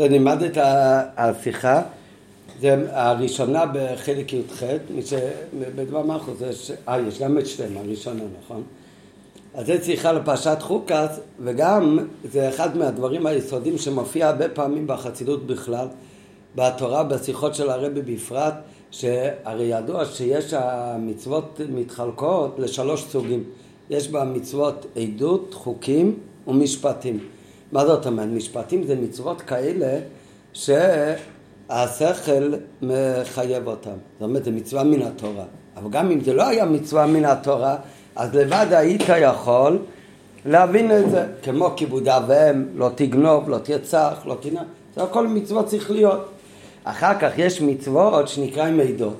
נלמד את השיחה, זה הראשונה בחלק י"ח, בדבר מלכוס, אה, יש גם את שתיהם, הראשונה, נכון? אז זה שיחה לפרשת חוקס, וגם זה אחד מהדברים היסודיים שמופיע הרבה פעמים בחסידות בכלל, בתורה, בשיחות של הרבי בפרט, שהרי ידוע שיש המצוות מתחלקות לשלוש סוגים. יש בה מצוות עדות, חוקים ומשפטים. מה זאת אומרת? משפטים זה מצוות כאלה שהשכל מחייב אותם. זאת אומרת, זה מצווה מן התורה. אבל גם אם זה לא היה מצווה מן התורה, אז לבד היית יכול להבין את זה. כמו כיבוד אב ואם, לא תגנוב, לא תרצח, לא תנא. זה הכל מצוות להיות. אחר כך יש מצוות שנקראים מידות.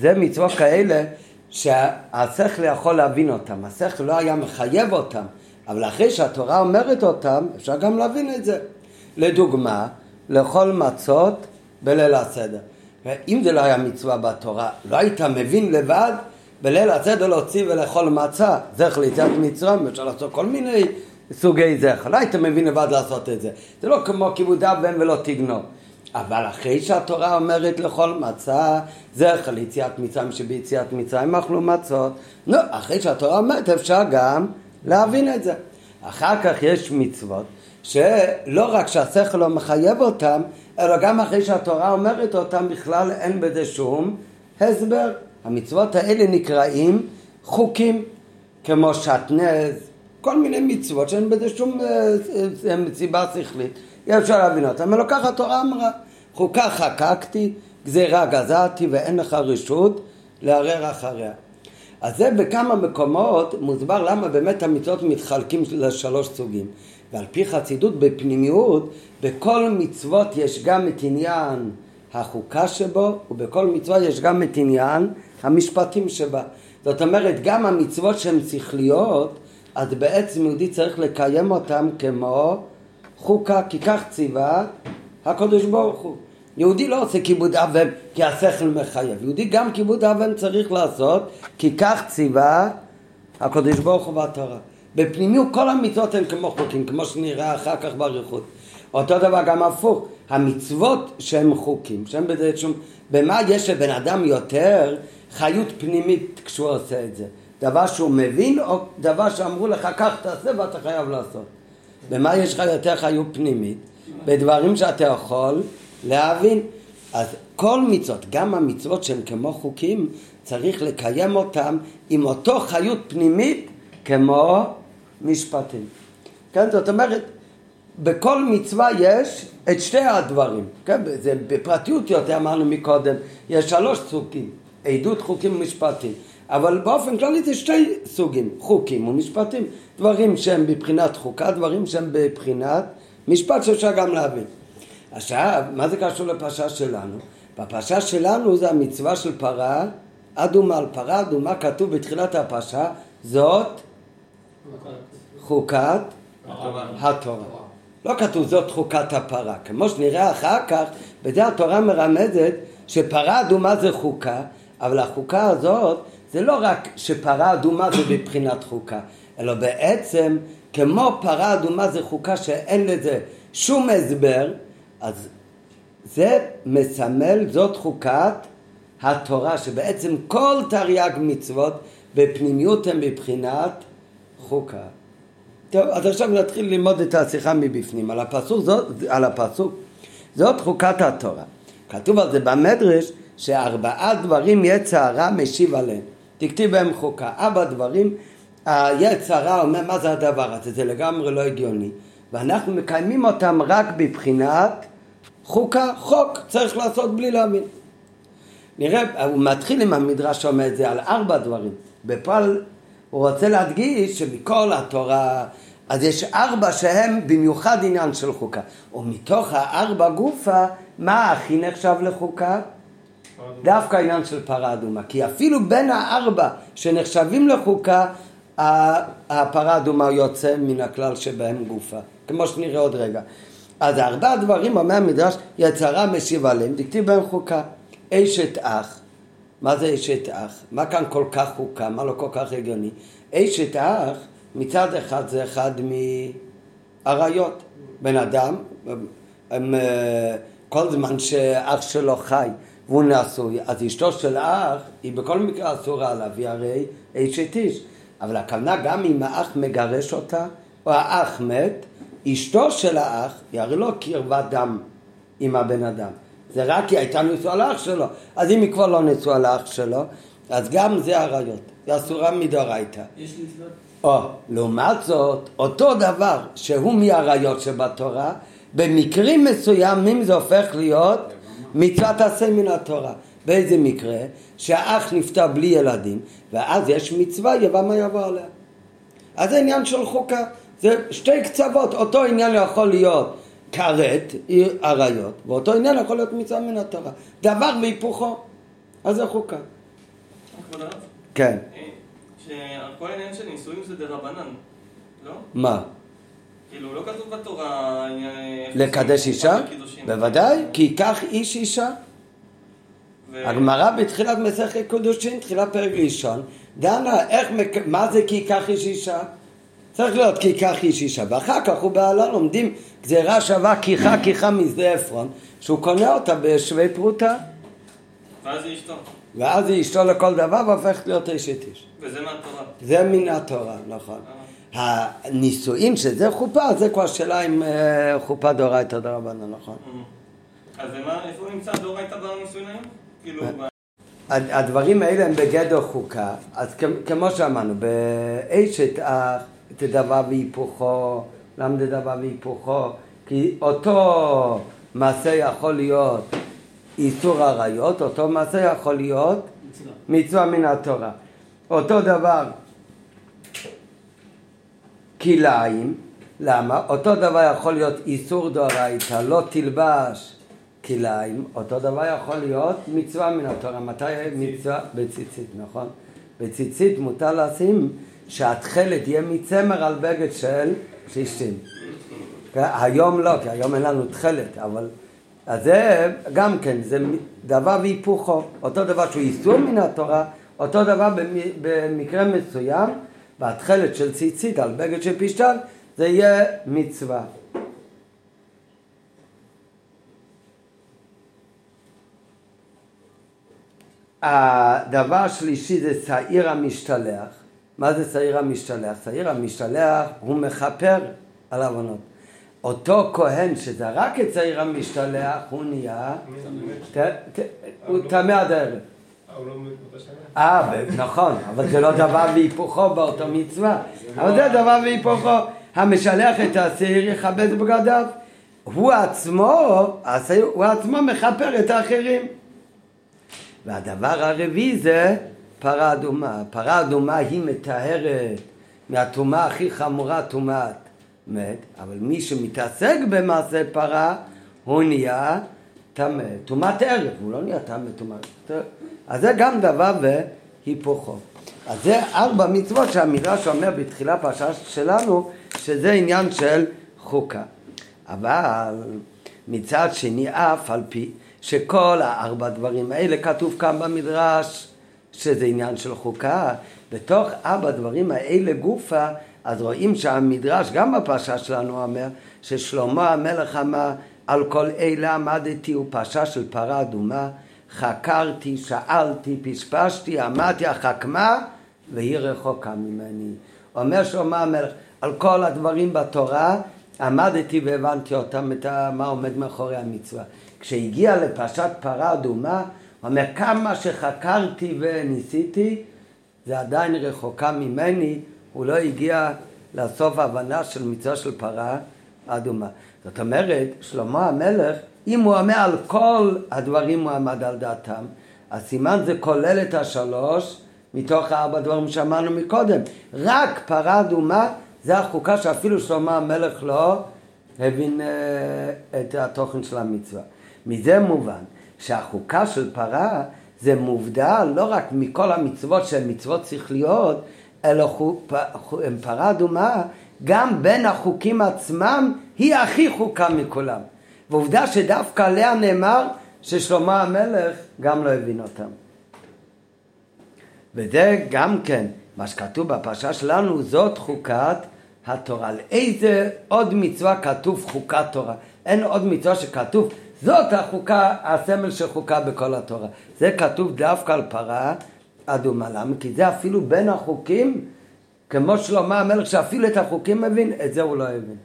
זה מצוות כאלה שהשכל יכול להבין אותם. השכל לא היה מחייב אותם, אבל אחרי שהתורה אומרת אותם, אפשר גם להבין את זה. לדוגמה, לאכול מצות בליל הסדר. ואם זה לא היה מצווה בתורה, לא היית מבין לבד בליל הסדר להוציא ולאכול מצה, זכר ליציאת מצרים, אפשר לעשות כל מיני סוגי זכר, לא היית מבין לבד לעשות את זה. זה לא כמו כיבוד אב ולא תגנוב. אבל אחרי שהתורה אומרת לכל מצה, זכר ליציאת מצרים שביציאת מצרים אכלו מצות, נו, אחרי שהתורה אומרת אפשר גם להבין את זה. אחר כך יש מצוות שלא רק שהשכל לא מחייב אותם, אלא גם אחרי שהתורה אומרת אותם בכלל אין בזה שום הסבר. המצוות האלה נקראים חוקים, כמו שעטנז, כל מיני מצוות שאין בזה שום סיבה אה, אה, שכלית. אי אפשר להבין אותם, אלא ככה התורה אמרה, חוקה חקקתי, גזירה גזרתי ואין לך רשות לערער אחריה. אז זה בכמה מקומות מוסבר למה באמת המצוות מתחלקים לשלוש סוגים. ועל פי חסידות בפנימיות, בכל מצוות יש גם את עניין החוקה שבו, ובכל מצווה יש גם את עניין המשפטים שבה. זאת אומרת, גם המצוות שהן שכליות, אז בעצם יהודי צריך לקיים אותן כמו חוקה, כי כך ציווה הקדוש ברוך הוא. יהודי לא עושה כיבוד אבן כי השכל מחייב, יהודי גם כיבוד אבן צריך לעשות כי כך ציווה הקדוש ברוך הוא בתורה. בפנימיות כל המצוות הן כמו חוקים, כמו שנראה אחר כך באריכות. אותו דבר גם הפוך, המצוות שהן חוקים, שהן בזה שום... במה יש לבן אדם יותר חיות פנימית כשהוא עושה את זה? דבר שהוא מבין או דבר שאמרו לך כך תעשה ואתה חייב לעשות? במה יש לך יותר חיות פנימית? בדברים שאתה יכול להבין. אז כל מצוות, גם המצוות שהן כמו חוקים, צריך לקיים אותם עם אותו חיות פנימית כמו משפטים. כן, זאת אומרת, בכל מצווה יש את שתי הדברים. כן, זה בפרטיות יותר אמרנו מקודם, יש שלוש סוגים, עדות, חוקים ומשפטים. אבל באופן כללי זה שתי סוגים, חוקים ומשפטים. דברים שהם בבחינת חוקה, דברים שהם בבחינת משפט שאפשר גם להבין. עכשיו, מה זה קשור לפרשה שלנו? בפרשה שלנו זה המצווה של פרה אדומה. על פרה אדומה כתוב בתחילת הפרשה, זאת חוקת התורה. לא כתוב זאת חוקת הפרה. כמו שנראה אחר כך, בזה התורה מרמזת שפרה אדומה זה חוקה, אבל החוקה הזאת זה לא רק שפרה אדומה זה בבחינת חוקה, אלא בעצם כמו פרה אדומה זה חוקה שאין לזה שום הסבר, אז זה מסמל, זאת חוקת התורה, שבעצם כל תרי"ג מצוות בפנימיות הם בבחינת חוקה. טוב, אז עכשיו נתחיל ללמוד את השיחה מבפנים. על הפסוק, זאת, על הפסוק, זאת חוקת התורה. כתוב על זה במדרש שארבעה דברים יצר הרע משיב עליהם. תכתיב בהם חוקה. ארבע דברים, היצר הרע אומר מה זה הדבר הזה, זה לגמרי לא הגיוני. ואנחנו מקיימים אותם רק בבחינת חוקה, חוק, צריך לעשות בלי להבין. נראה, הוא מתחיל עם המדרש שאומר את זה על ארבע דברים. בפועל הוא רוצה להדגיש שמכל התורה, אז יש ארבע שהם במיוחד עניין של חוקה. ומתוך הארבע גופה, מה הכי נחשב לחוקה? דווקא העניין של פרה אדומה. כי אפילו בין הארבע שנחשבים לחוקה, הפרה אדומה יוצא מן הכלל שבהם גופה. כמו שנראה עוד רגע. אז ארבע דברים אומר המדרש, יצרה משיב עליהם, דכתיב בהם חוקה. אשת אח, מה זה אשת אח? מה כאן כל כך חוקה? מה לא כל כך הגיוני? אשת אח, מצד אחד זה אחד מאריות. בן אדם, הם, אה, כל זמן שאח שלו חי והוא נשוי, אז אשתו של האח היא בכל מקרה אסורה עליו, היא הרי אשת איש. אבל הכוונה גם אם האח מגרש אותה, או האח מת, אשתו של האח היא הרי לא קרבת דם עם הבן אדם. זה רק היא הייתה נשואה לאח שלו. אז אם היא כבר לא נשואה לאח שלו, אז גם זה עריות. זה אסורה מדאורייתא. יש מצוות? או, לעומת זאת, אותו דבר שהוא מהעריות שבתורה, במקרים מסוימים זה הופך להיות מצוות עשה מן התורה. באיזה מקרה? שהאח נפטר בלי ילדים, ואז יש מצווה יבמה יבוא עליה. אז זה עניין של חוקה. זה שתי קצוות, אותו עניין יכול להיות כרת, עריות, ואותו עניין יכול להיות מצווה מן התורה. דבר והיפוכו. אז זה חוקה. כן. אה, שכל העניין של נישואים זה דרבנן, לא? מה? כאילו, לא כתוב בתורה... אה, לקדש אישה? בוודאי, כי ייקח איש אישה. הגמרא בתחילת מסכת קידושין, תחילת פרק ראשון, דנה איך, מה זה כי ייקח איש אישה? צריך להיות כי ייקח איש אישה, ואחר כך הוא בעלה לומדים גזירה שווה כיחה כיחה משדה עפרון, שהוא קונה אותה בשווה פרוטה, ואז היא אשתו. ואז היא אשתו לכל דבר והופכת להיות אשת איש. וזה מהתורה. זה מן התורה, נכון. אה, הנישואין שזה חופה, זה כבר שאלה אם אה, חופה דאורייתא דרבנן, נכון. אה. אז איפה נמצא דאורייתא בנישואין היום? כאילו, הדברים האלה הם בגדר חוקה, אז כמו שאמרנו, באשת אח תדבר והיפוכו, למה תדבר והיפוכו? כי אותו מעשה יכול להיות איסור עריות, אותו מעשה יכול להיות מצווה. מצווה מן התורה. אותו דבר כלאיים, למה? אותו דבר יכול להיות איסור דאורייתא, לא תלבש כלאיים, אותו דבר יכול להיות מצווה מן התורה. מתי מצווה? בציצית, נכון? בציצית מותר לשים שהתכלת יהיה מצמר על בגד של שישים. כן? היום לא, כי היום אין לנו תכלת, אבל... אז זה גם כן, זה דבר והיפוכו. אותו דבר שהוא איסור מן התורה, אותו דבר במ- במקרה מסוים, בתכלת של ציצית על בגד של פשטן, זה יהיה מצווה. הדבר השלישי זה שעיר המשתלח. מה זה שעיר המשתלח? שעיר המשתלח הוא מכפר על עוונות. אותו כהן שזרק את שעיר המשתלח, הוא נהיה, הוא טמא עד הערב. לא? אה, נכון, אבל זה לא דבר והיפוכו באותו מצווה. אבל זה דבר והיפוכו. המשלח את השעיר יכבד בגדיו. הוא עצמו, הוא עצמו מכפר את האחרים. והדבר הרביעי זה פרה אדומה. פרה אדומה היא מטהרת מהטומאה הכי חמורה, טומאת מת, אבל מי שמתעסק במעשה פרה, הוא נהיה טמא. טומאת ערב, הוא לא נהיה טמא, טומאת... אז זה גם דבר והיפוכו. אז זה ארבע מצוות שהמדרש אומר בתחילה פרשה שלנו, שזה עניין של חוקה. אבל מצד שני, אף על פי שכל הארבע דברים האלה כתוב כאן במדרש שזה עניין של חוקה, בתוך ארבע דברים האלה גופה, אז רואים שהמדרש, גם בפרשה שלנו אומר, ששלמה המלך אמר, על כל אלה עמדתי, הוא פרשה של פרה אדומה, חקרתי, שאלתי, פשפשתי, אמרתי, החכמה, והיא רחוקה ממני. אומר שלמה המלך, על כל הדברים בתורה, עמדתי והבנתי אותם, מה עומד מאחורי המצווה. כשהגיע לפרשת פרה אדומה, אומר, כמה שחקרתי וניסיתי, זה עדיין רחוקה ממני, הוא לא הגיע לסוף ההבנה של מצווה של פרה אדומה. זאת אומרת, שלמה המלך, אם הוא אומר על כל הדברים הוא עמד על דעתם, אז סימן זה כולל את השלוש מתוך הארבע דברים שאמרנו מקודם. רק פרה אדומה זה החוקה שאפילו שלמה המלך לא הבין אה, את התוכן של המצווה. מזה מובן שהחוקה של פרה זה מובדל לא רק מכל המצוות שהן מצוות שכליות, אלא פרה אדומה גם בין החוקים עצמם היא הכי חוקה מכולם. ועובדה שדווקא עליה נאמר ששלמה המלך גם לא הבין אותם. וזה גם כן, מה שכתוב בפרשה שלנו, זאת חוקת התורה. על איזה עוד מצווה כתוב חוקת תורה? אין עוד מצווה שכתוב, זאת החוקה, הסמל של חוקה בכל התורה. זה כתוב דווקא על פרה אדומה. למה? כי זה אפילו בין החוקים, כמו שלמה המלך שאפילו את החוקים מבין, את זה הוא לא הבין.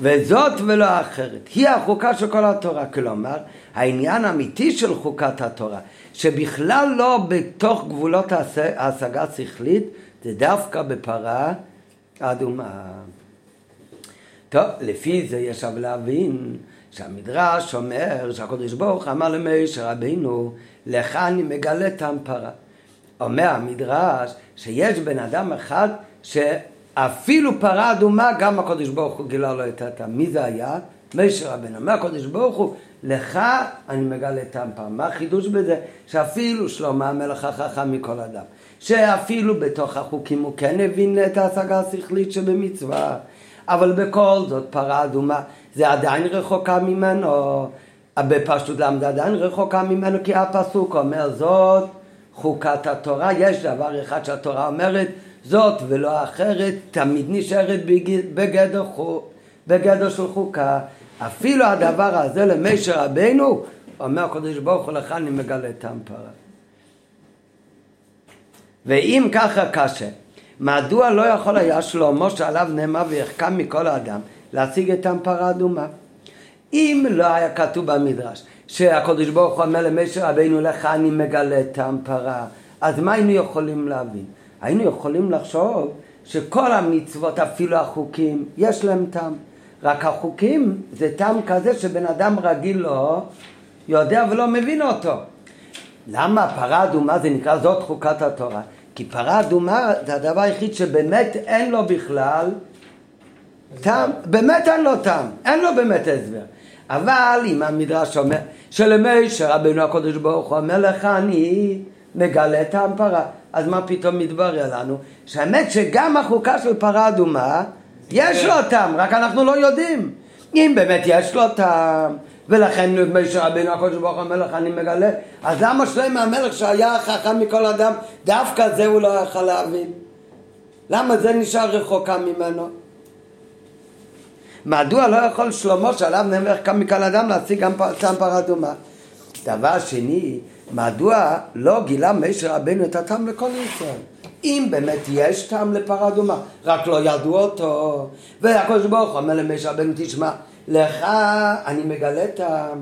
וזאת ולא אחרת. היא החוקה של כל התורה. כלומר, העניין האמיתי של חוקת התורה, שבכלל לא בתוך גבולות ההשגה השכלית, זה דווקא בפרה אדומה. טוב, לפי זה יש אבל להבין שהמדרש אומר שהקדוש ברוך אמר למשה רבינו, לך אני מגלה טעם פרה. אומר המדרש שיש בן אדם אחד שאפילו פרה אדומה גם הקדוש ברוך הוא גילה לו את הטעם. מי זה היה? משה רבינו. אומר הקדוש ברוך הוא, לך אני מגלה טעם פרה. מה החידוש בזה? שאפילו שלמה המלך החכם מכל אדם. שאפילו בתוך החוקים הוא כן הבין את ההשגה השכלית שבמצווה. אבל בכל זאת פרה אדומה זה עדיין רחוקה ממנו, בפשטות למדה עדיין רחוקה ממנו כי הפסוק אומר זאת חוקת התורה, יש דבר אחד שהתורה אומרת זאת ולא אחרת, תמיד נשארת בגדר, של חוקה. אפילו הדבר הזה למשה רבנו, אומר הקדוש ברוך הוא לך אני מגלה טעם פרה. ואם ככה קשה, מדוע לא יכול היה שלמה שעליו נאמר ויחכם מכל האדם להשיג את פרה אדומה? אם לא היה כתוב במדרש שהקדוש ברוך הוא אומר למשה רבינו לך אני מגלה את פרה אז מה היינו יכולים להבין? היינו יכולים לחשוב שכל המצוות, אפילו החוקים, יש להם טעם. רק החוקים זה טעם כזה שבן אדם רגיל לא יודע ולא מבין אותו. למה פרה אדומה זה נקרא זאת חוקת התורה? כי פרה אדומה זה הדבר היחיד שבאמת אין לו בכלל טעם, באמת אין לו טעם, אין לו באמת הסבר. אבל אם המדרש אומר שלמשה רבנו הקדוש ברוך הוא אומר לך אני מגלה טעם פרה, אז מה פתאום מתברר לנו? שהאמת שגם החוקה של פרה אדומה יש לו טעם, רק אנחנו לא יודעים. אם באמת יש לו טעם, ולכן משה רבינו הקדוש ברוך הוא המלך אני מגלה אז למה שלמה המלך שהיה חכם מכל אדם דווקא זה הוא לא יכול להבין למה זה נשאר רחוקה ממנו מדוע לא יכול שלמה שעליו נאמר חכם מכל אדם להשיג גם טעם פרה אדומה דבר שני מדוע לא גילה משה רבינו את הטעם לכל ישראל? אם באמת יש טעם לפרה אדומה רק לא ידעו אותו. והקדוש ברוך הוא אומר למשה רבינו תשמע לך אני מגלה ה...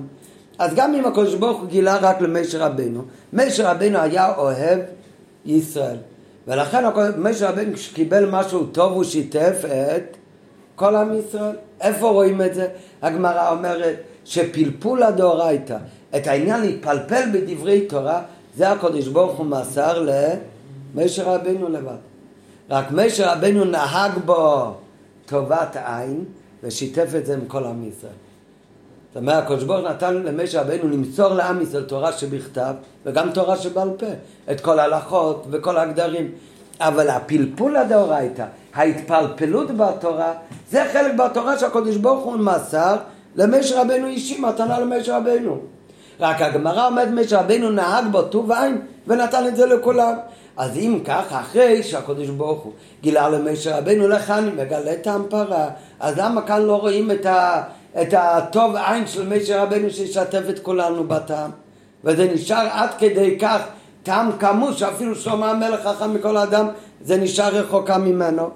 אז גם אם הקדוש ברוך הוא גילה רק למשה רבנו, משה רבנו היה אוהב ישראל. ולכן משה רבנו כשקיבל משהו טוב הוא שיתף את כל עם ישראל. איפה רואים את זה? הגמרא אומרת שפלפול הדאורייתא, את העניין להתפלפל בדברי תורה, זה הקדוש ברוך הוא מסר למשה רבנו לבד. רק משה רבנו נהג בו טובת עין ושיתף את זה עם כל עם ישראל. זאת אומרת, הקדוש ברוך נתן למשה רבנו למסור לעם ישראל תורה שבכתב וגם תורה שבעל פה, את כל ההלכות וכל הגדרים. אבל הפלפול הדאורייתא, ההתפלפלות בתורה, זה חלק בתורה שהקדוש ברוך הוא מסר למשה רבנו אישי, מתנה למשה רבנו. רק הגמרא אומרת משה רבנו נהג בו טוב עין ונתן את זה לכולם. אז אם כך, אחרי שהקדוש ברוך הוא גילה למשה רבנו אני מגלה טעם פרה, אז למה כאן לא רואים את, ה, את הטוב עין של משה רבנו שישתף את כולנו בטעם? וזה נשאר עד כדי כך טעם כמוס שאפילו שלמה המלך חכם מכל אדם זה נשאר רחוקה ממנו.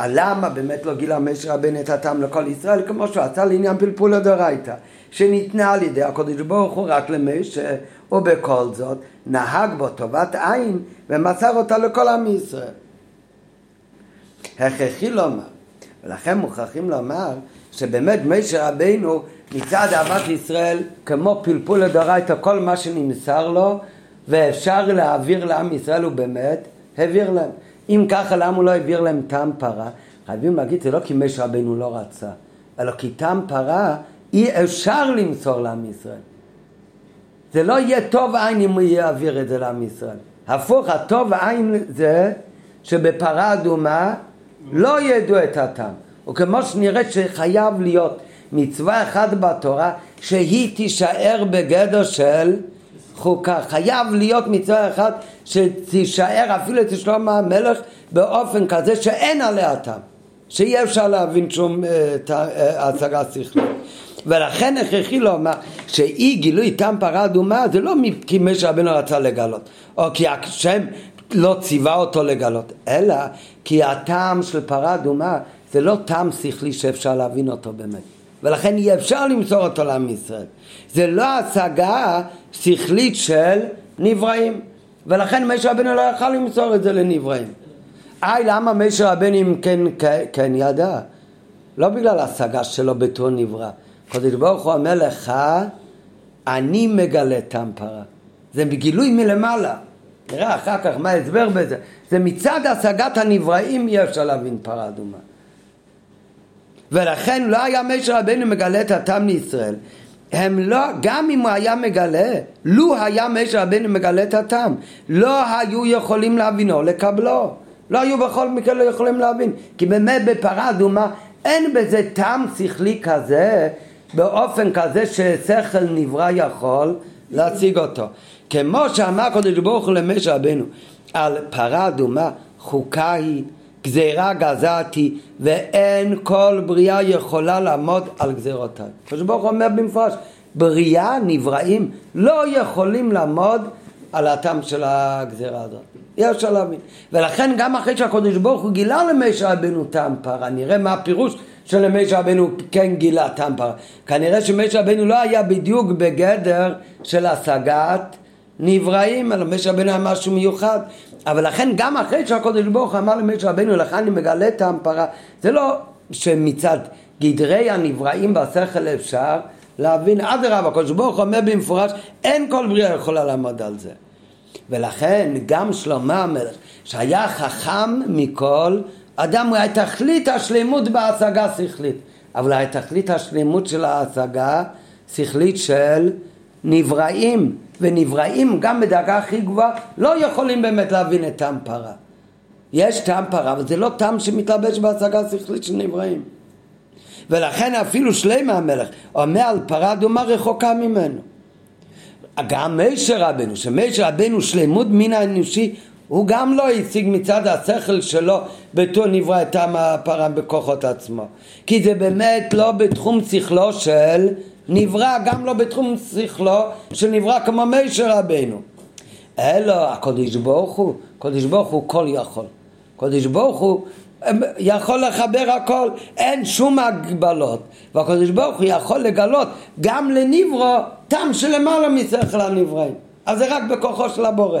למה באמת לא גילה משה רבנו את הטעם לכל ישראל כמו שהוא עשה לעניין פלפול הדורייתא שניתנה על ידי הקדוש ברוך הוא רק למשה ובכל זאת נהג בו טובת עין ומסר אותה לכל עם ישראל. הכרחי לומר, ולכן מוכרחים לומר שבאמת משה רבינו מצד אהבת ישראל כמו פלפול לדורייתא כל מה שנמסר לו ואפשר להעביר לעם ישראל הוא באמת העביר להם. אם ככה למה הוא לא העביר להם טעם פרה? חייבים להגיד זה לא כי משה רבינו לא רצה, אלא כי טעם פרה אי אפשר למסור לעם ישראל. זה לא יהיה טוב עין אם הוא יעביר את זה לעם ישראל. הפוך, הטוב עין זה שבפרה אדומה לא ידעו את הטעם. וכמו שנראה שחייב להיות מצווה אחת בתורה שהיא תישאר בגדר של חוקה. חייב להיות מצווה אחת שתישאר אפילו את שלום המלך באופן כזה שאין עליה טעם. שיהיה אפשר להבין שום אה, אה, השגה שכלית. ולכן הכרחי לומר שאי גילוי טעם פרה אדומה זה לא כי משה רבנו רצה לגלות או כי השם לא ציווה אותו לגלות אלא כי הטעם של פרה אדומה זה לא טעם שכלי שאפשר להבין אותו באמת ולכן אי אפשר למסור אותו לעם ישראל זה לא השגה שכלית של נבראים ולכן משה רבנו לא יכל למסור את זה לנבראים היי למה משה רבנו אם כן, כן, כן ידע לא בגלל ההשגה שלו בתור נברא. הקדוש ברוך הוא אומר לך, אני מגלה טעם פרה. זה בגילוי מלמעלה. נראה אחר כך מה ההסבר בזה. זה מצד השגת הנבראים אי אפשר להבין פרה אדומה. ולכן לא היה משה רבנו מגלה את הטעם לישראל. הם לא, גם אם הוא היה מגלה, לו היה משה רבנו מגלה את הטעם, לא היו יכולים להבינו, לקבלו. לא היו בכל מקרה לא יכולים להבין. כי באמת בפרה אדומה אין בזה טעם שכלי כזה, באופן כזה ששכל נברא יכול להציג אותו. כמו שאמר הקדוש ברוך הוא למשה רבנו על פרה אדומה, חוקה היא, גזירה גזעתי, ואין כל בריאה יכולה לעמוד על גזירותיי. הקדוש ברוך הוא אומר במפורש, בריאה, נבראים, לא יכולים לעמוד על הטעם של הגזירה הזאת. אפשר להבין. ולכן גם אחרי שהקדוש ברוך הוא גילה למשה רבנו טעם פרה, נראה מה הפירוש של משה רבנו כן גילה טעם פרה. כנראה שמשה רבנו לא היה בדיוק בגדר של השגת נבראים, אלא משה רבנו היה משהו מיוחד. אבל לכן גם אחרי שהקדוש ברוך אמר למשה רבנו, לך אני מגלה טעם פרה, זה לא שמצד גדרי הנבראים בשכל אפשר להבין, אדרבה, הקדוש ברוך אומר במפורש, אין כל בריאה יכולה לעמוד על זה. ולכן גם שלמה המלך, שהיה חכם מכל אדם, הוא תכלית השלמות בהשגה שכלית, אבל תכלית השלמות של ההשגה שכלית של נבראים, ונבראים גם בדרגה הכי גבוהה לא יכולים באמת להבין את טעם פרה. יש טעם פרה, אבל זה לא טעם שמתלבש בהשגה שכלית של נבראים. ולכן אפילו שלמה המלך אומר על פרה אדומה רחוקה ממנו. גם משה רבנו, שמשה רבנו שלמות מן האנושי, הוא גם לא השיג מצד השכל שלו בתור נברא את טעם הפרה בכוחות עצמו. כי זה באמת לא בתחום שכלו של נברא, גם לא בתחום שכלו של נברא כמו משה רבנו. אלא הקדוש ברוך הוא, הקדוש ברוך הוא כל יכול. הקדוש ברוך הוא יכול לחבר הכל, אין שום הגבלות. והקדוש ברוך הוא יכול לגלות גם לנברו טעם שלמעלה משכל הנבראים. אז זה רק בכוחו של הבורא.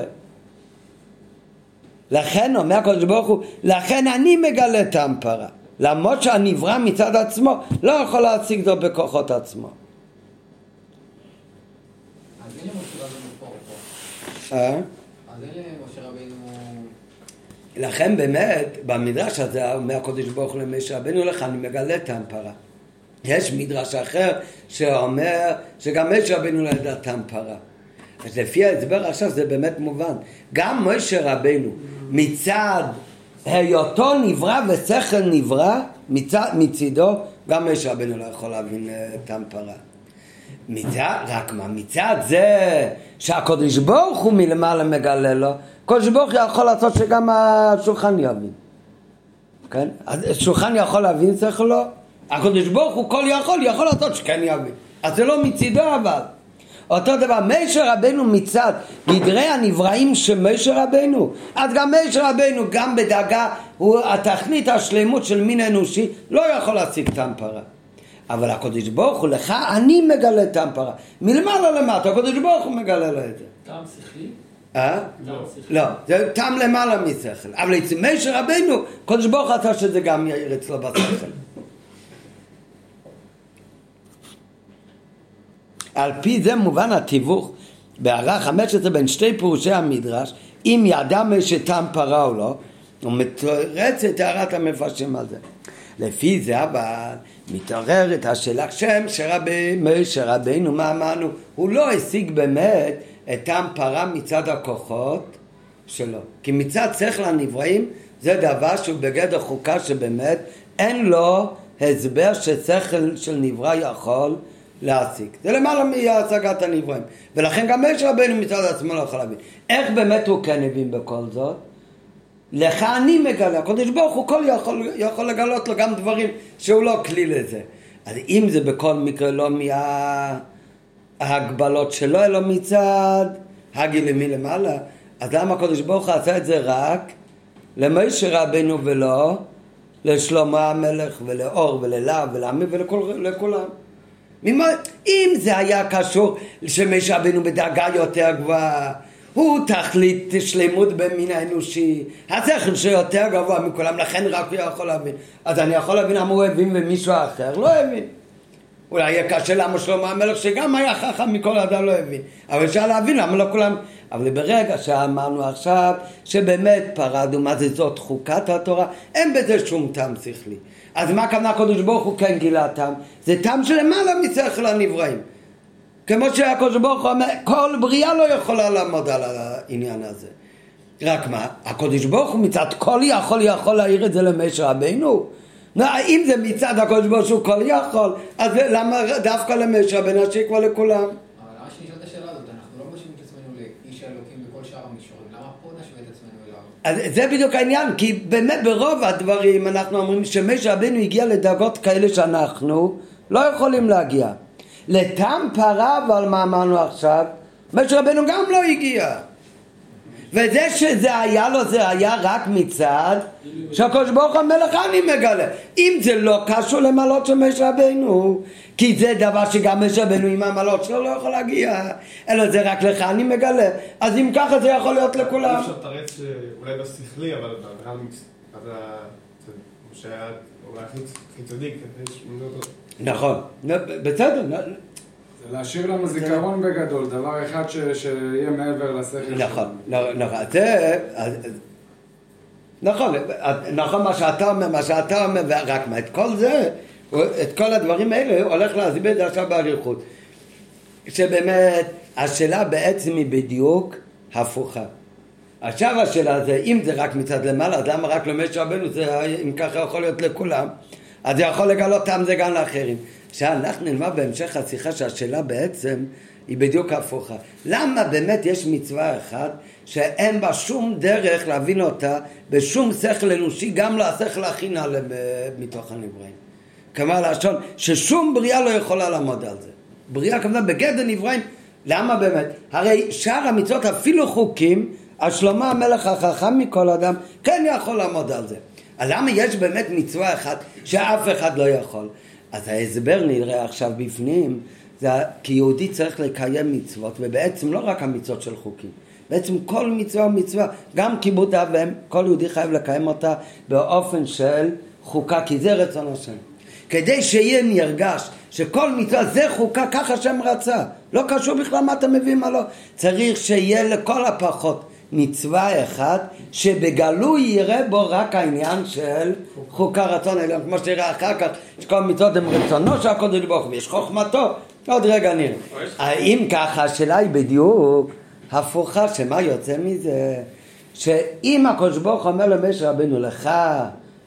לכן אומר הקדוש ברוך הוא, לכן אני מגלה טעם פרה. למרות שהנברא מצד עצמו לא יכול להשיג זאת בכוחות עצמו. אז אין למשה רבנו פה פה. אה? לכן באמת, במדרש הזה אומר הקדוש ברוך הוא למשה רבנו לך, אני מגלה טעם פרה. יש מדרש אחר שאומר שגם משה רבנו לא ידע טעם פרה. אז לפי ההסבר עכשיו זה באמת מובן. גם משה רבנו מצד היותו נברא ושכל נברא, מצד, מצידו, גם משה רבנו לא יכול להבין אה, טעם פרה. מצד, רק מה, מצד זה שהקדוש ברוך הוא מלמעלה מגלה לו, הקדוש ברוך הוא יכול לעשות שגם השולחן יבין. כן? אז שולחן יכול להבין שכל לא? הקדוש ברוך הוא כל יכול, יכול לעשות שכן יבין. אז זה לא מצידו אבל. אותו דבר, משה רבנו מצד גדרי הנבראים משה רבנו, אז גם משה רבנו, גם בדאגה, הוא התכלית השלמות של מין אנושי, לא יכול להשיג טעם פרה. אבל הקדוש ברוך הוא, לך אני מגלה טעם פרה. מלמעלה למטה, הקדוש ברוך הוא מגלה לו את זה. טעם שכלי? אה? טעם שכלי. לא, זה טעם למעלה משכל. אבל אצל משה רבנו, הקדוש ברוך הוא עשה שזה גם יאיר אצלו בשכל. על פי זה מובן התיווך בהערה 15 בין שתי פירושי המדרש, אם ידע משה טעם פרה או לא, הוא מתרץ את הערת המפרשים על זה. לפי זה אבל מתעוררת השאלה שם שרבי משה רבינו מה אמרנו הוא לא השיג באמת את טעם פרה מצד הכוחות שלו כי מצד שכל הנבראים זה דבר שהוא בגדר חוקה שבאמת אין לו הסבר ששכל של נברא יכול להשיג. זה למעלה מהשגת הנבראים. ולכן גם משה רבנו מצד עצמו לא יכול להבין. איך באמת הוא כן הבין בכל זאת? לך אני מגלה, הקדוש ברוך הוא כל יכול, יכול לגלות לו גם דברים שהוא לא כלי לזה. אז אם זה בכל מקרה לא מההגבלות שלו, אלא מצד הגילים מלמעלה, אז למה הקדוש ברוך הוא עשה את זה רק למשה רבנו ולא לשלמה המלך ולאור וללהב ולעמי ולכולם? ממה, אם זה היה קשור שמשה רבנו בדרגה יותר גבוהה הוא תכלית שלמות במין האנושי, השכל שיותר גבוה מכולם, לכן רק הוא יכול להבין. אז אני יכול להבין למה הוא הבין ומישהו אחר לא הבין. אולי יהיה קשה למה שלמה המלך שגם היה חכם מכל אדם לא הבין. אבל אפשר להבין למה לא כולם... אבל ברגע שאמרנו עכשיו שבאמת פרדנו מה זה זאת חוקת התורה, אין בזה שום טעם שכלי. אז מה הכוונה הקדוש ברוך הוא כן גילה טעם? זה טעם שלמעלה משכל הנבראים. כמו שהקדוש ברוך הוא אומר, כל בריאה לא יכולה לעמוד על העניין הזה. רק מה, הקדוש ברוך הוא מצד כל יכול יכול להעיר את זה למשה רבינו? אם זה מצד הקדוש ברוך הוא כל יכול, אז למה דווקא למשה רבינו שיקבע לכולם? לא? אז זה בדיוק העניין, כי באמת ברוב הדברים אנחנו אומרים שמשה רבינו הגיע לדרגות כאלה שאנחנו לא יכולים להגיע. לטעם פרה, אבל מה אמרנו עכשיו? משה רבנו גם לא הגיע. וזה שזה היה לו זה היה רק מצד שהקדוש ברוך המלך אני מגלה. אם זה לא קשור למעלות של משה רבנו, כי זה דבר שגם משה רבנו עם המעלות שלו לא יכול להגיע, אלא זה רק לך אני מגלה. אז אם ככה זה יכול להיות לכולם. אי אפשר לתרץ אולי בשכלי, אבל באברהם, משה היה אולי הכי צדיק, נכון, בסדר. זה להשאיר לנו זיכרון בגדול, דבר אחד שיהיה מעבר לשכל נכון, נכון, זה... נכון, נכון מה שאתה אומר, מה שאתה אומר, רק מה, את כל זה, את כל הדברים האלה, הולך להסביר את זה עכשיו באריכות. שבאמת, השאלה בעצם היא בדיוק הפוכה. עכשיו השאלה זה, אם זה רק מצד למעלה, אז למה רק למשה רבנו, זה אם ככה יכול להיות לכולם? אז זה יכול לגלות טעם זה גם לאחרים. עכשיו אנחנו נלמד בהמשך השיחה שהשאלה בעצם היא בדיוק הפוכה. למה באמת יש מצווה אחת שאין בה שום דרך להבין אותה בשום שכל אנושי, גם לא השכל הכי נעלה מתוך הנבראים. כלומר לשון ששום בריאה לא יכולה לעמוד על זה. בריאה כמובן בגדר נבראים, למה באמת? הרי שאר המצוות אפילו חוקים, על שלמה המלך החכם מכל אדם כן יכול לעמוד על זה. למה יש באמת מצווה אחת שאף אחד לא יכול? אז ההסבר נראה עכשיו בפנים, זה כי יהודי צריך לקיים מצוות, ובעצם לא רק המצוות של חוקים, בעצם כל מצווה ומצווה, גם כיבוד אב ואם, כל יהודי חייב לקיים אותה באופן של חוקה, כי זה רצון השם. כדי שיהיה נרגש שכל מצווה זה חוקה, ככה השם רצה, לא קשור בכלל מה אתה מביא מה לא, צריך שיהיה לכל הפחות מצווה אחת שבגלוי יראה בו רק העניין של חוקה רצון עליון כמו שנראה אחר כך שכל מצוות הם רצונו של הקודש ברוך הוא ויש חוכמתו. עוד רגע נראה. האם ככה השאלה היא בדיוק הפוכה שמה יוצא מזה? שאם הקודש ברוך אומר למשה רבנו לך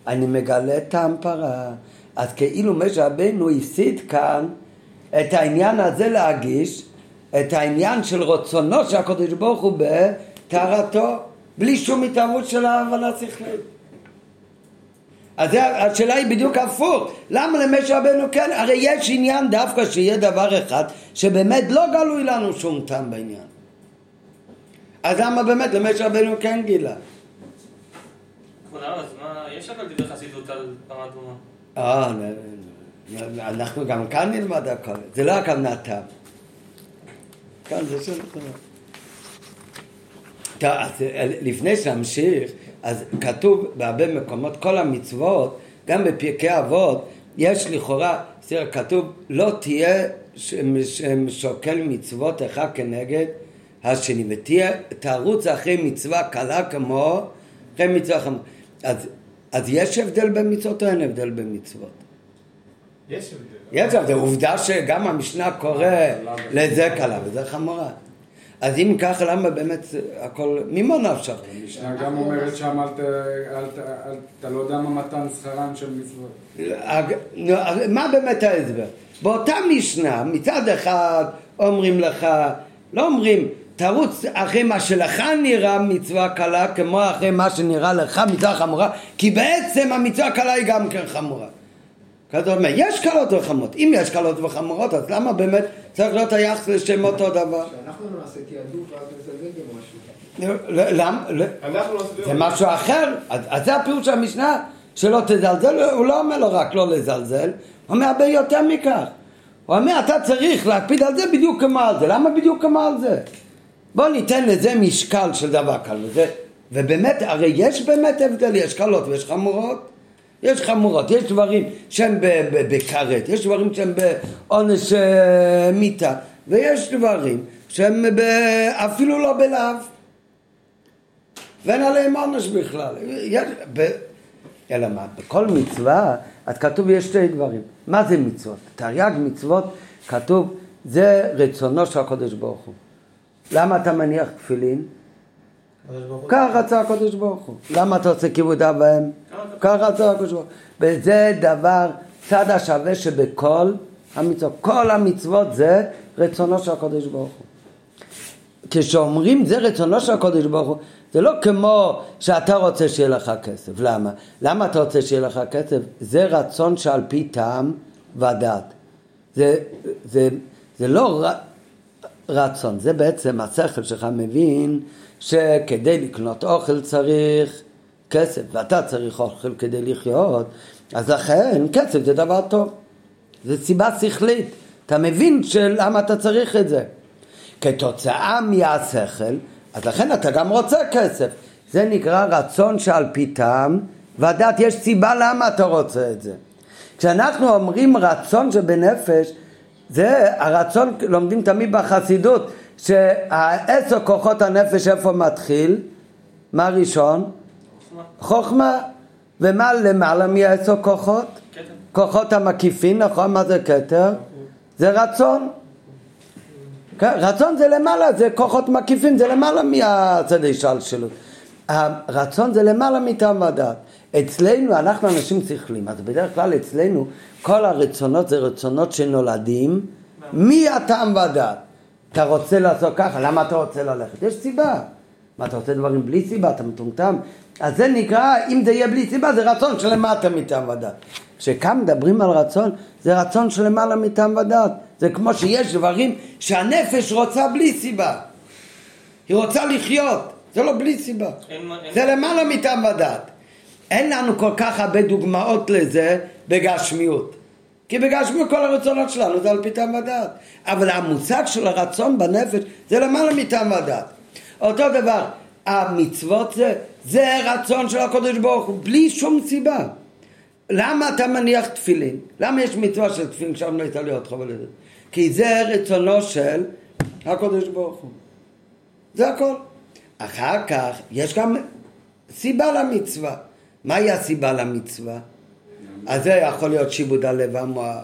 אני מגלה טעם פרה אז כאילו משה רבנו הפסיד כאן את העניין הזה להגיש את העניין של רצונו של הקודש ברוך הוא טהרתו, בלי שום התערבות של ההבנה שכלית. אז השאלה היא בדיוק הפוך, למה למשה רבנו כן? הרי יש עניין דווקא שיהיה דבר אחד שבאמת לא גלוי לנו שום טעם בעניין. אז למה באמת למשה רבנו כן גילה? יש אבל דברי חסידות על פרמת אומה. אה, אנחנו גם כאן נלמד הכל, זה לא הכוונה טעם. כאן זה. טוב, אז אה, לפני שנמשיך, אז כתוב בהרבה מקומות, כל המצוות, גם בפרקי אבות, יש לכאורה, כתוב, לא תהיה שוקל מצוות אחד כנגד השני, ותהיה, תרוץ אחרי מצווה קלה כמו אחרי מצווה חמורה. אז, אז יש הבדל בין מצוות או אין הבדל בין מצוות? יש הבדל. יש הבדל, עובדה שגם המשנה קורא לזה קלה וזה חמורה. אז אם ככה, למה באמת הכל, ממה נפשך? המשנה גם אומרת שם, אתה לא יודע מה מתן שכרן של מצוות. מה באמת ההסבר? באותה משנה, מצד אחד אומרים לך, לא אומרים, תרוץ אחרי מה שלך נראה מצווה קלה כמו אחרי מה שנראה לך מצווה חמורה כי בעצם המצווה הקלה היא גם כן חמורה. כזה אומר, יש קלות וחמורות, אם יש קלות וחמורות אז למה באמת צריך להיות היחס לשם אותו דבר? שאנחנו לא נעשה תעדוף ואז נזלזל במשהו. למה? אנחנו זה משהו אחר, אז, זה הפירוש של המשנה, שלא תזלזל, הוא לא אומר לו רק לא לזלזל, הוא אומר הרבה יותר מכך. הוא אומר, אתה צריך להקפיד על זה בדיוק כמו על זה. למה בדיוק כמו על זה? בוא ניתן לזה משקל של דבר. וזה, ובאמת, הרי יש באמת הבדל, יש קלות ויש חמורות. יש חמורות, יש דברים שהם בכרת, יש דברים שהם בעונש אה, מיתה, ויש דברים שהם ב, אפילו לא בלאו. ואין עליהם עונש בכלל. יש, ב, אלא מה? בכל מצווה, אז כתוב יש שתי דברים. מה זה מצוות? תרי"ג מצוות, כתוב, זה רצונו של הקדוש ברוך הוא. למה אתה מניח תפילין? כך רצה הקדוש ברוך הוא. למה אתה עושה כיבוד אב ואם? כך רצה הקדוש ברוך הוא. וזה דבר, צד השווה שבכל המצוות. כל המצוות זה רצונו של הקדוש ברוך הוא. כשאומרים זה רצונו של הקדוש ברוך הוא, זה לא כמו שאתה רוצה שיהיה לך כסף. למה? למה אתה רוצה שיהיה לך כסף? זה רצון שעל פי טעם ודעת. זה, זה, זה לא ר, רצון, זה בעצם השכל שלך מבין שכדי לקנות אוכל צריך כסף, ואתה צריך אוכל כדי לחיות, אז לכן כסף זה דבר טוב. זה סיבה שכלית. אתה מבין למה אתה צריך את זה. כתוצאה מהשכל, אז לכן אתה גם רוצה כסף. זה נקרא רצון שעל פי טעם, והדת יש סיבה למה אתה רוצה את זה. כשאנחנו אומרים רצון שבנפש, זה הרצון, לומדים תמיד בחסידות, שהעשר כוחות הנפש איפה מתחיל? מה ראשון? חוכמה. ומה למעלה מעשר כוחות? כתר. כוחות המקיפים, נכון? מה זה כתר? זה רצון. כן, רצון זה למעלה, זה כוחות מקיפים, זה למעלה מהצד השלשלות. הרצון זה למעלה מטעם ודעת. אצלנו, אנחנו אנשים שכלים, אז בדרך כלל אצלנו כל הרצונות זה רצונות שנולדים מהטעם ודעת. אתה רוצה לעשות ככה, למה אתה רוצה ללכת? יש סיבה. מה, אתה רוצה דברים בלי סיבה? אתה מטומטם? אז זה נקרא, אם זה יהיה בלי סיבה, זה רצון שלמטה מטעם ודעת. כשכאן מדברים על רצון, זה רצון שלמעלה מטעם ודעת. זה כמו שיש דברים שהנפש רוצה בלי סיבה. היא רוצה לחיות, זה לא בלי סיבה. אין, זה אין... למעלה מטעם ודעת. אין לנו כל כך הרבה דוגמאות לזה בגשמיות. כי בגשמיות כל הרצונות שלנו זה על פי טעם ודעת. אבל המושג של הרצון בנפש זה למעלה מטעם ודעת. אותו דבר, המצוות זה, זה רצון של הקדוש ברוך הוא, בלי שום סיבה. למה אתה מניח תפילין? למה יש מצווה של תפילין שם לא הייתה להיות חבל לזה? כי זה רצונו של הקדוש ברוך הוא. זה הכל. אחר כך יש גם סיבה למצווה. מהי הסיבה למצווה? אז זה יכול להיות שיבוד הלב והמוח.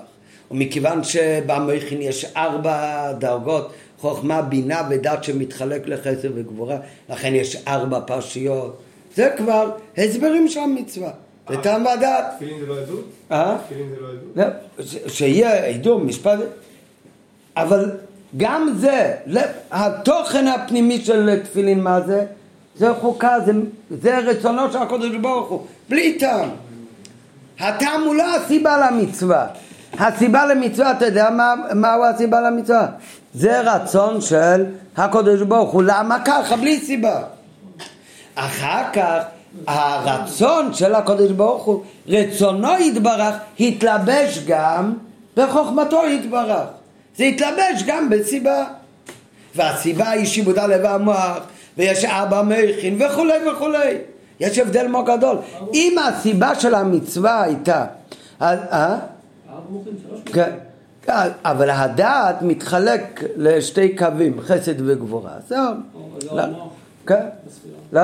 ומכיוון שבמכין יש ארבע דרגות, חוכמה, בינה ודת שמתחלק לחסר וגבורה, לכן יש ארבע פרשיות. זה כבר הסברים של המצווה. זה טעם והדעת. תפילין זה לא עדות? אה? תפילין זה לא עדות? לא, שיהיה עדות, משפט... אבל גם זה, התוכן הפנימי של תפילין, מה זה? זה חוקה, זה, זה רצונו של הקדוש ברוך הוא, בלי טעם. הטעם הוא לא הסיבה למצווה. הסיבה למצווה, אתה יודע מה, מהו הסיבה למצווה? זה רצון של הקדוש ברוך הוא, למה ככה? בלי סיבה. אחר כך הרצון של הקדוש ברוך הוא, רצונו יתברך, התלבש גם בחוכמתו יתברך. זה התלבש גם בסיבה. והסיבה היא שיבוד הלב והמוח, ויש ארבע מכין וכולי וכולי. יש הבדל מאוד גדול. אם הסיבה של המצווה הייתה... אה? כן. אבל הדעת מתחלק לשתי קווים, חסד וגבורה. זהו. לא, כן. לא,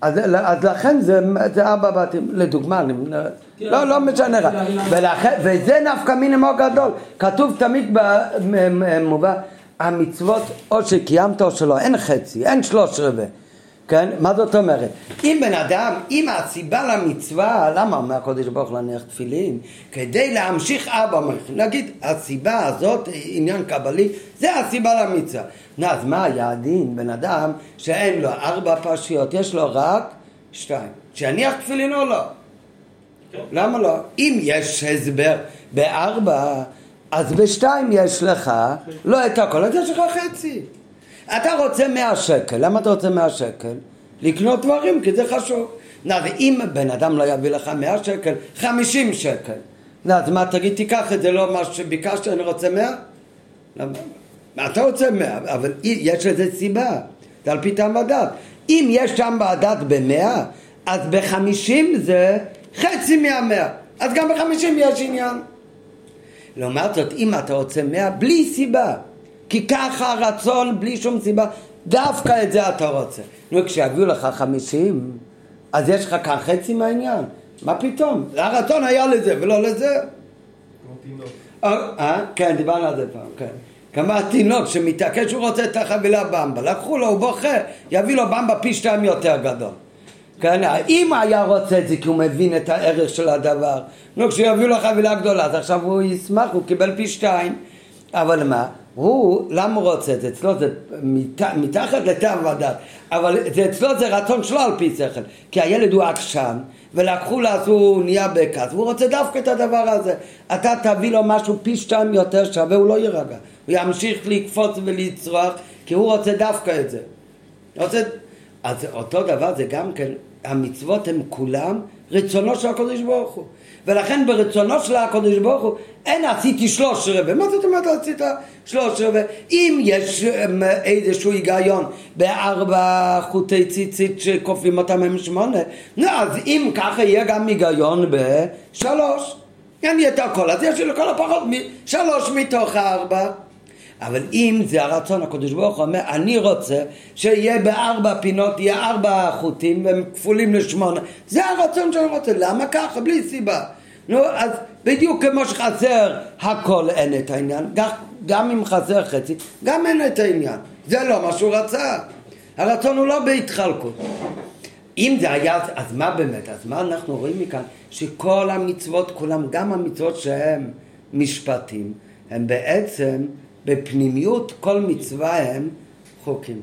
אז, אז לכן זה, ארבע בתים, לדוגמה, אני, לא, לא משנה רק, וזה נפקא מיני מאוד גדול, כתוב תמיד במובא, המצוות או שקיימת או שלא, אין חצי, אין שלוש רבעי, כן? מה זאת אומרת? אם בן אדם, אם הסיבה למצווה, למה אומר הקודש ברוך הוא להניח תפילין? כדי להמשיך אבא מלכים. נגיד, הסיבה הזאת, עניין קבלי, זה הסיבה למצווה. נו, אז מה היה הדין? בן אדם שאין לו ארבע פרשיות, יש לו רק שתיים. שיניח תפילין או לא? למה לא? אם יש הסבר בארבע, אז בשתיים יש לך לא את הכל, אז יש לך חצי. אתה רוצה מאה שקל, למה אתה רוצה מאה שקל? לקנות דברים, כי זה חשוב. נו, ואם בן אדם לא יביא לך מאה שקל, חמישים שקל. נו, אז מה, תגיד, תיקח את זה, לא מה שביקשת, אני רוצה מאה? למה? מה אתה רוצה מאה? אבל יש לזה סיבה, זה על פי טעם ודת. אם יש ודת במאה, אז בחמישים זה חצי מהמאה. אז גם בחמישים יש עניין. לעומת זאת, אם אתה רוצה מאה, בלי סיבה, כי ככה הרצון, בלי שום סיבה, דווקא את זה אתה רוצה. נו, כשיביאו לך חמישים, אז יש לך כאן חצי מהעניין. מה פתאום? הרצון היה לזה ולא לזה. אה, אה, כן, דיברנו על זה פעם, כן. כמה התינוק שמתעקש שהוא רוצה את החבילה במבה, לקחו לו, הוא בוכה, יביא לו במבה פי שתיים יותר גדול. כן, אם היה רוצה את זה כי הוא מבין את הערך של הדבר, נו, כשיביאו לו חבילה גדולה, אז עכשיו הוא ישמח, הוא קיבל פי שתיים. אבל מה? הוא, למה הוא רוצה את זה? אצלו זה מת, מתחת לטעם ודת, אבל זה, אצלו זה רצון שלו על פי שכל, כי הילד הוא עקשן, ולקחו לו אז הוא נהיה בכעס, והוא רוצה דווקא את הדבר הזה. אתה תביא לו משהו פי שתיים יותר שווה, הוא לא יירגע. הוא ימשיך לקפוץ ולצרוח, כי הוא רוצה דווקא את זה. רוצה... אז אותו דבר זה גם כן, המצוות הן כולם רצונו של הקדוש ברוך הוא. ולכן ברצונו של הקדוש ברוך הוא אין עשיתי שלוש רבע. מה זאת אומרת עשית שלוש רבע? אם יש אמ, איזשהו היגיון בארבע חוטי ציצית שכופים אותם עם שמונה, נו אז אם ככה יהיה גם היגיון בשלוש. אין לי את הכל, אז יש לי לכל הפחות שלוש מתוך הארבע. אבל אם זה הרצון, הקדוש ברוך הוא אומר, אני רוצה שיהיה בארבע פינות, יהיה ארבע חוטים והם כפולים לשמונה. זה הרצון שאני רוצה, למה ככה? בלי סיבה. נו, אז בדיוק כמו שחסר הכל אין את העניין, גם, גם אם חסר חצי, גם אין את העניין. זה לא מה שהוא רצה. הרצון הוא לא בהתחלקות. אם זה היה, אז מה באמת? אז מה אנחנו רואים מכאן? שכל המצוות כולם, גם המצוות שהן משפטים, הם בעצם בפנימיות כל מצווה הם חוקים.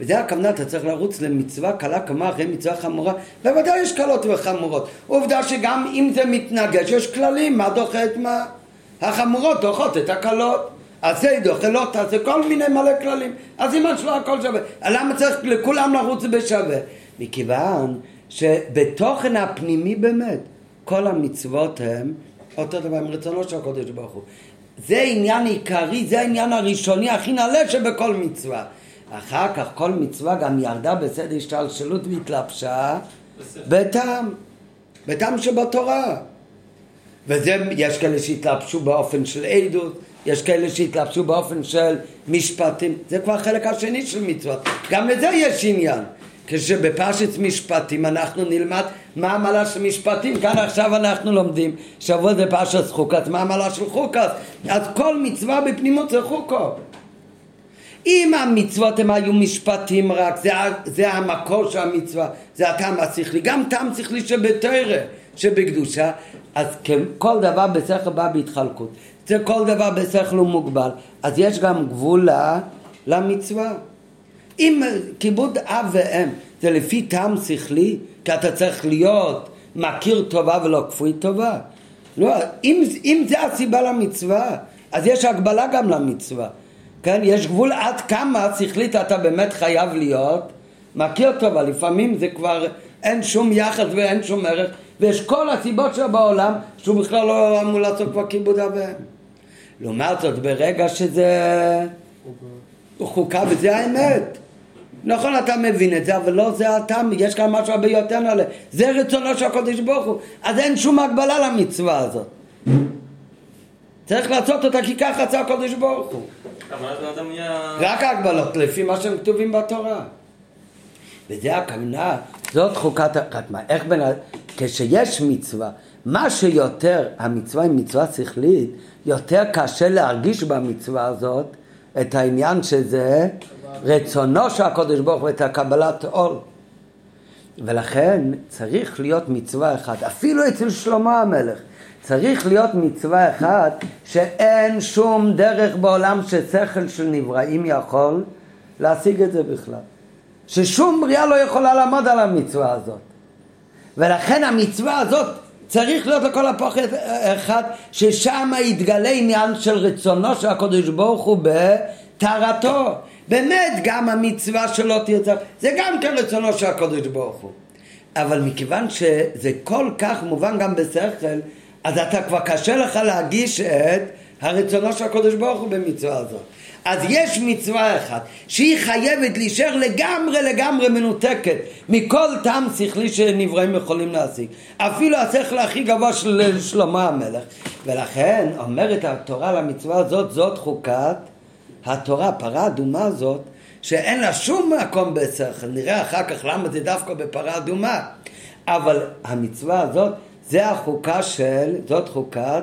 וזה הכוונה, אתה צריך לרוץ למצווה קלה כמה אחרי מצווה חמורה, בוודאי יש קלות וחמורות. עובדה שגם אם זה מתנגש, יש כללים, מה דוחה את מה? החמורות דוחות את הקלות. עשה דוחה, לא תעשה, כל מיני מלא כללים. אז אם שלו הכל שווה. למה צריך לכולם לרוץ בשווה? מכיוון שבתוכן הפנימי באמת, כל המצוות הם אותו דבר עם רצונו של הקודש ברוך הוא. זה עניין עיקרי, זה העניין הראשוני הכי נעלה שבכל מצווה. אחר כך כל מצווה גם ירדה בסדר השתלשלות והתלבשה בטעם, בטעם שבתורה. וזה, יש כאלה שהתלבשו באופן של עדות, יש כאלה שהתלבשו באופן של משפטים, זה כבר החלק השני של מצוות, גם לזה יש עניין. כשבפרשת משפטים אנחנו נלמד מה המעלה של משפטים, כאן עכשיו אנחנו לומדים, שבוע זה פרשת חוקת, מה המעלה של חוקת, אז כל מצווה בפנימות זה חוקו. אם המצוות הם היו משפטים רק, זה, זה המקור של המצווה, זה הטעם השכלי, גם טעם שכלי שבתרא, שבקדושה, אז כל דבר בשכל בא בהתחלקות, זה כל דבר בשכל הוא מוגבל, אז יש גם גבול למצווה. אם כיבוד אב ואם זה לפי טעם שכלי, כי אתה צריך להיות מכיר טובה ולא כפוי טובה. לא, אם, אם זה הסיבה למצווה, אז יש הגבלה גם למצווה. כן, יש גבול עד כמה שכלית אתה באמת חייב להיות מכיר טובה. לפעמים זה כבר אין שום יחס ואין שום ערך, ויש כל הסיבות שלו בעולם שהוא בכלל לא אמור לעשות כבר כיבוד אב ואם. לעומת זאת, ברגע שזה חוקה וזה האמת. נכון, אתה מבין את זה, אבל לא זה הטעם, יש כאן משהו הרבה יותר נעלה. זה רצונו של הקודש ברוך הוא, אז אין שום הגבלה למצווה הזאת. צריך לעשות אותה כי ככה רצה הקודש ברוך הוא. רק ההגבלות, לפי מה שהם כתובים בתורה. וזה הכוונה, זאת חוקת, רק מה, איך בין, כשיש מצווה, מה שיותר, המצווה היא מצווה שכלית, יותר קשה להרגיש במצווה הזאת את העניין שזה רצונו של הקודש ברוך הוא את הקבלת עול. ולכן צריך להיות מצווה אחת, אפילו אצל שלמה המלך, צריך להיות מצווה אחת שאין שום דרך בעולם ששכל של נבראים יכול להשיג את זה בכלל. ששום בריאה לא יכולה לעמוד על המצווה הזאת. ולכן המצווה הזאת צריך להיות לכל הפוחד אחד ששם יתגלה עניין של רצונו של הקדוש ברוך הוא בטהרתו. באמת גם המצווה שלא תרצה, זה גם כן רצונו של הקדוש ברוך הוא. אבל מכיוון שזה כל כך מובן גם בשכל, אז אתה כבר קשה לך להגיש את הרצונו של הקדוש ברוך הוא במצווה הזאת. אז יש מצווה אחת שהיא חייבת להישאר לגמרי לגמרי מנותקת מכל טעם שכלי שנבראים יכולים להשיג. אפילו השכל הכי גבוה של שלמה המלך. ולכן אומרת התורה למצווה הזאת זאת חוקת התורה פרה אדומה הזאת שאין לה שום מקום בשכל. נראה אחר כך למה זה דווקא בפרה אדומה. אבל המצווה הזאת זה החוקה של זאת חוקת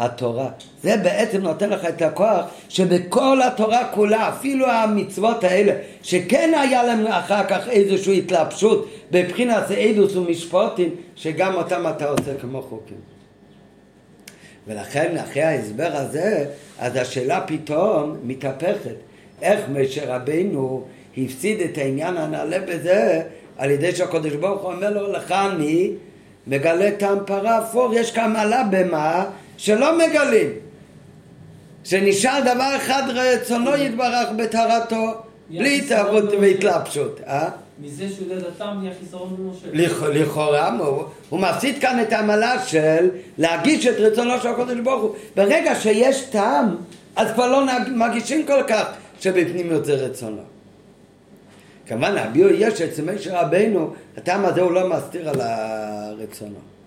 התורה. זה בעצם נותן לך את הכוח שבכל התורה כולה, אפילו המצוות האלה, שכן היה להם אחר כך איזושהי התלבשות בבחינת עדוס ומשפוטים, שגם אותם אתה עושה כמו חוקים. ולכן אחרי ההסבר הזה, אז השאלה פתאום מתהפכת. איך משה רבינו הפסיד את העניין הנעלה בזה על ידי שהקדוש ברוך הוא אומר לו לך אני מגלה טעם פרה אפור, יש כאן מעלה במה שלא מגלים. שנשאר דבר אחד רצונו יתברך בטהרתו, בלי התערות והתלבשות. אה? מזה שהוא יודע נהיה חיסרון במשה. לכאורה, הוא מפסיד כאן את העמלה של להגיש את רצונו של הקודש ברוך הוא. ברגע שיש טעם, אז כבר לא מגישים כל כך שבפנים יוצא רצונו. כמובן, הביאו יש אצל משה רבינו, הטעם הזה הוא לא מסתיר על הרצונו.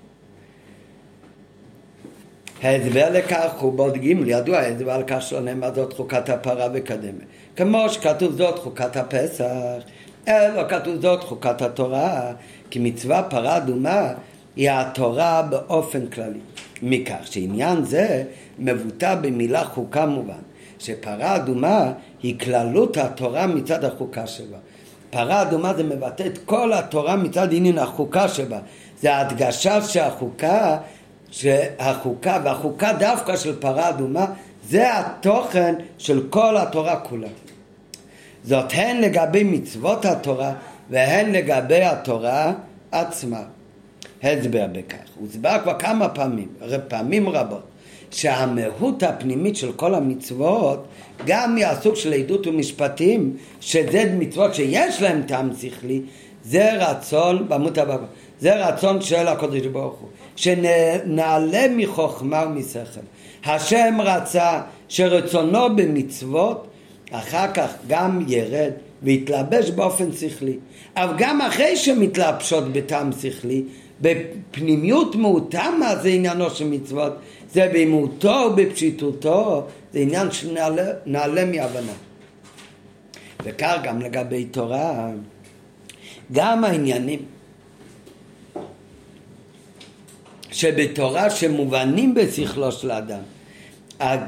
ההסבר לכך הוא בעוד ג' ידוע ההסבר על כך שלא נאמר זאת חוקת הפרה וקדמה. כמו שכתוב זאת חוקת הפסח, אלא כתוב זאת חוקת התורה, כי מצווה פרה אדומה היא התורה באופן כללי. מכך שעניין זה מבוטא במילה חוקה מובן, שפרה אדומה היא כללות התורה מצד החוקה שבה. פרה אדומה זה מבטא את כל התורה מצד עניין החוקה שבה. זה ההדגשה שהחוקה שהחוקה, והחוקה דווקא של פרה אדומה, זה התוכן של כל התורה כולה. זאת הן לגבי מצוות התורה והן לגבי התורה עצמה. הסבר בכך. הוסבר כבר כמה פעמים, פעמים רבות, שהמהות הפנימית של כל המצוות, גם מהסוג של עדות ומשפטים, שזה מצוות שיש להם טעם שכלי, זה רצון, בעמוד הבא, זה רצון של הקדוש ברוך הוא. שנעלה מחוכמה ומשכל. השם רצה שרצונו במצוות אחר כך גם ירד ויתלבש באופן שכלי. אבל גם אחרי שמתלבשות בטעם שכלי, בפנימיות מהותם מה זה עניינו של מצוות, זה באימותו ובפשיטותו, זה עניין שנעלה מהבנה. וכך גם לגבי תורה, גם העניינים שבתורה שמובנים בשכלו של האדם,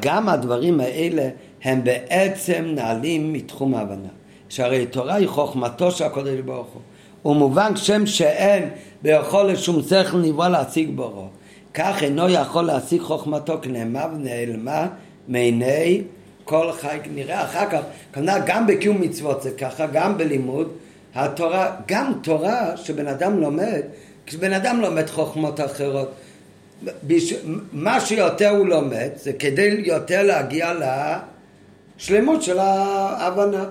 גם הדברים האלה הם בעצם נעלים מתחום ההבנה. שהרי תורה היא חוכמתו של הקודש ברוך הוא. הוא מובן שם שאין ביכול לשום שכל נברא להשיג בורו. כך אינו יכול להשיג חוכמתו כנאמר ונעלמה מעיני כל חי. נראה אחר כך, כנראה גם בקיום מצוות זה ככה, גם בלימוד התורה, גם תורה שבן אדם לומד כשבן אדם לומד חוכמות אחרות, מה שיותר הוא לומד זה כדי יותר להגיע לשלמות של ההבנה.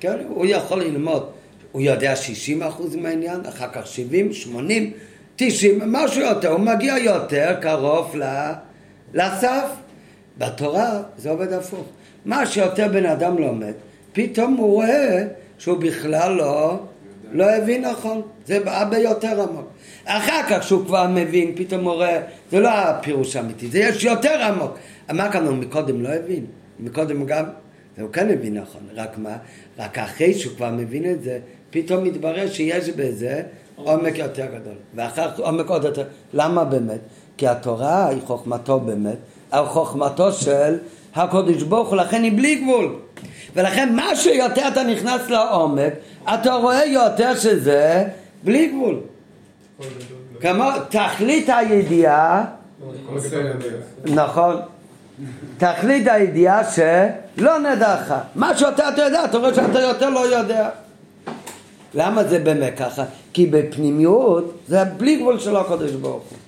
כן? הוא יכול ללמוד, הוא יודע 60 אחוז מהעניין, אחר כך 70, 80, 90, משהו יותר, הוא מגיע יותר קרוב לסף. בתורה זה עובד הפוך. מה שיותר בן אדם לומד, פתאום הוא רואה שהוא בכלל לא לא הבין נכון, זה הרבה יותר עמוק. אחר כך שהוא כבר מבין, פתאום הוא רואה, זה לא הפירוש האמיתי, זה יש יותר עמוק. מה כאן הוא מקודם לא הבין? מקודם גם, הוא כן הבין נכון, רק מה? רק אחרי שהוא כבר מבין את זה, פתאום מתברר שיש בזה עומק יותר גדול. ואחר כך עומק עוד יותר. למה באמת? כי התורה היא חוכמתו באמת, חוכמתו של הקודש ברוך הוא, לכן היא בלי גבול. ולכן מה שיותר אתה נכנס לעומק, אתה רואה יותר שזה בלי גבול. כמו תכלית הידיעה. נכון, תכלית הידיעה שלא נדעך. מה שאתה אתה יודע, אתה רואה שאתה יותר לא יודע. למה זה באמת ככה? כי בפנימיות זה בלי גבול של הקדוש ברוך הוא.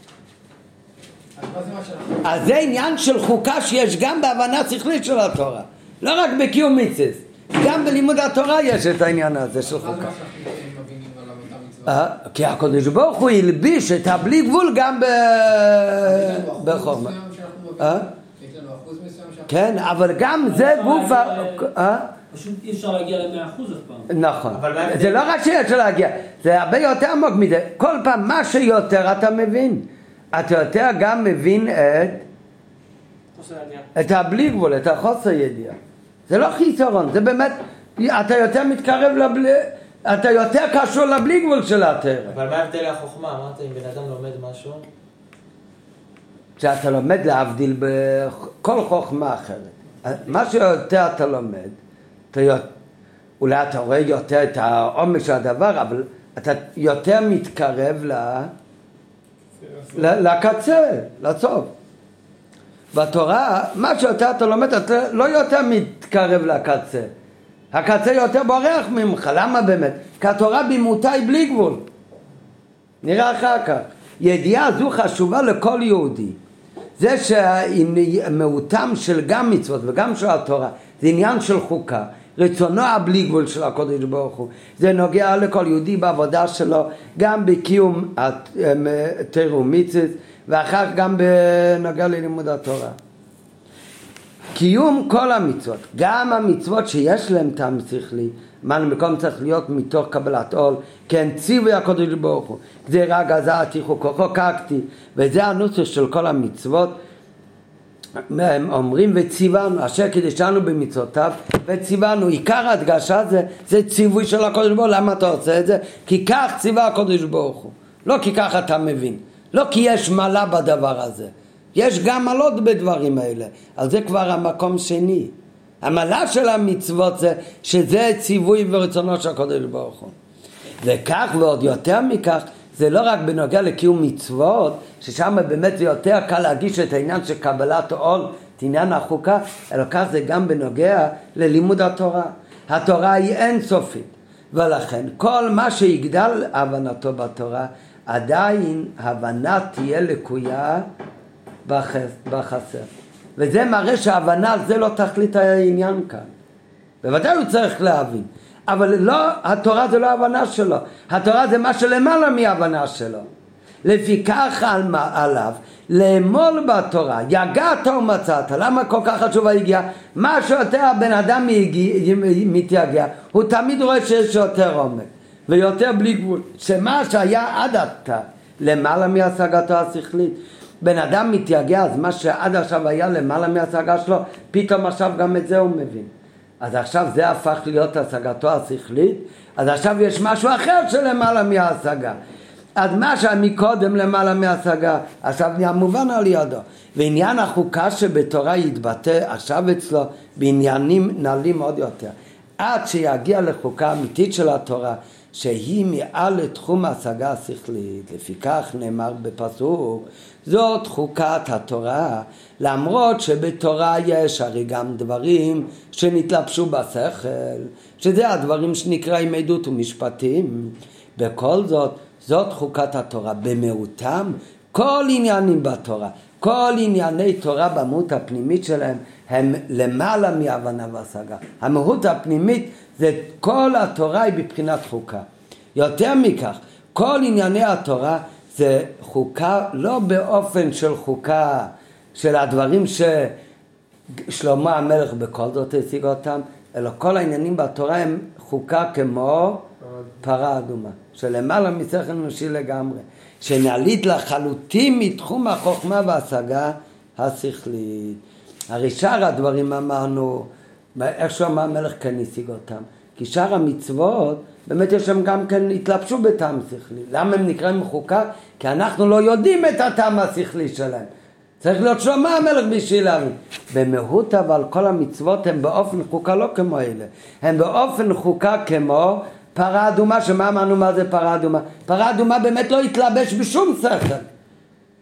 אז זה עניין של חוקה שיש גם בהבנה שכלית של התורה. לא רק בקיום מיצס, גם בלימוד התורה יש את העניין הזה של חוקה. אה, כי הקדוש ברוך הוא הלביש את הבלי גבול גם ב- יש לנו אחוז בחוכמה. מסוים שאנחנו מבינים? אה? כן, אבל גם זה גוף ה... אה? פשוט אי אפשר להגיע ל-100% אף פעם. נכון. זה לא רק שיש להגיע, זה הרבה יותר עמוק מזה. כל פעם מה שיותר אתה מבין. אתה יותר גם מבין את, חוסר ידיעה. את הבלי גבול, את החוסר ידיעה. זה לא חיסרון, זה באמת, אתה יותר מתקרב לבלי... אתה יותר קשור לבלי גבול של התרא. אבל מה ההבדל לחוכמה? אמרת אם בן אדם לומד משהו, שאתה לומד להבדיל בכל חוכמה אחרת. מה שיותר אתה לומד, אתה, אולי אתה רואה יותר את העומק של הדבר, אבל אתה יותר מתקרב ל, ל, לקצה, לסוף. בתורה, מה שיותר אתה לומד, אתה לא יותר מתקרב לקצה. הקצה יותר בורח ממך, למה באמת? כי התורה במותה היא בלי גבול. נראה אחר כך. ידיעה זו חשובה לכל יהודי. זה שמיעוטם של גם מצוות וגם של התורה זה עניין של חוקה. רצונו הבלי גבול של הקודש ברוך הוא. זה נוגע לכל יהודי בעבודה שלו, גם בקיום תרא ומצוות ואחר כך גם בנוגע ללימוד התורה. קיום כל המצוות, גם המצוות שיש להם טעם שכלי, מעל מקום צריך להיות מתוך קבלת עול, כן ציווי הקודש ברוך הוא, גזירה גזעתי חוקו חוקקתי, וזה הנוסח של כל המצוות, הם אומרים וציוונו, אשר קידשנו במצוותיו וציוונו, עיקר ההדגשה זה, זה ציווי של הקודש ברוך הוא, למה אתה עושה את זה? כי כך ציווה הקודש ברוך הוא, לא כי ככה אתה מבין, לא כי יש מעלה בדבר הזה, יש גם מעלות בדברים האלה, אז זה כבר המקום שני. המעלה של המצוות זה שזה ציווי ורצונו של הקודש ברוך הוא. וכך ועוד יותר מכך, זה לא רק בנוגע לקיום מצוות, ששם באמת זה יותר קל להגיש את העניין של קבלת עול, את עניין החוקה, אלא כך זה גם בנוגע ללימוד התורה. התורה היא אינסופית, ולכן כל מה שיגדל הבנתו בתורה, עדיין הבנה תהיה לקויה בחס- בחסר. וזה מראה שההבנה זה לא תכלית העניין כאן. בוודאי הוא צריך להבין. אבל לא, התורה זה לא ההבנה שלו. התורה זה מה שלמעלה מההבנה שלו. לפיכך על עליו לאמול בתורה, יגעת ומצאת. למה כל כך חשוב היגיעה? מה שיותר הבן אדם מתייגע, הוא תמיד רואה שיש יותר עומק ויותר בלי גבול. שמה שהיה עד עתה למעלה מהשגתו השכלית. בן אדם מתייגע, אז מה שעד עכשיו היה למעלה מהשגה שלו, פתאום עכשיו גם את זה הוא מבין. אז עכשיו זה הפך להיות השגתו השכלית, אז עכשיו יש משהו אחר שלמעלה מההשגה. אז מה שמקודם למעלה מההשגה, עכשיו נהיה מובן על ידו. ועניין החוקה שבתורה יתבטא עכשיו אצלו בעניינים נעלים עוד יותר. עד שיגיע לחוקה אמיתית של התורה, שהיא מעל לתחום ההשגה השכלית. לפיכך נאמר בפסוק, זאת חוקת התורה, למרות שבתורה יש הרי גם דברים שנתלבשו בשכל, שזה הדברים שנקראים עדות ומשפטים. בכל זאת, זאת חוקת התורה. במיעוטם, כל עניינים בתורה, כל ענייני תורה במהות הפנימית שלהם הם למעלה מהבנה והשגה. המהות הפנימית זה כל התורה היא בבחינת חוקה. יותר מכך, כל ענייני התורה זה חוקה לא באופן של חוקה של הדברים ששלמה המלך בכל זאת השיג אותם, אלא כל העניינים בתורה הם חוקה כמו פרה אדומה, שלמעלה משכל אנושי לגמרי, שנעלית לחלוטין מתחום החוכמה וההשגה השכלית. הרי שאר הדברים אמרנו, איך שאמר המלך כן השיג אותם, כי שאר המצוות באמת יש שם גם כן התלבשו בטעם שכלי. למה הם נקראים חוקה? כי אנחנו לא יודעים את הטעם השכלי שלהם. צריך להיות שלמה המלך בשביל להבין. במהות אבל כל המצוות הן באופן חוקה לא כמו אלה. הן באופן חוקה כמו פרה אדומה, שמה אמרנו מה זה פרה אדומה? פרה אדומה באמת לא התלבש בשום שכל.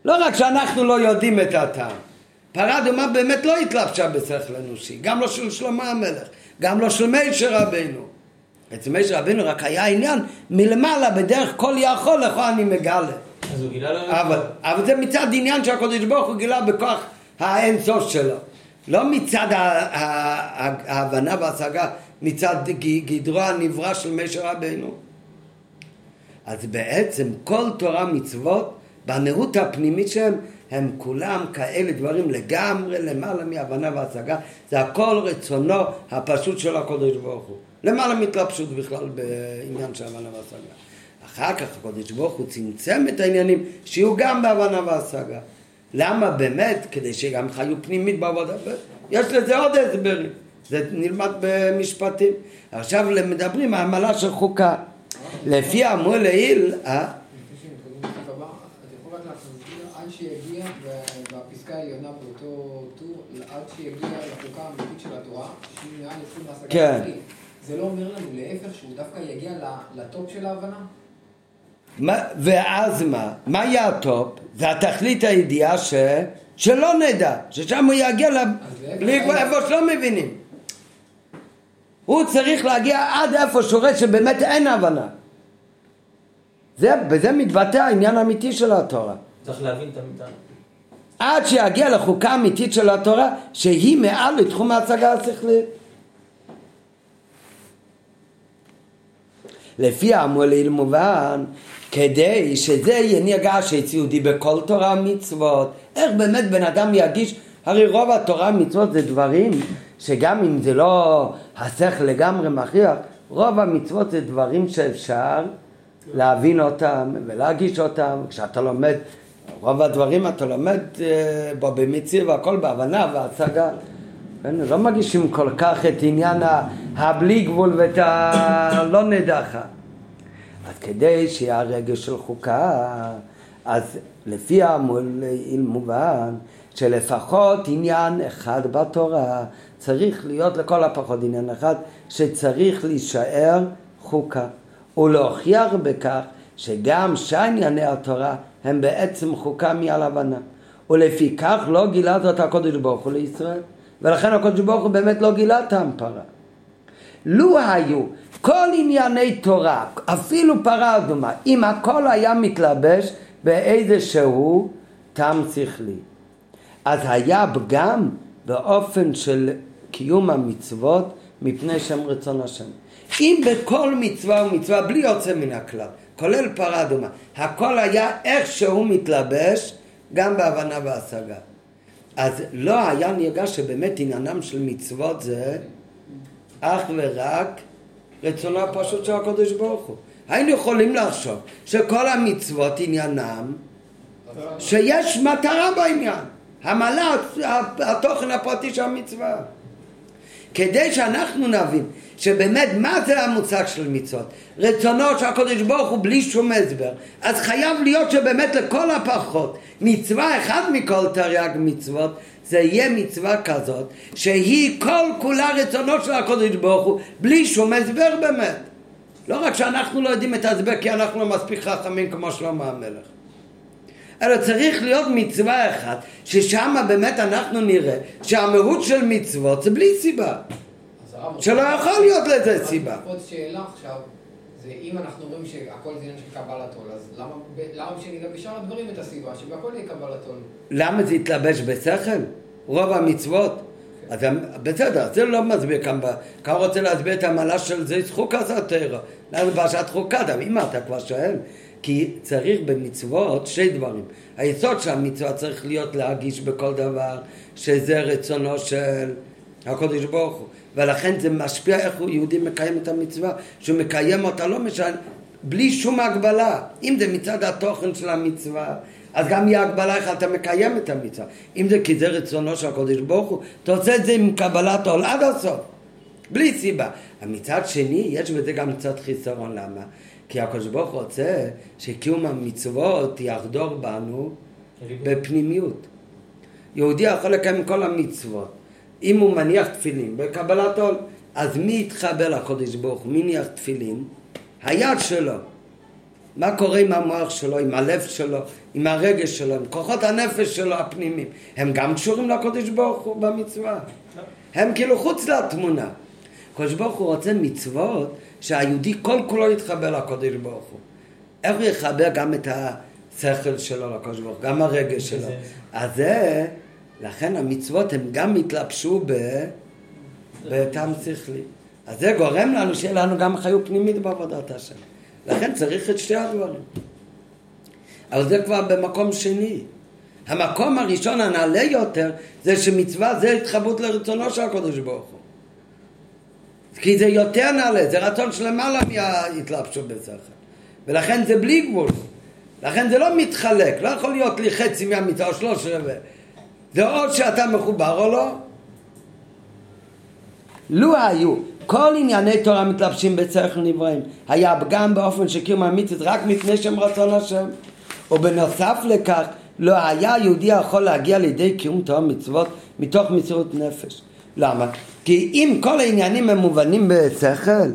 לא רק שאנחנו לא יודעים את הטעם. פרה אדומה באמת לא התלבשה בשכל אנושי, גם לא של שלמה המלך, גם לא של מישר רבנו. אצל מישר רבנו רק היה עניין מלמעלה, בדרך כל יכול, לכו אני מגלה. אז הוא גילה לו... אבל, אבל זה מצד עניין שהקדוש ברוך הוא גילה בכוח האין סוף שלו. לא מצד ההבנה וההשגה, מצד גדרו הנברא של משה רבנו. אז בעצם כל תורה מצוות, בנראות הפנימית שלהם, הם כולם כאלה דברים לגמרי למעלה מהבנה והשגה. זה הכל רצונו הפשוט של הקדוש ברוך הוא. למעלה מתלבשות בכלל בעניין של הבנה והשגה. אחר כך הקדוש ברוך הוא צמצם את העניינים שיהיו גם בהבנה והשגה. למה באמת? כדי שגם חיו פנימית בעבודה. יש לזה עוד הסברים. זה נלמד במשפטים. עכשיו מדברים על עמלה של חוקה. לפי האמור לעיל, אה? לפני שמתקדמים לשלב הבא, אתה יכול רק להסביר עד שיגיע ב- בפסקה העליונה באותו טור, עד שיגיע לחוקה האמיתית של התורה, שהיא מעל לפי מהשגה כן. הכללית. זה לא אומר לנו להפך שהוא דווקא יגיע ל top של ההבנה? מה, ואז מה? מה יהיה ה top? זה התכלית הידיעה ש... שלא נדע, ששם הוא יגיע ל... לאיפה שלא מבינים. הוא צריך להגיע עד איפה שהוא רואה שבאמת אין הבנה. זה, בזה מתבטא העניין האמיתי של התורה. צריך להבין את המיטה. עד שיגיע לחוקה האמיתית של התורה, שהיא מעל לתחום ההצגה השכלית. לפי האמור לעיל מובן, כדי שזה יהיה נרגש יהודי בכל תורה ומצוות, איך באמת בן אדם ירגיש, הרי רוב התורה ומצוות זה דברים שגם אם זה לא השכל לגמרי מכריח, רוב המצוות זה דברים שאפשר להבין אותם ולהגיש אותם, כשאתה לומד, רוב הדברים אתה לומד אה, בו במציא והכל בהבנה והשגה. כן, לא מגישים כל כך את עניין הבלי גבול ואת הלא נדחה. אז כדי שיהיה הרגש של חוקה, אז לפי המועיל מובן שלפחות עניין אחד בתורה צריך להיות לכל הפחות עניין אחד שצריך להישאר חוקה ולהוכיח בכך שגם שענייני התורה הם בעצם חוקה מעל הבנה. ולפיכך לא גילה זאת הקודש ברוך הוא לישראל. ולכן הקודש ברוך הוא באמת לא גילה טעם פרה לו היו כל ענייני תורה, אפילו פרה אדומה, אם הכל היה מתלבש באיזה שהוא טעם שכלי, אז היה פגם באופן של קיום המצוות מפני שם רצון השם. אם בכל מצווה ומצווה, בלי יוצא מן הכלל, כולל פרה אדומה, הכל היה איך שהוא מתלבש, גם בהבנה והשגה. אז לא היה נרגש שבאמת עניינם של מצוות זה אך ורק רצונו הפשוט של הקדוש ברוך הוא. היינו יכולים לחשוב שכל המצוות עניינם שיש מטרה בעניין, המעלה, התוכן הפרטי של המצווה. כדי שאנחנו נבין שבאמת מה זה המושג של מצוות, רצונו של הקדוש ברוך הוא בלי שום הסבר, אז חייב להיות שבאמת לכל הפחות מצווה אחת מכל תרי"ג מצוות זה יהיה מצווה כזאת שהיא כל כולה רצונו של הקדוש ברוך הוא בלי שום הסבר באמת. לא רק שאנחנו לא יודעים את ההסבר כי אנחנו לא מספיק חכמים כמו שלמה המלך. אלא צריך להיות מצווה אחת, ששם באמת אנחנו נראה שהמהות של מצוות זה בלי סיבה. אז. שלא יכול להיות לזה סיבה. עוד שאלה עכשיו, זה אם אנחנו אומרים שהכל זה עניין של קבלת עול, אז למה, למה שנראה בשאר הדברים את הסיבה, שבהכל יהיה קבלת עול? למה זה התלבש בשכל? רוב המצוות? אז הם- בסדר, זה לא מסביר כאן, כאן רוצה להסביר את המעלה של זה חוקה התרא. למה פרשת חוקה? אם אתה כבר שואל, כי צריך במצוות שתי דברים. היסוד של המצווה צריך להיות להגיש בכל דבר שזה רצונו של הקדוש ברוך הוא. ולכן זה משפיע איך הוא יהודי מקיים את המצווה, שהוא מקיים אותה לא משנה, בלי שום הגבלה. אם זה מצד התוכן של המצווה, אז גם יהיה הגבלה איך אתה מקיים את המצווה. אם זה כי זה רצונו של הקדוש ברוך הוא, אתה עושה את זה עם קבלת עול עד הסוף. בלי סיבה. מצד שני, יש בזה גם קצת חיסרון, למה? כי הקדוש ברוך הוא רוצה שקיום המצוות יחדור בנו בפנימיות. יהודי יכול לקיים כל המצוות. אם הוא מניח תפילין בקבלת עול, אז מי יתחבר לקדוש ברוך הוא? מי מניח תפילין? היד שלו, מה קורה עם המוח שלו, עם הלב שלו, עם הרגש שלו, עם כוחות הנפש שלו הפנימיים, הם גם קשורים לקודש ברוך הוא במצווה. הם כאילו חוץ לתמונה. הקודש ברוך הוא רוצה מצוות שהיהודי כל כולו יתחבר לקודש ברוך הוא. איך הוא יחבר גם את השכל שלו לקודש ברוך הוא, גם הרגש שלו. אז זה, לכן המצוות הם גם התלבשו ב... בטעם שכלי. אז זה גורם לנו שיהיה לנו גם חיות פנימית בעבודת השם. לכן צריך את שתי הדברים. אבל זה כבר במקום שני. המקום הראשון הנעלה יותר זה שמצווה זה התחברות לרצונו של הקדוש ברוך הוא. כי זה יותר נעלה, זה רצון שלמעלה מהתלבשות בשכל. ולכן זה בלי גבול. לכן זה לא מתחלק, לא יכול להיות לי חצי מהמצווה או שלוש רבעי. זה או שאתה מחובר או לא. לו היו כל ענייני תורה מתלבשים בשכל נבראים, היה גם באופן שקיום המצוות רק מפני שהם רצון השם. ובנוסף לכך, לא היה יהודי יכול להגיע לידי קיום תורה מצוות מתוך מסירות נפש. למה? כי אם כל העניינים הם מובנים בשכל,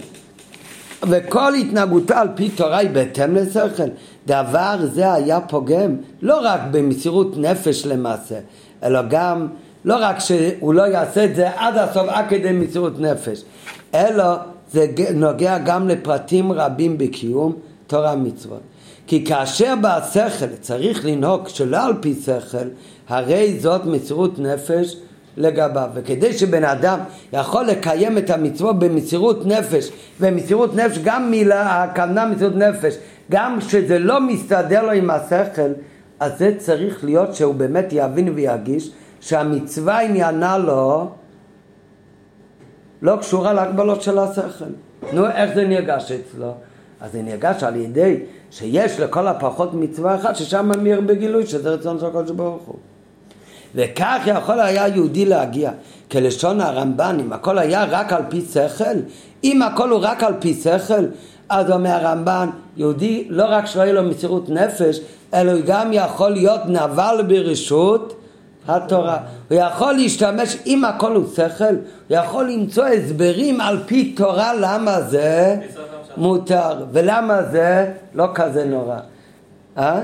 וכל התנהגותו על פי תורה היא בהתאם לשכל, דבר זה היה פוגם לא רק במסירות נפש למעשה, אלא גם, לא רק שהוא לא יעשה את זה עד הסוף עד כדי מסירות נפש, אלא זה נוגע גם לפרטים רבים בקיום תורה מצוות. כי כאשר בשכל צריך לנהוג שלא על פי שכל, הרי זאת מסירות נפש לגביו. וכדי שבן אדם יכול לקיים את המצוות במסירות נפש, ומסירות נפש גם מילה, הכוונה מסירות נפש, גם כשזה לא מסתדר לו עם השכל, אז זה צריך להיות שהוא באמת יבין וירגיש שהמצווה עניינה לו לא קשורה להגבלות של השכל. נו, איך זה נרגש אצלו? אז זה נרגש על ידי שיש לכל הפחות מצווה אחת ששם מאיר בגילוי שזה רצון של הקדוש ברוך הוא. וכך יכול היה יהודי להגיע, כלשון הרמב"ן, אם הכל היה רק על פי שכל, אם הכל הוא רק על פי שכל, אז אומר הרמב"ן, יהודי לא רק שלא יהיה לו מסירות נפש, אלא הוא גם יכול להיות נבל ברשות התורה. הוא יכול להשתמש, אם הכל הוא שכל, הוא יכול למצוא הסברים על פי תורה למה זה מותר, ולמה זה לא כזה נורא. אה?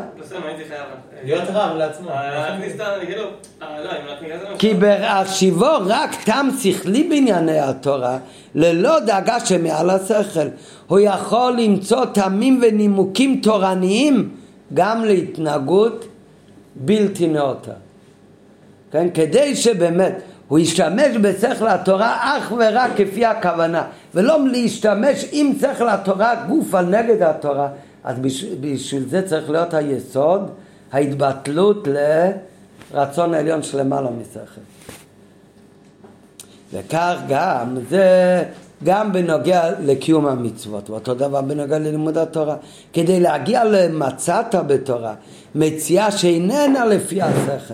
להיות רב לעצמו. כי בהשיבו רק תם שכלי בענייני התורה, ללא דאגה שמעל השכל, הוא יכול למצוא טעמים ונימוקים תורניים גם להתנהגות בלתי נאותה. כן? כדי שבאמת הוא ישתמש בשכל התורה אך ורק כפי הכוונה, ולא להשתמש עם שכל התורה גוף על נגד התורה, אז בשביל זה צריך להיות היסוד, ההתבטלות לרצון העליון שלמעלה משכל. וכך גם זה גם בנוגע לקיום המצוות, ואותו דבר בנוגע ללימוד התורה. כדי להגיע למצאת בתורה, מציאה שאיננה לפי השכל.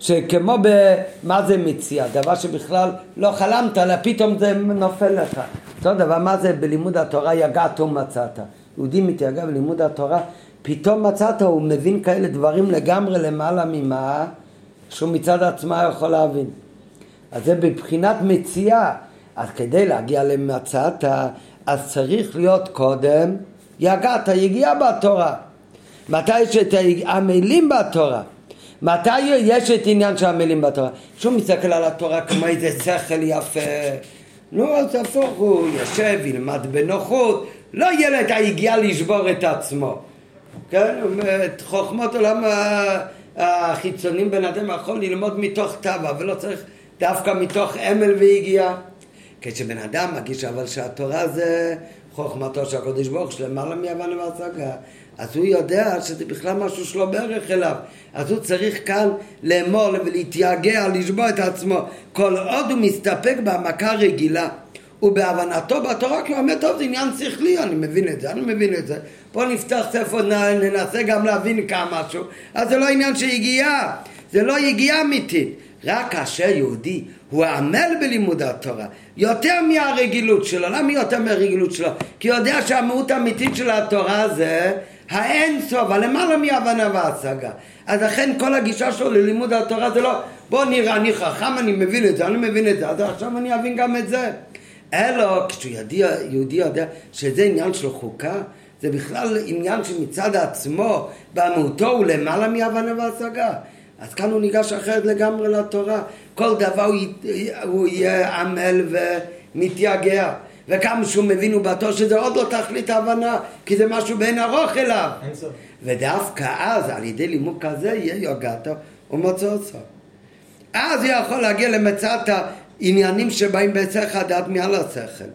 שכמו במה זה מציאה, דבר שבכלל לא חלמת עליה, פתאום זה נופל לך. אותו דבר, מה זה בלימוד התורה יגעת ומצאת. יהודי מתייגע בלימוד התורה, פתאום מצאת, הוא מבין כאלה דברים לגמרי למעלה ממה שהוא מצד עצמה יכול להבין. אז זה בבחינת מציאה. אז כדי להגיע למצאת, אז צריך להיות קודם יגעת, יגיעה בתורה. מתי יש את המילים בתורה? מתי יש את עניין של המילים בתורה? כשהוא מסתכל על התורה כמו איזה שכל יפה, נו אז הפוך הוא יושב, ילמד בנוחות, לא את היגיעה לשבור את עצמו. כן? את חוכמות עולם החיצונים בן אדם יכול ללמוד מתוך טבע ולא צריך דווקא מתוך אמל ויגיעה. כשבן אדם מגיש אבל שהתורה זה חוכמתו של הקדוש ברוך הוא למעלה מיוון והשגה אז הוא יודע שזה בכלל משהו שלא בערך אליו. אז הוא צריך כאן לאמור ולהתייגע, לשבוע את עצמו. כל עוד הוא מסתפק בהעמקה רגילה ובהבנתו בתורה, כי הוא אומר, טוב, זה עניין שכלי, אני מבין את זה, אני מבין את זה. בואו נפתח ספר, ננסה גם להבין כמה משהו. אז זה לא עניין של יגיעה, זה לא יגיעה אמיתית. רק כאשר יהודי הוא עמל בלימוד התורה יותר מהרגילות שלו, למה יותר מהרגילות שלו? כי הוא יודע שהמהות האמיתית של התורה זה האין סוף, הלמעלה מהבנה והשגה. אז לכן כל הגישה שלו ללימוד התורה זה לא בוא נראה, אני חכם, אני מבין את זה, אני מבין את זה, אז עכשיו אני אבין גם את זה. אלא כשיהודי יודע שזה עניין של חוקה, זה בכלל עניין שמצד עצמו, במהותו הוא למעלה מהבנה והשגה. אז כאן הוא ניגש אחרת לגמרי לתורה. כל דבר הוא, הוא יהיה עמל ומתייגע. וכמה שהוא מבין הוא בטוח שזה עוד לא תכלית ההבנה, כי זה משהו בין ארוך אליו. ודווקא אז, על ידי לימוד כזה, יהיה יוגעתו ומוצאו. אז הוא יכול להגיע למצאת העניינים שבאים בהיסח הדעת מעל השכל.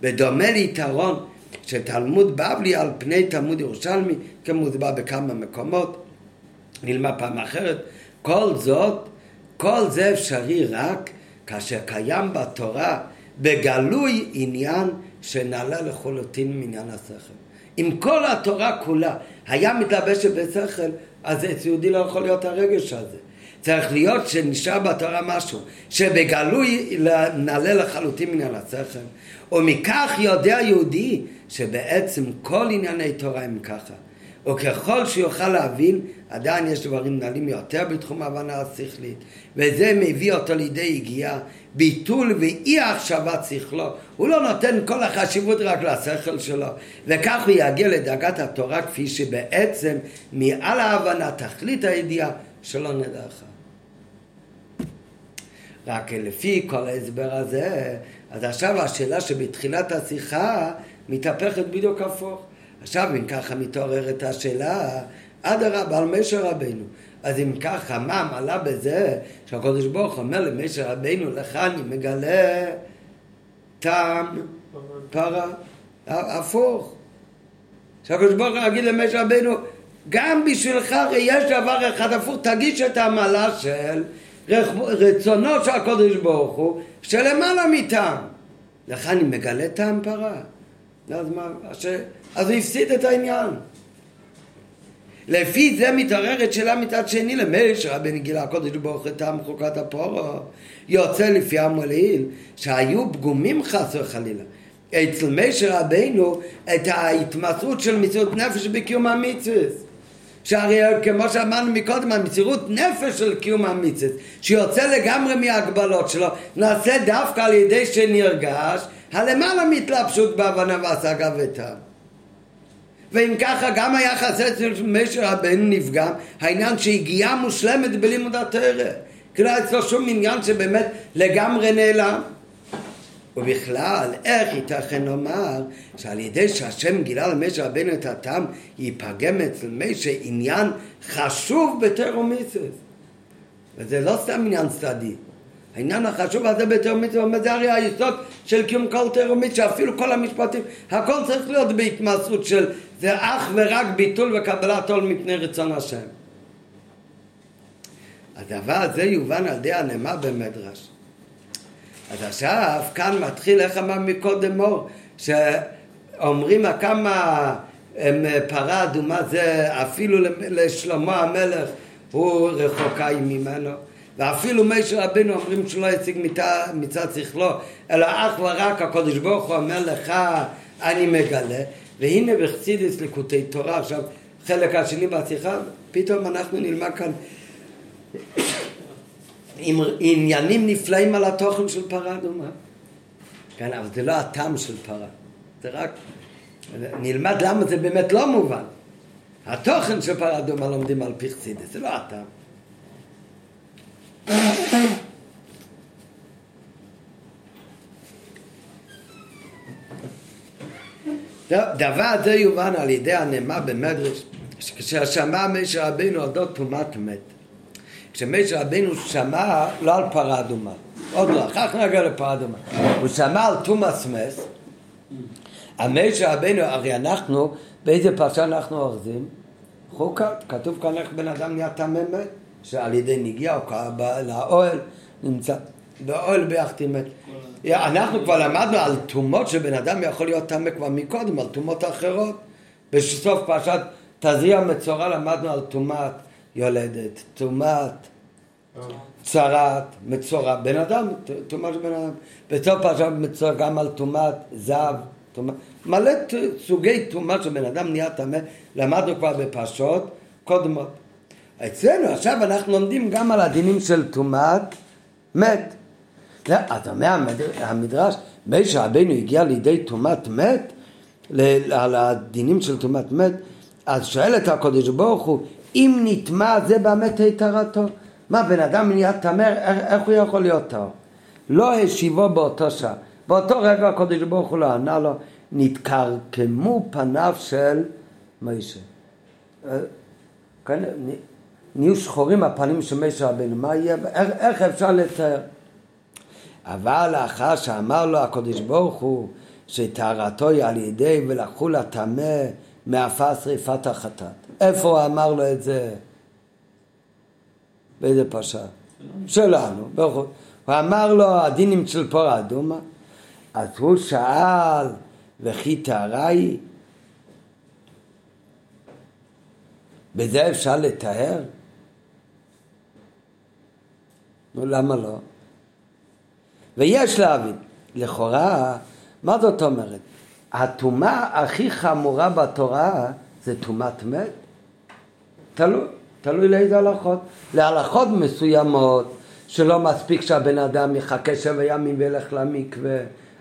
בדומה ליתרון של תלמוד בבלי על פני תלמוד ירושלמי, כמוסבר בכמה מקומות, נלמד פעם אחרת, כל זאת, כל זה אפשרי רק כאשר קיים בתורה בגלוי עניין שנעלה לחלוטין מעניין השכל. אם כל התורה כולה היה מתלבשת בשכל, אז אצל יהודי לא יכול להיות הרגש הזה. צריך להיות שנשאר בתורה משהו שבגלוי נעלה לחלוטין מעניין השכל. ומכך יודע יהודי שבעצם כל ענייני תורה הם ככה. וככל שיוכל להבין, עדיין יש דברים נעלים יותר בתחום ההבנה השכלית, וזה מביא אותו לידי יגיעה, ביטול ואי החשבת שכלו. הוא לא נותן כל החשיבות רק לשכל שלו, וכך הוא יגיע לדאגת התורה כפי שבעצם מעל ההבנה, תכלית הידיעה, שלא נדע לך. רק לפי כל ההסבר הזה, אז עכשיו השאלה שבתחילת השיחה מתהפכת בדיוק הפוך. עכשיו אם ככה מתעוררת השאלה, אדרבה על משה רבנו. אז אם ככה, מה מעלה בזה שהקדוש ברוך הוא אומר למשה רבנו, לך אני מגלה טעם פרה, הפוך. שהקדוש ברוך הוא יגיד למשה רבנו, גם בשבילך יש דבר אחד הפוך, תגיש את המעלה של רצונו של הקדוש ברוך הוא, שלמעלה מטעם. לך אני מגלה טעם פרה. אז מה, אז הוא הפסיד את העניין. לפי זה מתעוררת שאלה מצד שני למשה רבנו גילה הקודש ברוך הוא טעם חוקת הפורו יוצא לפי המולעיל שהיו פגומים חס וחלילה אצל משה רבנו את ההתמסרות של מסירות נפש בקיום המצווה שהרי כמו שאמרנו מקודם המסירות נפש של קיום המצווה שיוצא לגמרי מההגבלות שלו נעשה דווקא על ידי שנרגש הלמעלה מתלבשות בהבנה והשגה וטעם ואם ככה גם היחס אצל משה רבנו נפגם, העניין שהגיעה מושלמת בלימוד התרא. כי לא אצלו שום עניין שבאמת לגמרי נעלם. ובכלל, איך ייתכן לומר שעל ידי שהשם גילה למשה רבנו את הטעם, ייפגם אצל משה עניין חשוב בתרומיסס. וזה לא סתם עניין צדדי. העניין החשוב הזה בתאומית, זה הרי היסוד של קיום כל תאומית, שאפילו כל המשפטים, הכל צריך להיות בהתמסרות של זה אך ורק ביטול וקבלת עול מפני רצון השם. הדבר הזה יובן על ידי הנאמר במדרש. אז עכשיו, כאן מתחיל, איך אמר מקודם מור, שאומרים כמה פרה אדומה זה אפילו לשלמה המלך הוא רחוקה ממנו. ואפילו משה רבינו אומרים שלא יציג מצד שכלו, אלא אך ורק הקדוש ברוך הוא אומר לך, אני מגלה. והנה בחסידס לקוטי תורה, עכשיו חלק השני בשיחה, פתאום אנחנו נלמד כאן עם עניינים נפלאים על התוכן של פרה אדומה. כן, אבל זה לא הטעם של פרה, זה רק, נלמד למה זה באמת לא מובן. התוכן של פרה אדומה לומדים על פי חסידס, זה לא הטעם. דבר זה יובן על ידי הנאמר במדרש, שכששמע משה רבינו אודות טומאת מת. כשמשה רבינו שמע לא על פרה אדומה, עוד לא, כך נגיע לפרה אדומה. הוא שמע על תומאס מס, המשה רבינו, הרי אנחנו, באיזה פרשה אנחנו אוחזים? חוקת, כתוב כאן איך בן אדם נהיה טמא. שעל ידי נגיעה או בא לאוהל, נמצא באוהל ביחד עם... אנחנו כבר למדנו על טומאות שבן אדם יכול להיות טמא כבר מקודם, על טומאות אחרות. בסוף פרשת תזריע מצורע למדנו על טומאת יולדת, טומאת צרת, מצורע, בן אדם, טומאה של בן אדם. בסוף פרשת מצורע גם על טומאת זב, מלא סוגי טומאה של בן אדם נהיה טמא, למדנו כבר בפרשות קודמות. אצלנו עכשיו אנחנו לומדים גם על הדינים של טומאת מת. לא, אז אומר המדרש, משה רבינו הגיע לידי טומאת מת, על הדינים של טומאת מת, אז שואלת הקודש ברוך הוא, אם נטמע זה באמת היתרתו? מה, בן אדם נהיה טמא, איך הוא יכול להיות טהור? לא השיבו באותו שעה. באותו רגע הקודש ברוך הוא לא ענה לו, נתקרקמו פניו של משה. אה, כן, נהיו שחורים הפנים של משה רבינו, מה יהיה, איך, איך אפשר לתאר? אבל לאחר שאמר לו הקדוש ברוך הוא שטהרתו היא על ידי ולקחו לטמא מעפר שריפת החטאת. איפה הוא אמר לו את זה? באיזה פרשה? שלנו. הוא אמר לו הדינים של פורה אדומה אז הוא שאל וכי טהרה היא? בזה אפשר לטהר? נו, למה לא? ויש להבין, לכאורה, מה זאת אומרת? הטומאה הכי חמורה בתורה זה טומאת מת? תלוי, תלוי לאיזה הלכות. להלכות מסוימות, שלא מספיק שהבן אדם יחכה שבע ימים וילך למקווה,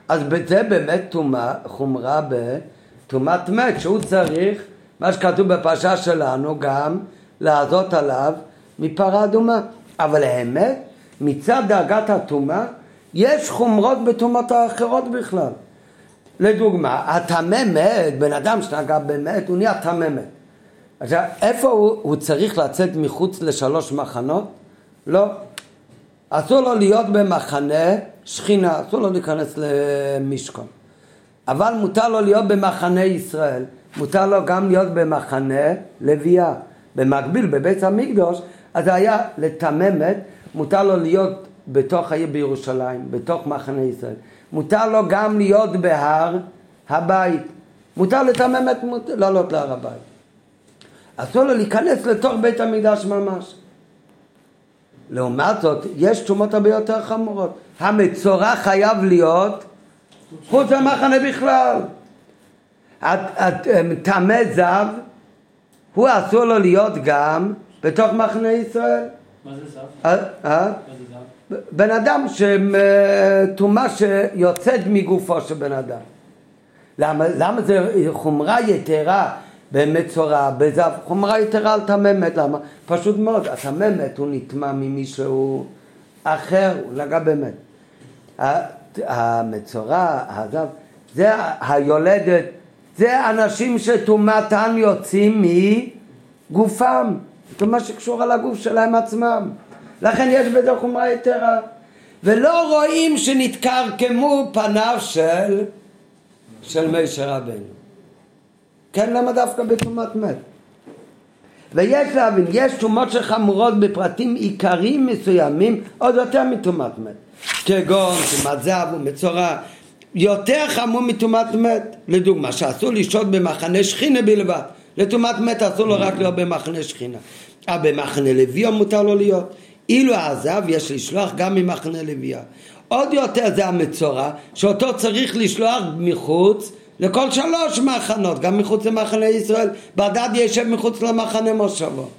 אז זה באמת טומאה, חומרה בטומאת מת, שהוא צריך, מה שכתוב בפרשה שלנו, גם לעזות עליו מפרה אדומה. אבל האמת, מצד דאגת הטומאה, יש חומרות בטומאות האחרות בכלל. לדוגמה, הטמא מת, בן אדם שנגע במת, הוא נהיה טמא מת. עכשיו, איפה הוא, הוא צריך לצאת מחוץ לשלוש מחנות? לא. אסור לו להיות במחנה שכינה, אסור לו להיכנס למשכון. אבל מותר לו להיות במחנה ישראל, מותר לו גם להיות במחנה לוויה. במקביל, בבית המקדוש, אז זה היה לתממת, מותר לו להיות בתוך העיר בירושלים, בתוך מחנה ישראל. מותר לו גם להיות בהר הבית. מותר לתמם את לעלות להר הבית. אסור לו להיכנס לתוך בית המקדש ממש. לעומת זאת, יש תשומות הרבה יותר חמורות. המצורע חייב להיות חוץ למחנה בכלל. טמא זב, הוא אסור לו להיות גם בתוך מחנה ישראל. מה זה זב? אה? מה זה זב? בן אדם שטומאה שיוצאת מגופו של בן אדם. למה, למה זה חומרה יתרה במצורע, בזב, חומרה יתרה על תממת, למה? פשוט מאוד, התממת הוא נטמע ממישהו אחר, הוא נגע באמת. המצורע, הזב, זה היולדת, זה אנשים שטומאתם יוצאים מגופם, אומרת שקשורה לגוף שלהם עצמם. לכן יש בזה חומרה יתרה. ולא רואים שנתקרקמו פניו של, של משה רבנו. כן, למה דווקא בטומאת מת? ויש להבין, יש טומאות שחמורות בפרטים עיקריים מסוימים עוד יותר מטומאת מת. כגון טומאת זב ומצורע, יותר חמור מטומאת מת. לדוגמה, שאסור לשהות במחנה שכינה בלבד. לטומאת מת אסור לו רק להיות במחנה שכינה. אבל במחנה לוי מותר לו להיות. אילו עזב יש לשלוח גם ממחנה לוויה. עוד יותר זה המצורע, שאותו צריך לשלוח מחוץ לכל שלוש מחנות, גם מחוץ למחנה ישראל, בדד ישב מחוץ למחנה מושבו.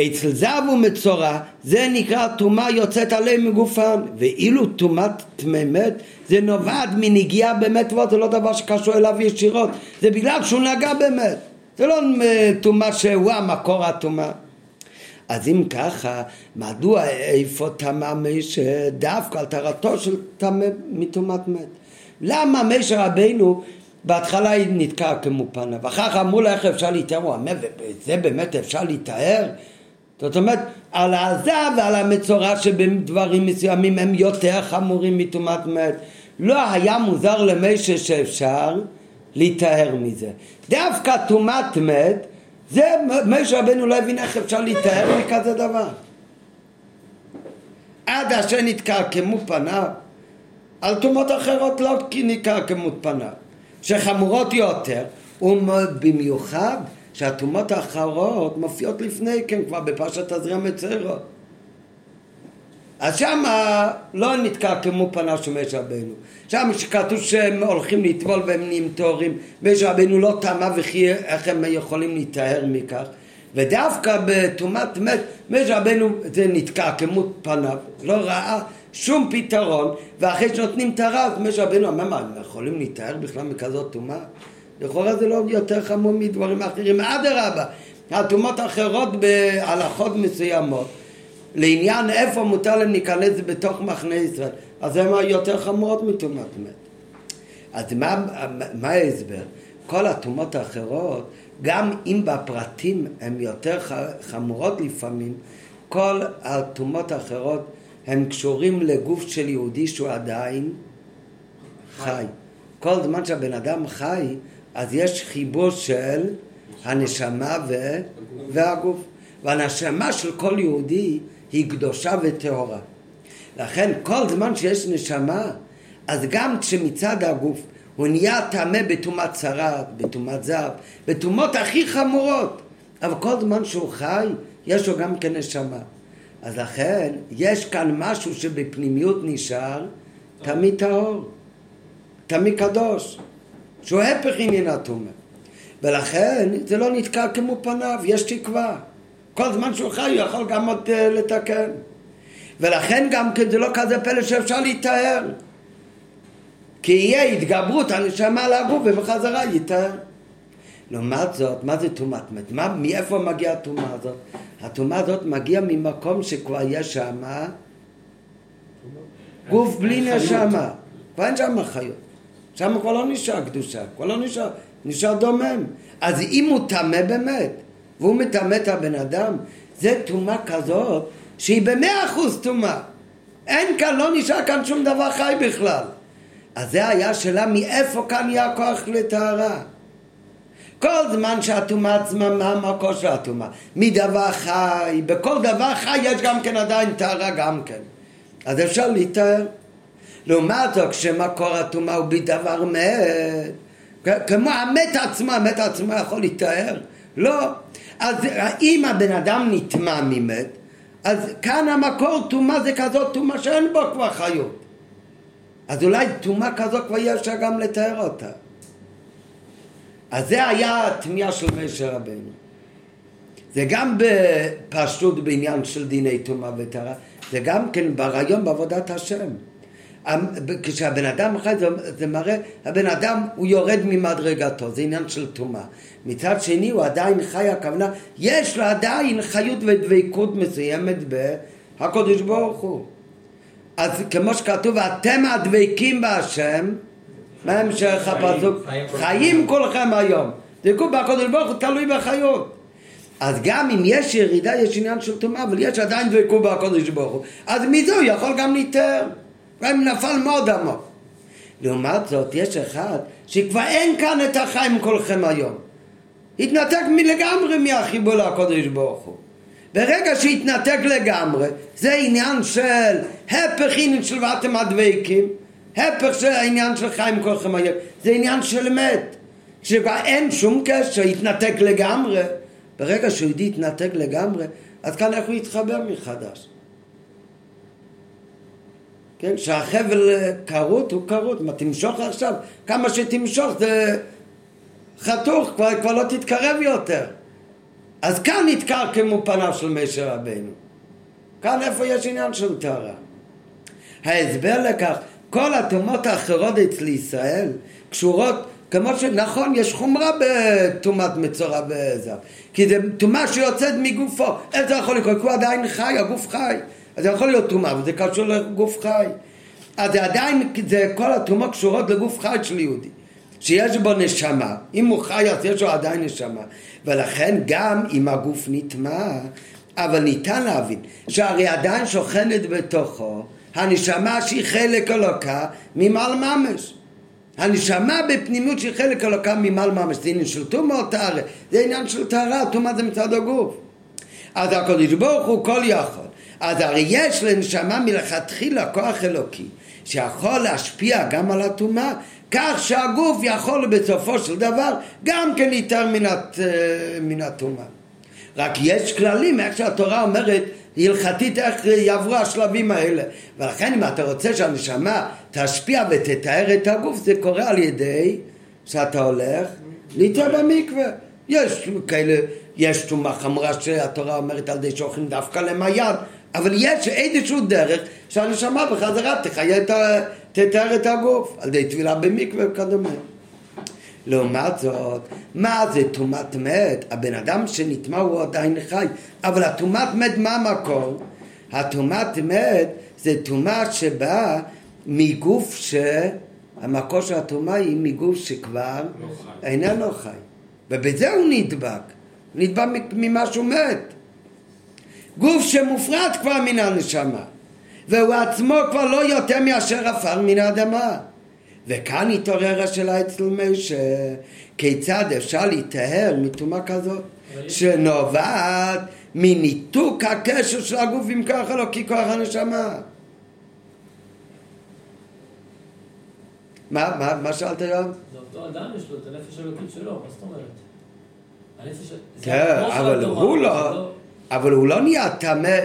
אצל זב ומצורע זה נקרא טומאה יוצאת עליהם מגופם ואילו טומאת תמימת זה נובעת מנגיעה באמת ועוד זה לא דבר שקשור אליו ישירות זה בגלל שהוא נגע באמת זה לא טומאה שהוא המקור הטומאה אז אם ככה, מדוע איפה טמא משה דווקא על טהרתו של טמא מטומאת מת? למה משה רבינו בהתחלה נתקע כמו פניו, ואחר כך אמרו לה איך אפשר להתאר, הוא אומר, ובזה באמת אפשר להתאר? זאת אומרת, על העזב ועל המצורע שבדברים מסוימים הם יותר חמורים מטומאת מת. לא היה מוזר למשה שאפשר להיטהר מזה. דווקא טומאת מת זה, משה רבנו לא הבין איך אפשר להתאר מכזה דבר. עד אשר נתקרקמו פניו, על טומאות אחרות לא נתקרקמו פניו, שחמורות יותר, ובמיוחד שהטומאות האחרות מופיעות לפני כן כבר בפרשת תזריע מצרות. אז שמה לא נתקרקמו פניו של משה רבנו. שם שכתוב שהם הולכים לטבול והם נהיים טהורים, משה רבנו לא טמא וכי איך הם יכולים להיטהר מכך. ודווקא בטומאת מת, משה רבנו זה נתקע כמות פניו, לא ראה שום פתרון, ואחרי שנותנים הרע, אז משה רבנו אמר, מה, הם יכולים להתאר בכלל מכזאת טומאה? לכאורה זה לא יותר חמור מדברים אחרים, אדרבה, הטומאות האחרות בהלכות מסוימות, לעניין איפה מותר להם להיכנס בתוך מחנה ישראל, אז הן יותר חמורות מטומאת מת. אז מה, מה ההסבר? כל הטומאות האחרות, גם אם בפרטים הן יותר חמורות לפעמים, כל הטומאות האחרות הן קשורים לגוף של יהודי שהוא עדיין חי. כל זמן שהבן אדם חי, אז יש חיבור של הנשמה ו... והגוף. והנשמה של כל יהודי היא קדושה וטהורה. לכן כל זמן שיש נשמה, אז גם כשמצד הגוף הוא נהיה טמא בטומאת צרת, בטומאת זר, בטומאות הכי חמורות, אבל כל זמן שהוא חי, יש לו גם כן נשמה. אז לכן, יש כאן משהו שבפנימיות נשאר תמיד טהור, תמיד קדוש, שהוא הפך עניין הטומא. ולכן זה לא נתקע כמו פניו, יש תקווה. כל זמן שהוא חי הוא יכול גם עוד uh, לתקן. ולכן גם כן זה לא כזה פלא שאפשר להיטהר. כי יהיה התגברות הנשמה על הגוף ובחזרה ייטהר. לעומת זאת, מה זה טומאת מת? מה, מאיפה מגיעה הטומאה הזאת? הטומאה הזאת מגיעה ממקום שכבר יש שם גוף בלי נשמה. כבר אין שם חיות. שם כבר לא נשאר קדושה, כבר לא נשאר, נשאר דומם. אז אם הוא טמא באמת, והוא מטמא את הבן אדם, זה טומאה כזאת שהיא במאה אחוז טומאה. אין כאן, לא נשאר כאן שום דבר חי בכלל. אז זה היה השאלה מאיפה כאן יהיה הכוח לטהרה. כל זמן שהטומאה עצמה, מה המקור של הטומאה? מדבר חי, בכל דבר חי יש גם כן עדיין טהרה גם כן. אז אפשר להיטהר. לעומת זאת, כשמקור הטומאה הוא בדבר מת, כמו המת עצמו, המת עצמו יכול להיטהר? לא. אז אם הבן אדם נטמע ממת, אז כאן המקור טומאה זה כזאת טומאה שאין בו כבר חיות. אז אולי טומאה כזאת כבר יש גם לתאר אותה. אז זה היה התמיהה של משה רבנו. זה גם בפשטות בעניין של דיני טומאה וטהרה, זה גם כן ברעיון בעבודת השם. כשהבן אדם חי זה, זה מראה, הבן אדם הוא יורד ממדרגתו, זה עניין של טומאה. מצד שני הוא עדיין חי, הכוונה, יש לו עדיין חיות ודבקות מסוימת בהקדוש ברוך הוא. אז כמו שכתוב, אתם הדבקים בהשם, מה המשך הפסוק? חיים כולכם היום. דבקות בהקדוש ברוך הוא תלוי בחיות. אז גם אם יש ירידה, יש עניין של טומאה, אבל יש עדיין דבקות בהקדוש ברוך הוא. אז מזה הוא יכול גם להתאר. גם נפל מאוד עמוק. לעומת זאת, יש אחד שכבר אין כאן את החיים כולכם היום. התנתק מלגמרי מהחיבור לקודש ברוך הוא. ברגע שהתנתק לגמרי, זה עניין של הפך עניין של ואתם הדבקים, הפך של העניין של חיים כולכם היום, זה עניין של אמת. כשכבר אין שום קשר, התנתק לגמרי, ברגע שהוא התנתק לגמרי, אז כאן איך הוא יתחבר מחדש? כן, שהחבל כרות הוא כרות, מה תמשוך עכשיו, כמה שתמשוך זה חתוך, כבר, כבר לא תתקרב יותר. אז כאן נתקר כמו פניו של משה רבנו. כאן איפה יש עניין של טהרה. ההסבר לכך, כל הטומאות האחרות אצל ישראל קשורות, כמו שנכון, יש חומרה בטומאת מצורע וזר, כי זה טומאה שיוצאת מגופו. איך זה יכול לקרות? כי הוא עדיין חי, הגוף חי. אז זה יכול להיות טומאה, וזה קשור לגוף חי. אז זה עדיין, זה כל הטומאות קשורות לגוף חי של יהודי. שיש בו נשמה, אם הוא חי אז יש לו עדיין נשמה, ולכן גם אם הגוף נטמע, אבל ניתן להבין שהרי עדיין שוכנת בתוכו הנשמה שהיא חלק אלוקה ממעל ממש. הנשמה בפנימיות שהיא חלק אלוקה ממעל ממש, זה עניין של טומאה או טהרה, זה עניין של טהרה, טומאה זה מצד הגוף. אז הקדוש ברוך הוא כל יכול. אז הרי יש לנשמה מלכתחילה כוח אלוקי שיכול להשפיע גם על הטומאה כך שהגוף יכול בסופו של דבר גם כן להתאר מן הטומאה. רק יש כללים, איך שהתורה אומרת הלכתית איך יעברו השלבים האלה. ולכן אם אתה רוצה שהנשמה תשפיע ותתאר את הגוף, זה קורה על ידי שאתה הולך להתאר במקווה. יש כאלה יש טומאה חמורה שהתורה אומרת על ידי שאוכלים דווקא למעיין, אבל יש איזשהו דרך שהנשמה בחזרה תחיה את ה... תתאר את הגוף, על ידי טבילה במקווה וכדומה. לעומת זאת, מה זה טומאת מת? הבן אדם שנטמע הוא עדיין חי, אבל הטומאת מת מה המקור? הטומאת מת זה טומאה שבאה מגוף ש... המקור של הטומאה היא מגוף שכבר לא חי. איננו חי. ובזה הוא נדבק. נדבק ממשהו מת. גוף שמופרד כבר מן הנשמה. והוא עצמו כבר לא יותר מאשר עפר מן האדמה. וכאן התעורר השאלה אצל משה, כיצד אפשר להיטהר מטומאה כזאת, שנובעת מניתוק הקשר של הגוף עם כוח אלוקי, כוח הנשמה. מה, מה, מה שאלת היום? זה אותו אדם יש לו את הנפש האלוקית שלו, מה זאת אומרת? הנפש... כן, אבל הוא לא, אבל הוא לא נהיה טמא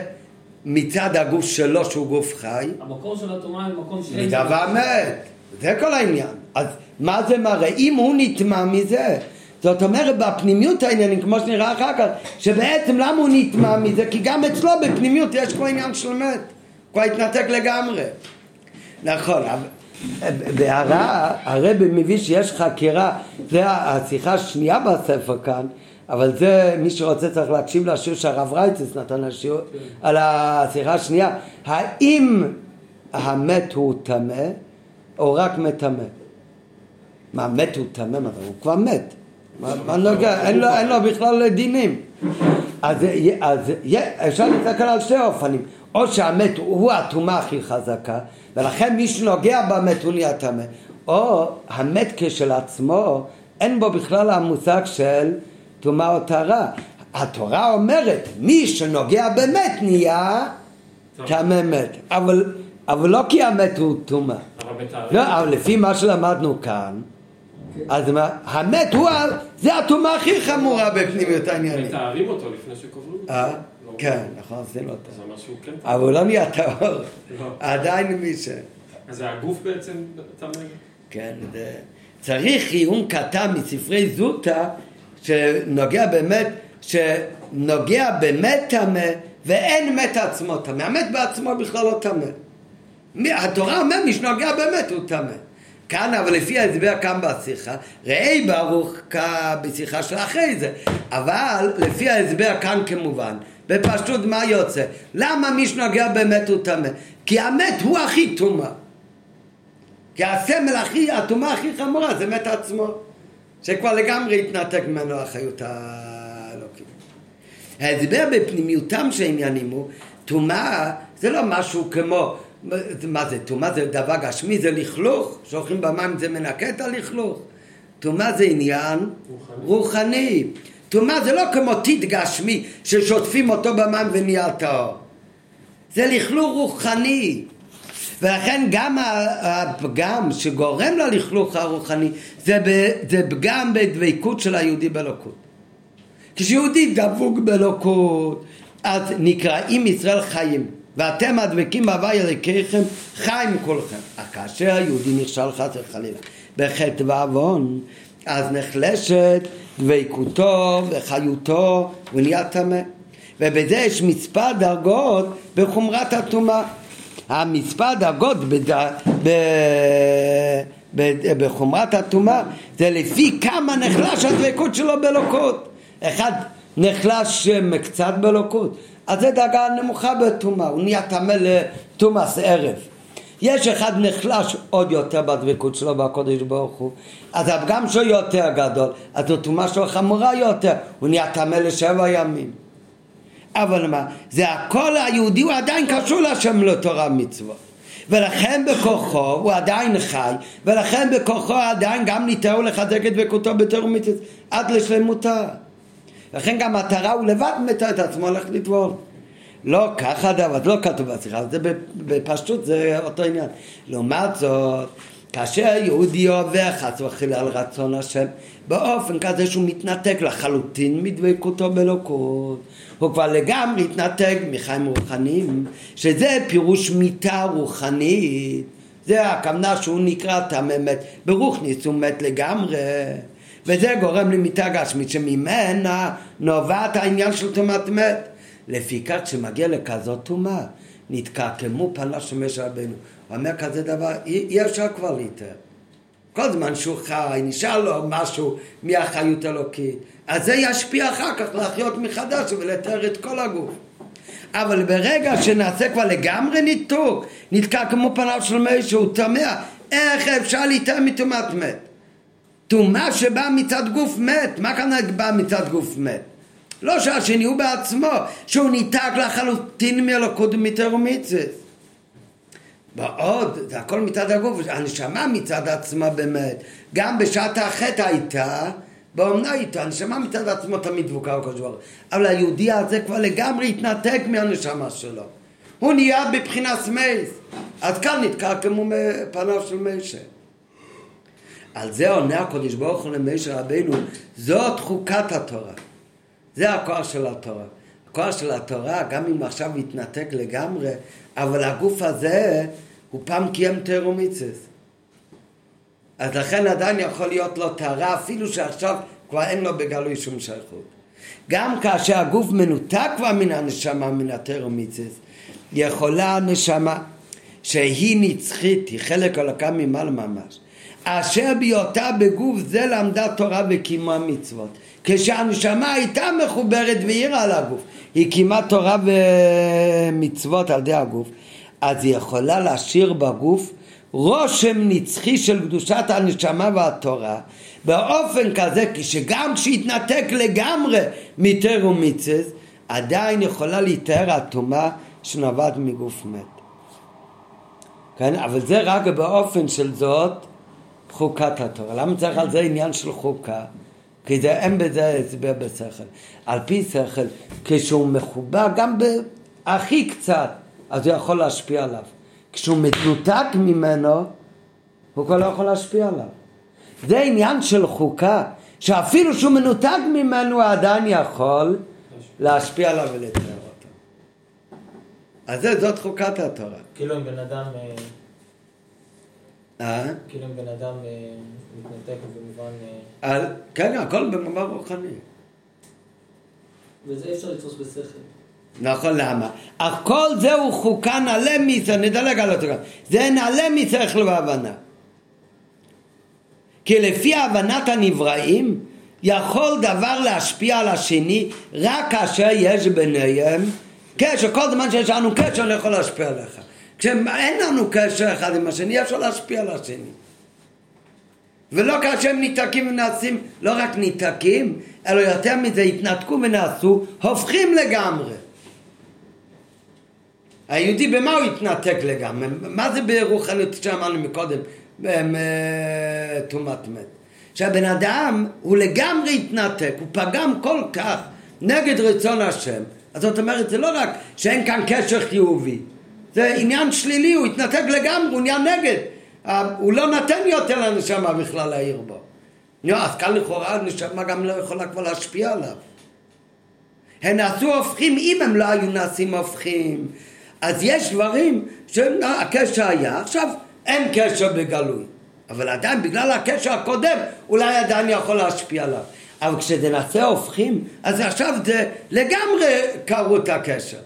מצד הגוף שלו שהוא גוף חי, המקור של הטומאה הוא מקום שאין... מדבר מת. זה כל העניין. אז מה זה מראה? אם הוא נטמע מזה, זאת אומרת בפנימיות העניינים, כמו שנראה אחר כך, שבעצם למה הוא נטמע מזה? כי גם אצלו בפנימיות יש כבר עניין של מת. כבר התנתק לגמרי. נכון. והרע, הרבי מביא שיש חקירה, זה השיחה השנייה בספר כאן, אבל זה, מי שרוצה צריך להקשיב לשיעור שהרב רייצס נתן לשיעור, על השיחה השנייה, האם המת הוא טמא או רק מטמא? מה, מת הוא טמא? מה, הוא כבר מת. נוגע? אין לו, בכלל דינים. אז, אז אפשר להסתכל על שתי אופנים. או שהמת הוא הטומאה הכי חזקה, ולכן מי שנוגע במת הוא נהיה טמא. או המת כשלעצמו, אין בו בכלל המושג של טומאה או טהרה. התורה אומרת, מי שנוגע במת נהיה טמא מת. אבל, אבל לא כי המת הוא טומאה. לא, אבל לפי מה שלמדנו כאן, אז מה, המת הוא, זה הטומאה הכי חמורה בפנימיות העניינים. מתארים אותו לפני שקוברים אותו. אה? לא. כן, נכון. זה אומר שהוא כן אבל הוא לא נהיה טהור, לא. עדיין מי ש... אז הגוף בעצם טמא? כן, זה... צריך עיון קטן מספרי זוטה שנוגע באמת, שנוגע באמת טמא ואין מת עצמו טמא. המת בעצמו בכלל לא טמא. התורה אומרת מי שנוגע באמת הוא טמא. כאן, אבל לפי ההסבר כאן בשיחה, ראי ברוך בשיחה של אחרי זה, אבל לפי ההסבר כאן כמובן, בפשטות מה יוצא? למה מי שנוגע באמת הוא טמא? כי המת הוא הכי טומאה. כי הסמל הכי, הטומאה הכי חמורה זה מת עצמו, שכבר לגמרי התנתק ממנו החיות האלוקית. ההסבר בפנימיותם של העניינים הוא, טומאה זה לא משהו כמו, מה זה, טומאה זה דבר גשמי, זה לכלוך, שהולכים במים זה מנקה את הלכלוך. טומאה זה עניין רוחני. רוחני. טומאה זה לא כמו טיט גשמי ששוטפים אותו במים ונהיה טהור. זה לכלוך רוחני. ולכן גם הפגם שגורם ללכלוך הרוחני זה, ב, זה פגם בדבקות של היהודי באלוקות. כשיהודי דבוק באלוקות אז נקראים ישראל חיים ואתם הדבקים בהווי אלוקיכם חיים כולכם. אך כאשר היהודי נכשל חס וחלילה בחטא ועוון אז נחלשת דבקותו וחיותו ונהיה טמא ובזה יש מספר דרגות בחומרת הטומאה המספר דרגות בד... ב... ב... בחומרת הטומאה זה לפי כמה נחלש הדבקות שלו באלוקות. אחד נחלש קצת באלוקות אז זה דרגה נמוכה בטומאה הוא נהיה טמא לטומאס ערב. יש אחד נחלש עוד יותר בדבקות שלו בקודש ברוך הוא אז הפגם שלו יותר גדול אז הטומאה שלו חמורה יותר הוא נהיה טמא לשבע ימים אבל מה, זה הכל היהודי הוא עדיין קשור להשם לתורה מצוות ולכן בכוחו הוא עדיין חי ולכן בכוחו עדיין גם ניתן לחזק את דבקותו בתור מצוות עד לשלמותה. לכן גם מטרה הוא לבד מתאר את עצמו הולך לטבול. לא ככה דבר, זה לא כתוב בשיחה, זה בפשטות זה אותו עניין. לעומת זאת, כאשר יהודי עובר חס וחלילה על רצון השם, באופן כזה שהוא מתנתק לחלוטין מדבקותו באלוקות, הוא כבר לגמרי התנתק מחיים רוחניים, שזה פירוש מיתה רוחנית, זה הכוונה שהוא נקרא טמא מת, ברוכניס הוא מת לגמרי, וזה גורם למיטה גשמית שממנה נובעת העניין של טומאת מת. לפיכך כשמגיע לכזאת טומאה, נתקעקמו פניו של משה רבנו. אומר כזה דבר, אי אפשר כבר להתאר. כל זמן שהוא חי, נשאר לו משהו מהחיות אלוקית, אז זה ישפיע אחר כך להחיות מחדש ולתאר את כל הגוף. אבל ברגע שנעשה כבר לגמרי ניתוק, נתקע כמו פניו של הוא תמה, איך אפשר להתאר מטומאת מת? טומאה שבאה מצד גוף מת, מה כאן באה מצד גוף מת? לא שהשני הוא בעצמו, שהוא ניתק לחלוטין מאלוקות ומתר ומצווה. ועוד, זה הכל מצד הגוף, הנשמה מצד עצמה באמת, גם בשעת החטא הייתה, באומנה איתו, הנשמה מצד עצמו תמיד דבוקה בקדוש ברוך אבל היהודי הזה כבר לגמרי התנתק מהנשמה שלו. הוא נהיה בבחינת מייס. אז כאן נתקע כמו פניו של משה. על זה עונה הקדוש ברוך הוא למשה רבינו, זאת חוקת התורה. זה הכוח של התורה. הכוח של התורה, גם אם עכשיו התנתק לגמרי, אבל הגוף הזה, הוא פעם קיים תרומיצס. אז לכן עדיין יכול להיות לו טהרה, אפילו שעכשיו כבר אין לו בגלוי שום שייכות. גם כאשר הגוף מנותק כבר מן הנשמה, מן התרומיצס, יכולה הנשמה שהיא נצחית, היא חלק הלקה ממעלה ממש, אשר בהיותה בגוף זה למדה תורה וקיימה מצוות. כשהנשמה הייתה מחוברת והעירה על הגוף, היא קיימה תורה ומצוות על ידי הגוף, אז היא יכולה להשאיר בגוף רושם נצחי של קדושת הנשמה והתורה באופן כזה שגם כשהתנתק לגמרי מתר ומיצס עדיין יכולה להתאר הטומאה שנובעת מגוף מת. כן? אבל זה רק באופן של זאת חוקת התורה. למה צריך על זה עניין של חוקה? כי זה אין בזה הסבר בשכל. על פי שכל, כשהוא מחובר גם בהכי קצת, אז הוא יכול להשפיע עליו. כשהוא מנותק ממנו, הוא כבר לא יכול להשפיע עליו. זה עניין של חוקה, שאפילו שהוא מנותק ממנו, הוא עדיין יכול להשפיע עליו ולתאר אותו. אז זה, זאת חוקת התורה. כאילו אם בן אדם... אה, אה? כאילו אם בן אדם אה, מתנתק במובן... על, כן, הכל במובן רוחני. וזה אפשר לתפוס בשכל. נכון, למה? אך כל זהו חוקה נעלה מיסר, נדלג על התורה. זה נעלה משכל והבנה. כי לפי הבנת הנבראים, יכול דבר להשפיע על השני רק כאשר יש ביניהם קשר. כל זמן שיש לנו קשר, אני יכול להשפיע עליך. כשאין לנו קשר אחד עם השני, אפשר להשפיע על השני. ולא כאשר הם ניתקים ונעשים, לא רק ניתקים, אלא יותר מזה התנתקו ונעשו, הופכים לגמרי. היהודי במה הוא התנתק לגמרי? מה זה ברוחניות שאמרנו מקודם, טומאת מת? שהבן אדם הוא לגמרי התנתק, הוא פגם כל כך נגד רצון השם. אז זאת אומרת, זה לא רק שאין כאן קשר חיובי, זה עניין שלילי, הוא התנתק לגמרי, הוא נהיה נגד. הוא לא נתן יותר לנשמה בכלל להעיר בו. נו, אז כאן לכאורה הנשמה גם לא יכולה כבר להשפיע עליו. הם נעשו הופכים אם הם לא היו נעשים הופכים. אז יש דברים שהקשר היה, עכשיו אין קשר בגלוי. אבל עדיין בגלל הקשר הקודם אולי עדיין יכול להשפיע עליו. אבל כשזה נעשה הופכים, אז עכשיו זה לגמרי קרו את הקשר.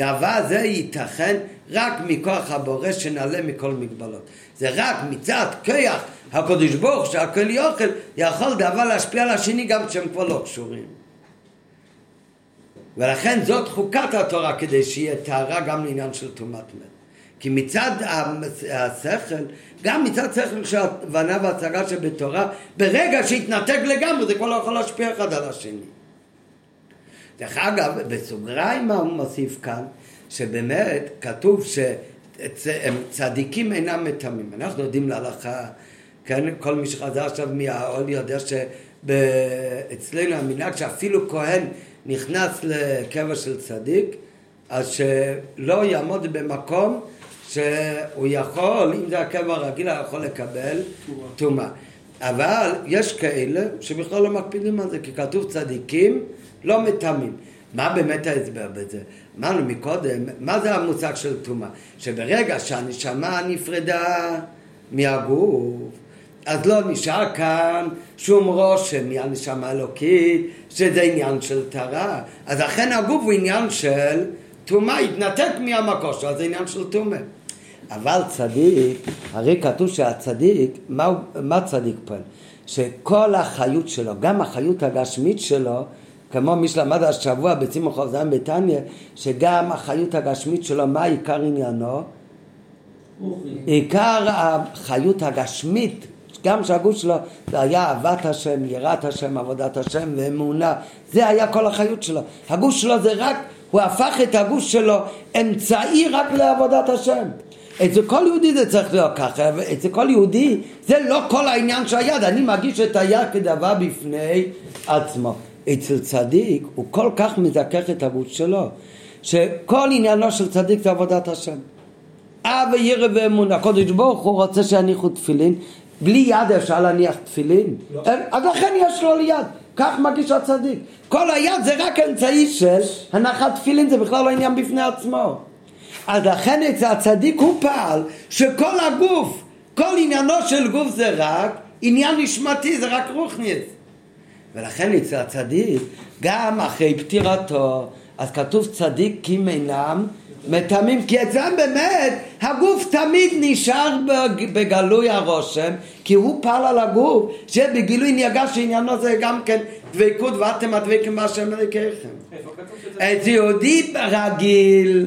דבר זה ייתכן רק מכוח הבורא שנעלה מכל מגבלות. זה רק מצד כוח הקדוש ברוך שהכל יוכל יכול דבר להשפיע על השני גם כשהם כבר לא קשורים. ולכן זאת חוקת התורה כדי שיהיה טהרה גם לעניין של טומאת מת. כי מצד השכל, גם מצד שכל של הבנה והצגה שבתורה, ברגע שהתנתק לגמרי זה כבר לא יכול להשפיע אחד על השני. דרך אגב, בסוגריים מה הוא מוסיף כאן? שבאמת כתוב שצדיקים אינם מטמאים. אנחנו יודעים להלכה, כן, כל מי שחזר עכשיו מהעול יודע שאצלנו המנהג שאפילו כהן נכנס לקבר של צדיק, אז שלא יעמוד במקום שהוא יכול, אם זה הקבר הרגיל, הוא יכול לקבל טומאה. אבל יש כאלה שבכלל לא מקפידים על זה, כי כתוב צדיקים לא מטמאים. מה באמת ההסבר בזה? אמרנו מקודם, מה זה המושג של טומאה? שברגע שהנשמה נפרדה מהגוף, אז לא נשאר כאן שום רושם מהנשמה אלוקית, שזה עניין של טהרה. אז אכן הגוף הוא עניין של טומאה, התנתק מהמקור שלו, זה עניין של טומאה. אבל צדיק, הרי כתוב שהצדיק, מה, מה צדיק פה? שכל החיות שלו, גם החיות הגשמית שלו, כמו מי שלמד השבוע בצימוך חוזן בתניא, שגם החיות הגשמית שלו, מה עיקר עניינו? עיקר החיות הגשמית, גם שהגוף שלו זה היה אהבת השם, יראת השם, עבודת השם ואמונה, זה היה כל החיות שלו. הגוף שלו זה רק, הוא הפך את הגוף שלו אמצעי רק לעבודת השם. אצל כל יהודי זה צריך להיות ככה, אצל כל יהודי זה לא כל העניין של היד, אני מרגיש את היד כדבר בפני עצמו. אצל צדיק הוא כל כך מזכך את הגוף שלו, שכל עניינו של צדיק זה עבודת השם. אה וירא ואמונה, הקודש ברוך הוא רוצה שיניחו תפילין, בלי יד אפשר להניח תפילין? לא. אז לכן יש לו ליד, כך מרגיש הצדיק. כל היד זה רק אמצעי של הנחת תפילין, זה בכלל לא עניין בפני עצמו. אז לכן אצל הצדיק הוא פעל שכל הגוף, כל עניינו של גוף זה רק עניין נשמתי, זה רק רוחניס. ולכן אצל הצדיק, גם אחרי פטירתו, אז כתוב צדיקים אינם מטמאים, כי אצלם באמת הגוף תמיד נשאר בגלוי הרושם, כי הוא פעל על הגוף, שבגילוי נהגה שעניינו זה גם כן דבקות ואתם הדבקים בהשם אלוקיכם. אצל יהודי רגיל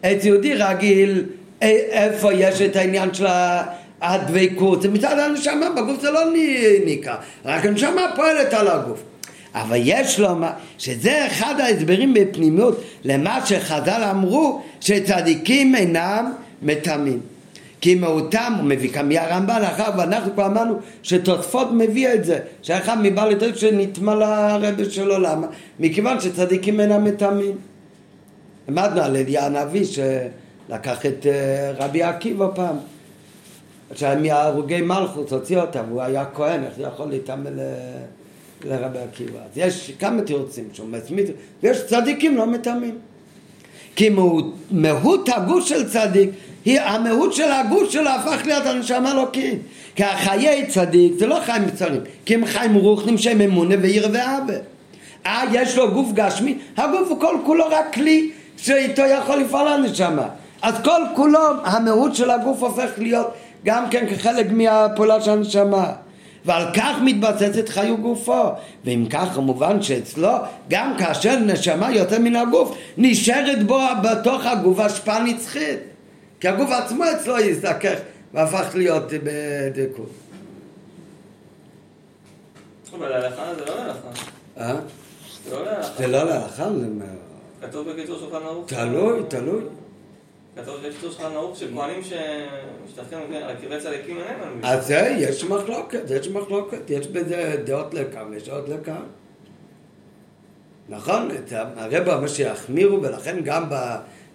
אצל יהודי רגיל, איפה יש את העניין של הדבקות? זה מצד הנשמה, בגוף זה לא ניקה, רק הנשמה פועלת על הגוף. אבל יש לומר שזה אחד ההסברים בפנימיות למה שחז"ל אמרו שצדיקים אינם מטמאים. כי מהותם, הוא מביא כאן מהרמב"ן אחר, ואנחנו כבר אמרנו שתוספות מביא את זה, שאחד מבעל יותר שנטמע לרבי שלו, למה? מכיוון שצדיקים אינם מטמאים. למדנו על אליהו הנביא שלקח את אה, רבי עקיבא פעם. מהרוגי מלכות הוציא אותם, הוא היה כהן, איך הוא יכול להתאמן לרבי עקיבא? אז יש כמה תירוצים שהוא מצמיד, ויש צדיקים לא מטמאים. כי מהות הגוש של צדיק, היא המהות של הגוש שלו הפך להיות הנשמה אלוקית. כי החיי צדיק זה לא חיים קצרים, כי הם חיים רוחנים שהם אמונה ועיר ואהבה. אה, יש לו גוף גשמי, הגוף הוא כל כולו רק כלי שאיתו יכול לפעול הנשמה. אז כל כולו, המהות של הגוף הופך להיות גם כן כחלק מהפעולה של הנשמה. ועל כך מתבססת חיו גופו. ואם כך כמובן שאצלו, גם כאשר נשמה יוצא מן הגוף, נשארת בו בתוך הגוף השפעה נצחית. כי הגוף עצמו אצלו יזדכך והפך להיות בדקות. אבל להלכה זה לא להלכה. אה? זה לא להלכה. זה לא להלכה, זה... כתוב בקיצור שולחן ערוך. תלוי, תלוי. כתוב בקיצור שולחן ערוך שכהנים שמשתתפים על קברי צדיקים אין להם אז זה, יש מחלוקת, יש מחלוקת, יש בזה דעות לכאן ויש דעות לכאן. נכון, הרב אומר שיחמירו ולכן גם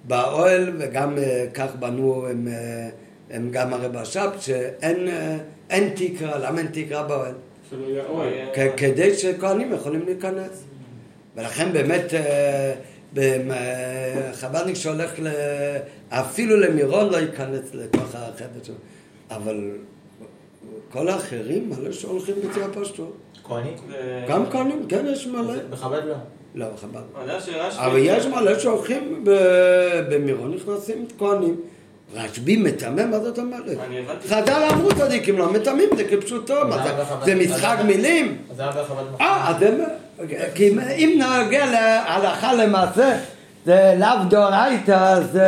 באוהל וגם אה, כך בנו הם, אה, הם גם הרב השב שאין אה, תקרה, למה אין תקרה באוהל? שלא יהיה אוהל. כדי שכהנים יכולים להיכנס. ולכן באמת חב"דניק שהולך ל... אפילו למירון לא ייכנס לתוך החדר שלו. אבל כל האחרים, מלא שהולכים בצורה פשטות. כהנים? גם כהנים, כן, יש מלא. בכבד לא. לא, בחב"ד. אבל יש מלא שהולכים במירון, נכנסים כהנים. רשב"י מטמא, מה זאת אומרת? חז"ל אמרו צדיקים לא מטמאים, זה כפשוטו, זה משחק מילים? זה היה בחב"ד אה, אז כי אם נגיע להלכה למעשה, זה לאו דאורייתא, אז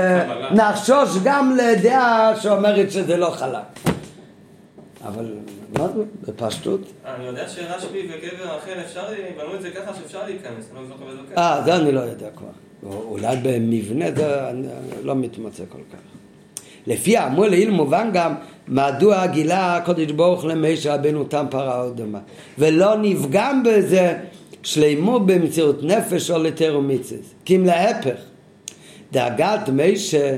נחשוש גם לדעה שאומרת שזה לא חלק. אבל מה זה, בפשטות? אני יודע שרשב"י וקבר רחל אפשר, בנו את זה ככה שאפשר להיכנס, אני לא זוכר באיזה ככה. אה, זה אני לא יודע כבר. אולי במבנה זה לא מתמצא כל כך. לפי האמור לעיל מובן גם מדוע גילה הקודש ברוך למשה רבנו תם פרה אדומה ולא נפגם בזה שלימו במציאות נפש או לתר ומיצס כי אם להפך. דאגת משה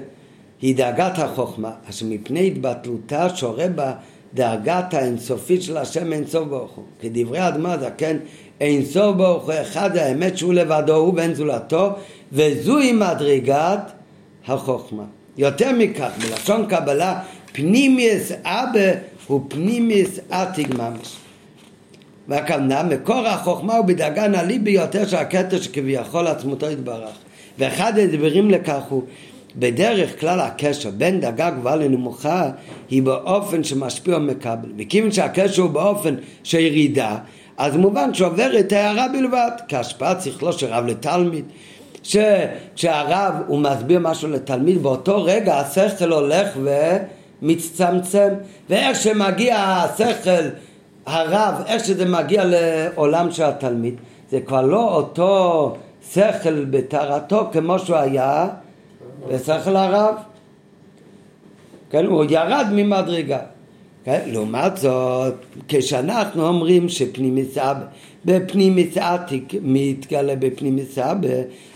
היא דאגת החוכמה אשר מפני התבטלותה שורה בה דאגת האינסופית של השם אינסוף ברוך הוא. כדברי אדמה זקן אינסוף ברוך הוא אחד האמת שהוא לבדו הוא בן זולתו וזוהי מדרגת החוכמה. יותר מכך, בלשון קבלה, פנימיוס אבא הוא פנימיס עתיק ממש. והכוונה, מקור החוכמה הוא בדאגה נעלי ביותר של הכתר שכביכול עצמותו יתברך. ואחד ההדברים לכך הוא בדרך כלל הקשר בין דאגה גבוהה לנמוכה היא באופן שמשפיע ומקבל. וכיוון שהקשר הוא באופן של ירידה, אז מובן שעובר את ההערה בלבד, כהשפעת שכלו של רב לתלמיד. שכשהרב הוא מסביר משהו לתלמיד, באותו רגע השכל הולך ומצטמצם, ואיך שמגיע השכל הרב, איך שזה מגיע לעולם של התלמיד, זה כבר לא אותו שכל בטהרתו כמו שהוא היה בשכל הרב. כן, הוא ירד ממדרגה. כן? לעומת זאת, כשאנחנו אומרים שפנימיס אבא, בפנימיס עתיק מתגלה בפנימיס אבא,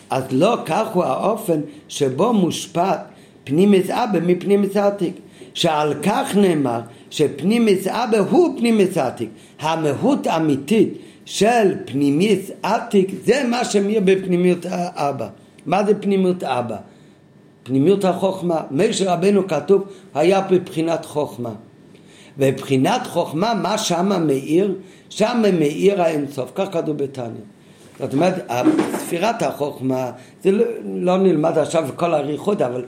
אז לא כך הוא האופן שבו מושפט פנימיס אבא מפנימיס עתיק. שעל כך נאמר שפנימיס אבא הוא פנימיס עתיק. המהות האמיתית של פנימיס עתיק זה מה שמאיר בפנימיות אבא. מה זה פנימיות אבא? פנימיות החוכמה. משה רבנו כתוב היה בבחינת חוכמה. ובבחינת חוכמה מה שמה מאיר? שם מאיר האינסוף, כך כתוב בתניא. זאת אומרת, ספירת החוכמה, זה לא, לא נלמד עכשיו כל האריכות, אבל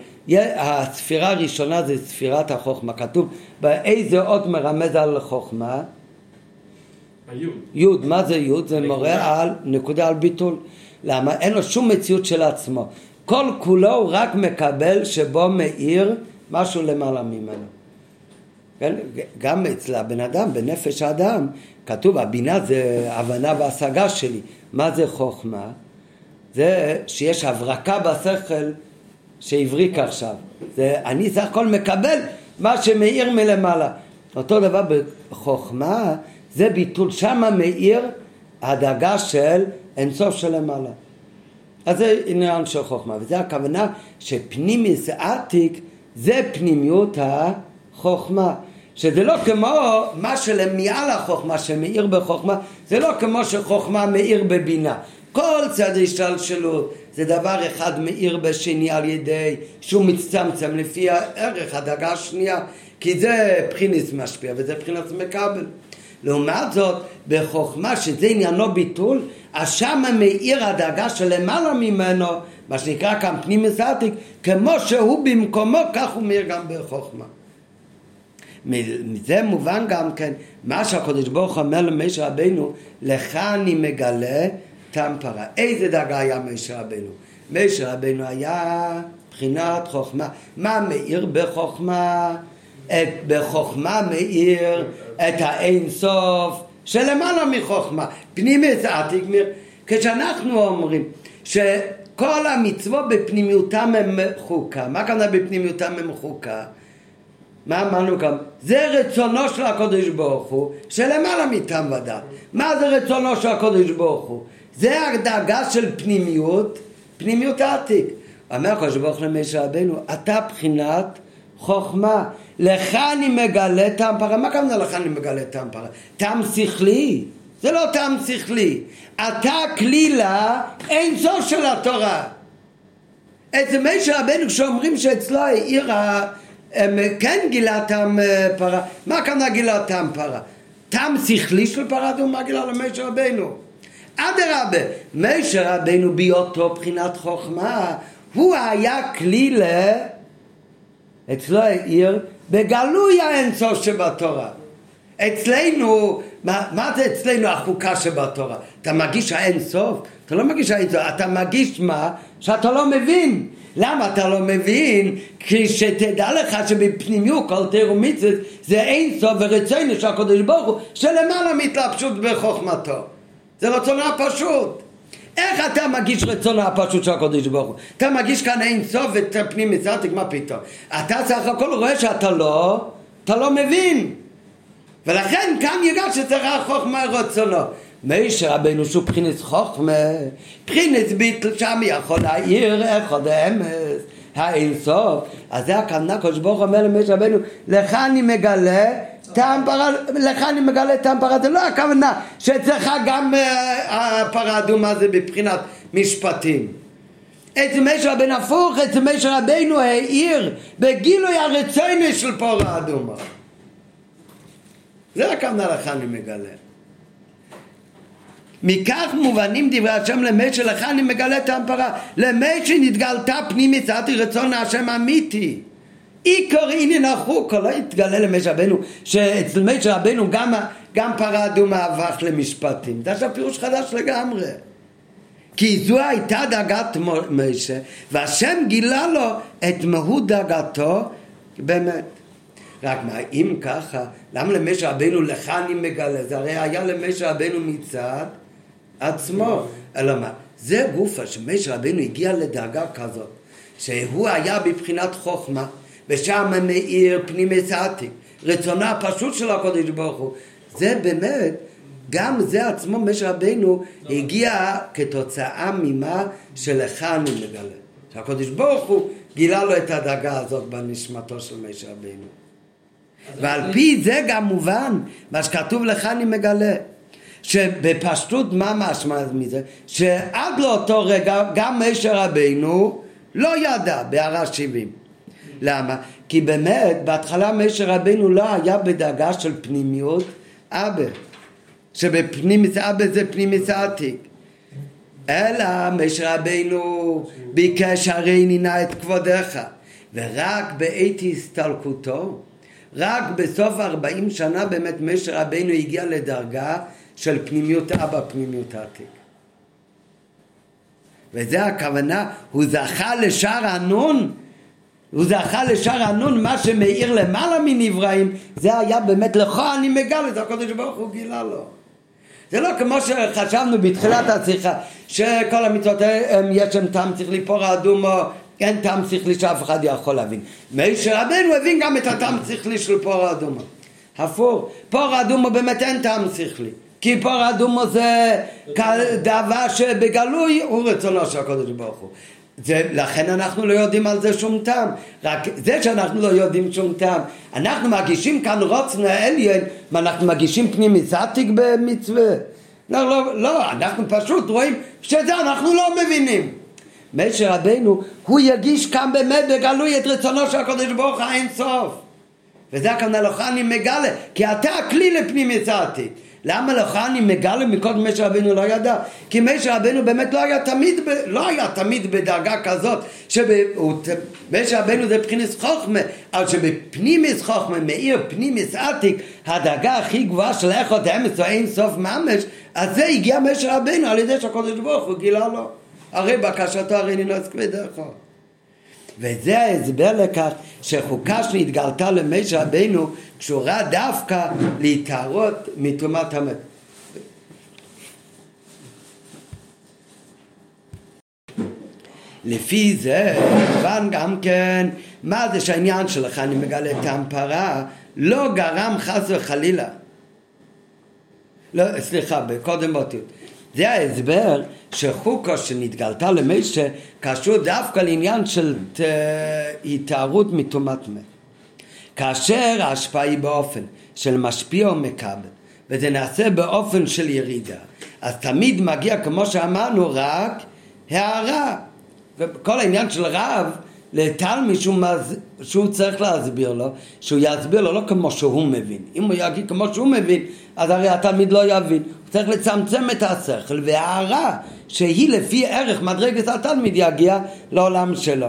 הספירה הראשונה זה ספירת החוכמה. כתוב באיזה אות מרמז על חוכמה? היוד. יוד, מה זה יוד? זה נקודה. מורה על נקודה על ביטול. למה? אין לו שום מציאות של עצמו. כל כולו הוא רק מקבל שבו מאיר משהו למעלה ממנו. כן? גם אצל הבן אדם, בנפש האדם, כתוב הבינה זה הבנה והשגה שלי. מה זה חוכמה? זה שיש הברקה בשכל שהבריק עכשיו. זה, אני סך הכל מקבל מה שמאיר מלמעלה. אותו דבר בחוכמה, זה ביטול, שמה מאיר הדאגה של אינסוף שלמעלה. אז זה עניין של חוכמה, וזה הכוונה שפנימיס עתיק זה פנימיות החוכמה. שזה לא כמו מה שלמעל החוכמה שמאיר בחוכמה, זה לא כמו שחוכמה מאיר בבינה. כל צד השתלשלות זה דבר אחד מאיר בשני על ידי שהוא מצטמצם לפי הערך, הדאגה השנייה, כי זה בחינס משפיע וזה בחינס מקבל. לעומת זאת, בחוכמה שזה עניינו ביטול, אז שמה מאיר הדאגה שלמעלה ממנו, מה שנקרא כאן פנים מסעתיק, כמו שהוא במקומו, כך הוא מאיר גם בחוכמה. מזה מובן גם כן מה שהקדוש ברוך אומר למשה רבנו לך אני מגלה טעם פרה איזה דאגה היה משה רבנו? משה רבנו היה מבחינת חוכמה מה מאיר בחוכמה? את, בחוכמה מאיר את האין סוף שלמעלה מחוכמה פנימית עתיק מיר כשאנחנו אומרים שכל המצוות בפנימיותם הם חוקה מה הכוונה בפנימיותם הם חוקה? מה אמרנו כאן? זה רצונו של הקודש ברוך הוא, שלמעלה מטעם ודעת. מה זה רצונו של הקודש ברוך הוא? זה הדאגה של פנימיות, פנימיות העתיק. אומר הקודש ברוך הוא למשה רבנו, אתה בחינת חוכמה. לך אני מגלה טעם פרה. מה הכוונה לך אני מגלה טעם פרה? טעם שכלי. זה לא טעם שכלי. אתה כלילה אין זו של התורה. אצל משה רבנו כשאומרים שאצלו העיר כן גילה טעם אה, פרה. מה הכוונה גילה טעם פרה? טעם שכלי של פרה דומה גילה למשה רבנו. אדרבה, משה רבנו בהיותו בחינת חוכמה, הוא היה כלי ל... אצלו העיר בגלוי האינסוף שבתורה. אצלנו, מה, מה זה אצלנו החוקה שבתורה? אתה מגיש האינסוף? אתה לא מגיש האינסוף, אתה מגיש מה? שאתה לא מבין. למה אתה לא מבין? כי שתדע לך שבפנימיות כל תיאור מצוות זה אין סוף ורצינו של הקדוש ברוך הוא שלמעלה מתלבשות בחוכמתו. זה רצונו הפשוט. איך אתה מגיש רצונו הפשוט של הקדוש ברוך הוא? אתה מגיש כאן אין סוף ואת הפנים מצרתק, מה פתאום? אתה סך הכל רואה שאתה לא, אתה לא מבין. ולכן כאן יגע שצריך החוכמה רצונו. משה רבנו שהוא בחינס חוכמה, בחינס ביטל שם יכול להעיר עוד האמס, האין סוף. אז זה הכוונה, קדוש ברוך אומר למשה רבנו, לך אני מגלה טעם פרה, לך אני מגלה טעם פרה, זה לא הכוונה שאצלך גם אה, הפרה אדומה זה בבחינת משפטים. אצל משה רבנו הפוך, אצל משה רבנו העיר בגילוי הרצוני של פרה אדומה. זה הכוונה לך אני מגלה. מכך מובנים דברי השם למי שלך אני מגלה את הפרה למי שנתגלתה פנימית זאתי רצון השם אמיתי עיקר עניין החוקה לא התגלה למי רבנו שאצל מי רבנו גם, גם פרה אדומה הפך למשפטים זה עכשיו פירוש חדש לגמרי כי זו הייתה דאגת משה והשם גילה לו את מהות דאגתו באמת רק מה, אם ככה, למה למשה רבנו לך אני מגלה? זה הרי היה למשה רבנו מצד עצמו. אלא מה, זה גופה שמשה רבנו הגיע לדאגה כזאת, שהוא היה בבחינת חוכמה, ושם מאיר פנימי סעתיק, רצונו הפשוט של הקודש ברוך הוא. זה באמת, גם זה עצמו, משה רבנו, הגיע כתוצאה ממה שלך אני מגלה. שהקודש ברוך הוא גילה לו את הדאגה הזאת בנשמתו של משה רבנו. ועל פי זה גם מובן, מה שכתוב לך אני מגלה. שבפשטות מה משמע מזה? שעד לאותו רגע גם משה רבינו לא ידע בהערה 70. למה? כי באמת בהתחלה משה רבינו לא היה בדאגה של פנימיות אבא. שבפנימיס אבא זה פנימיס עתיק. אלא משה רבינו ביקש הרי נינה את כבודך ורק בעת הסתלקותו רק בסוף ארבעים שנה באמת משה רבינו הגיע לדרגה של פנימיות אבא, פנימיות העתיק. וזה הכוונה, הוא זכה לשער הנון, הוא זכה לשער הנון, מה שמאיר למעלה מנבראים, זה היה באמת לך אני מגלה, זה הקדוש ברוך הוא גילה לו. זה לא כמו שחשבנו בתחילת השיחה, שכל המצוות יש שם טעם שכלי פור אדומו, אין טעם שכלי שאף אחד יכול להבין. משה רבנו הבין גם את הטעם שכלי של פור אדומו. הפוך, פור אדומו באמת אין טעם שכלי. כי פור אדומו זה דבר שבגלוי הוא רצונו של הקודש ברוך הוא. זה, לכן אנחנו לא יודעים על זה שום טעם. רק זה שאנחנו לא יודעים שום טעם, אנחנו מגישים כאן רוצנו העליין, מה אנחנו מגישים פנימי סטיק במצווה? לא, לא, לא, אנחנו פשוט רואים שזה אנחנו לא מבינים. משה רבנו, הוא יגיש כאן באמת בגלוי את רצונו של הקודש ברוך הוא אין סוף. וזה הכוונה לך אני מגלה, כי אתה הכלי לפנים יצאתי. למה לך אני מגלה מקודם משה רבנו לא ידע? כי משה רבנו באמת לא היה תמיד, ב, לא היה תמיד בדרגה כזאת שמשה רבנו זה פנימיס חוכמה אבל שבפנימיס חוכמה מאיר פנימיס עתיק הדרגה הכי גבוהה של איכות האמץ או אין סוף ממש אז זה הגיע משה רבנו על ידי שהקודש ברוך הוא גילה לו הרי בקשתו הרי נינוס כבדךו וזה ההסבר לכך שחוקה שנתגלתה למשה רבנו קשורה דווקא להתערות מטומאת המת. לפי זה מובן גם כן מה זה שהעניין שלך אני מגלה טעם פרה לא גרם חס וחלילה לא, סליחה, בקודם אותיות זה ההסבר שחוקה שנתגלתה למשה קשור דווקא לעניין של התארות מטומאת מת. כאשר ההשפעה היא באופן של משפיע או מקבל, וזה נעשה באופן של ירידה, אז תמיד מגיע, כמו שאמרנו, רק הערה. וכל העניין של רב לתלמיד שהוא, מז... שהוא צריך להסביר לו, שהוא יסביר לו לא כמו שהוא מבין. אם הוא יגיד כמו שהוא מבין, אז הרי התלמיד לא יבין. צריך לצמצם את השכל, וההערה שהיא לפי ערך מדרגת התלמיד יגיע לעולם שלו.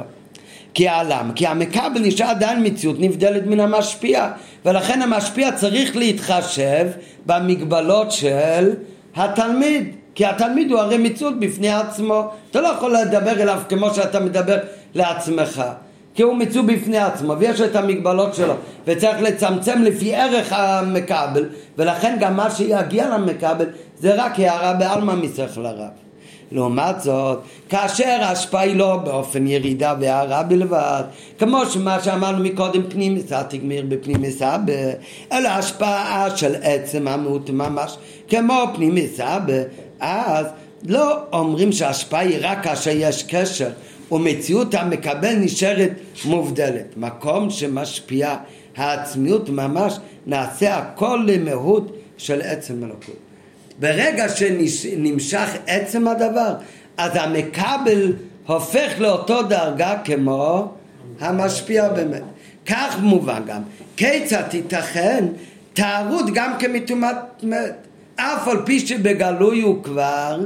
כי העלם, כי המקבל נשאר עדיין מציאות נבדלת מן המשפיע ולכן המשפיע צריך להתחשב במגבלות של התלמיד. כי התלמיד הוא הרי מציאות בפני עצמו. אתה לא יכול לדבר אליו כמו שאתה מדבר לעצמך כי הוא מציאות בפני עצמו ויש את המגבלות שלו וצריך לצמצם לפי ערך המקבל ולכן גם מה שיגיע למקבל זה רק הערה בעלמא משכל הרב לעומת זאת, כאשר ההשפעה היא לא באופן ירידה והערה בלבד, כמו שמה שאמרנו מקודם פנים עתיק מאיר בפנים מסבא, אלא השפעה של עצם המהות ממש, כמו פנים מסבא, אז לא אומרים שההשפעה היא רק כאשר יש קשר ומציאות המקבל נשארת מובדלת. מקום שמשפיעה העצמיות ממש נעשה הכל למהות של עצם אלוקות. ברגע שנמשך עצם הדבר, אז המקבל הופך לאותו דרגה כמו המשפיע באמת. כך מובן גם, כיצד תיתכן טהרות גם כמטומאת מת. אף על פי שבגלוי הוא כבר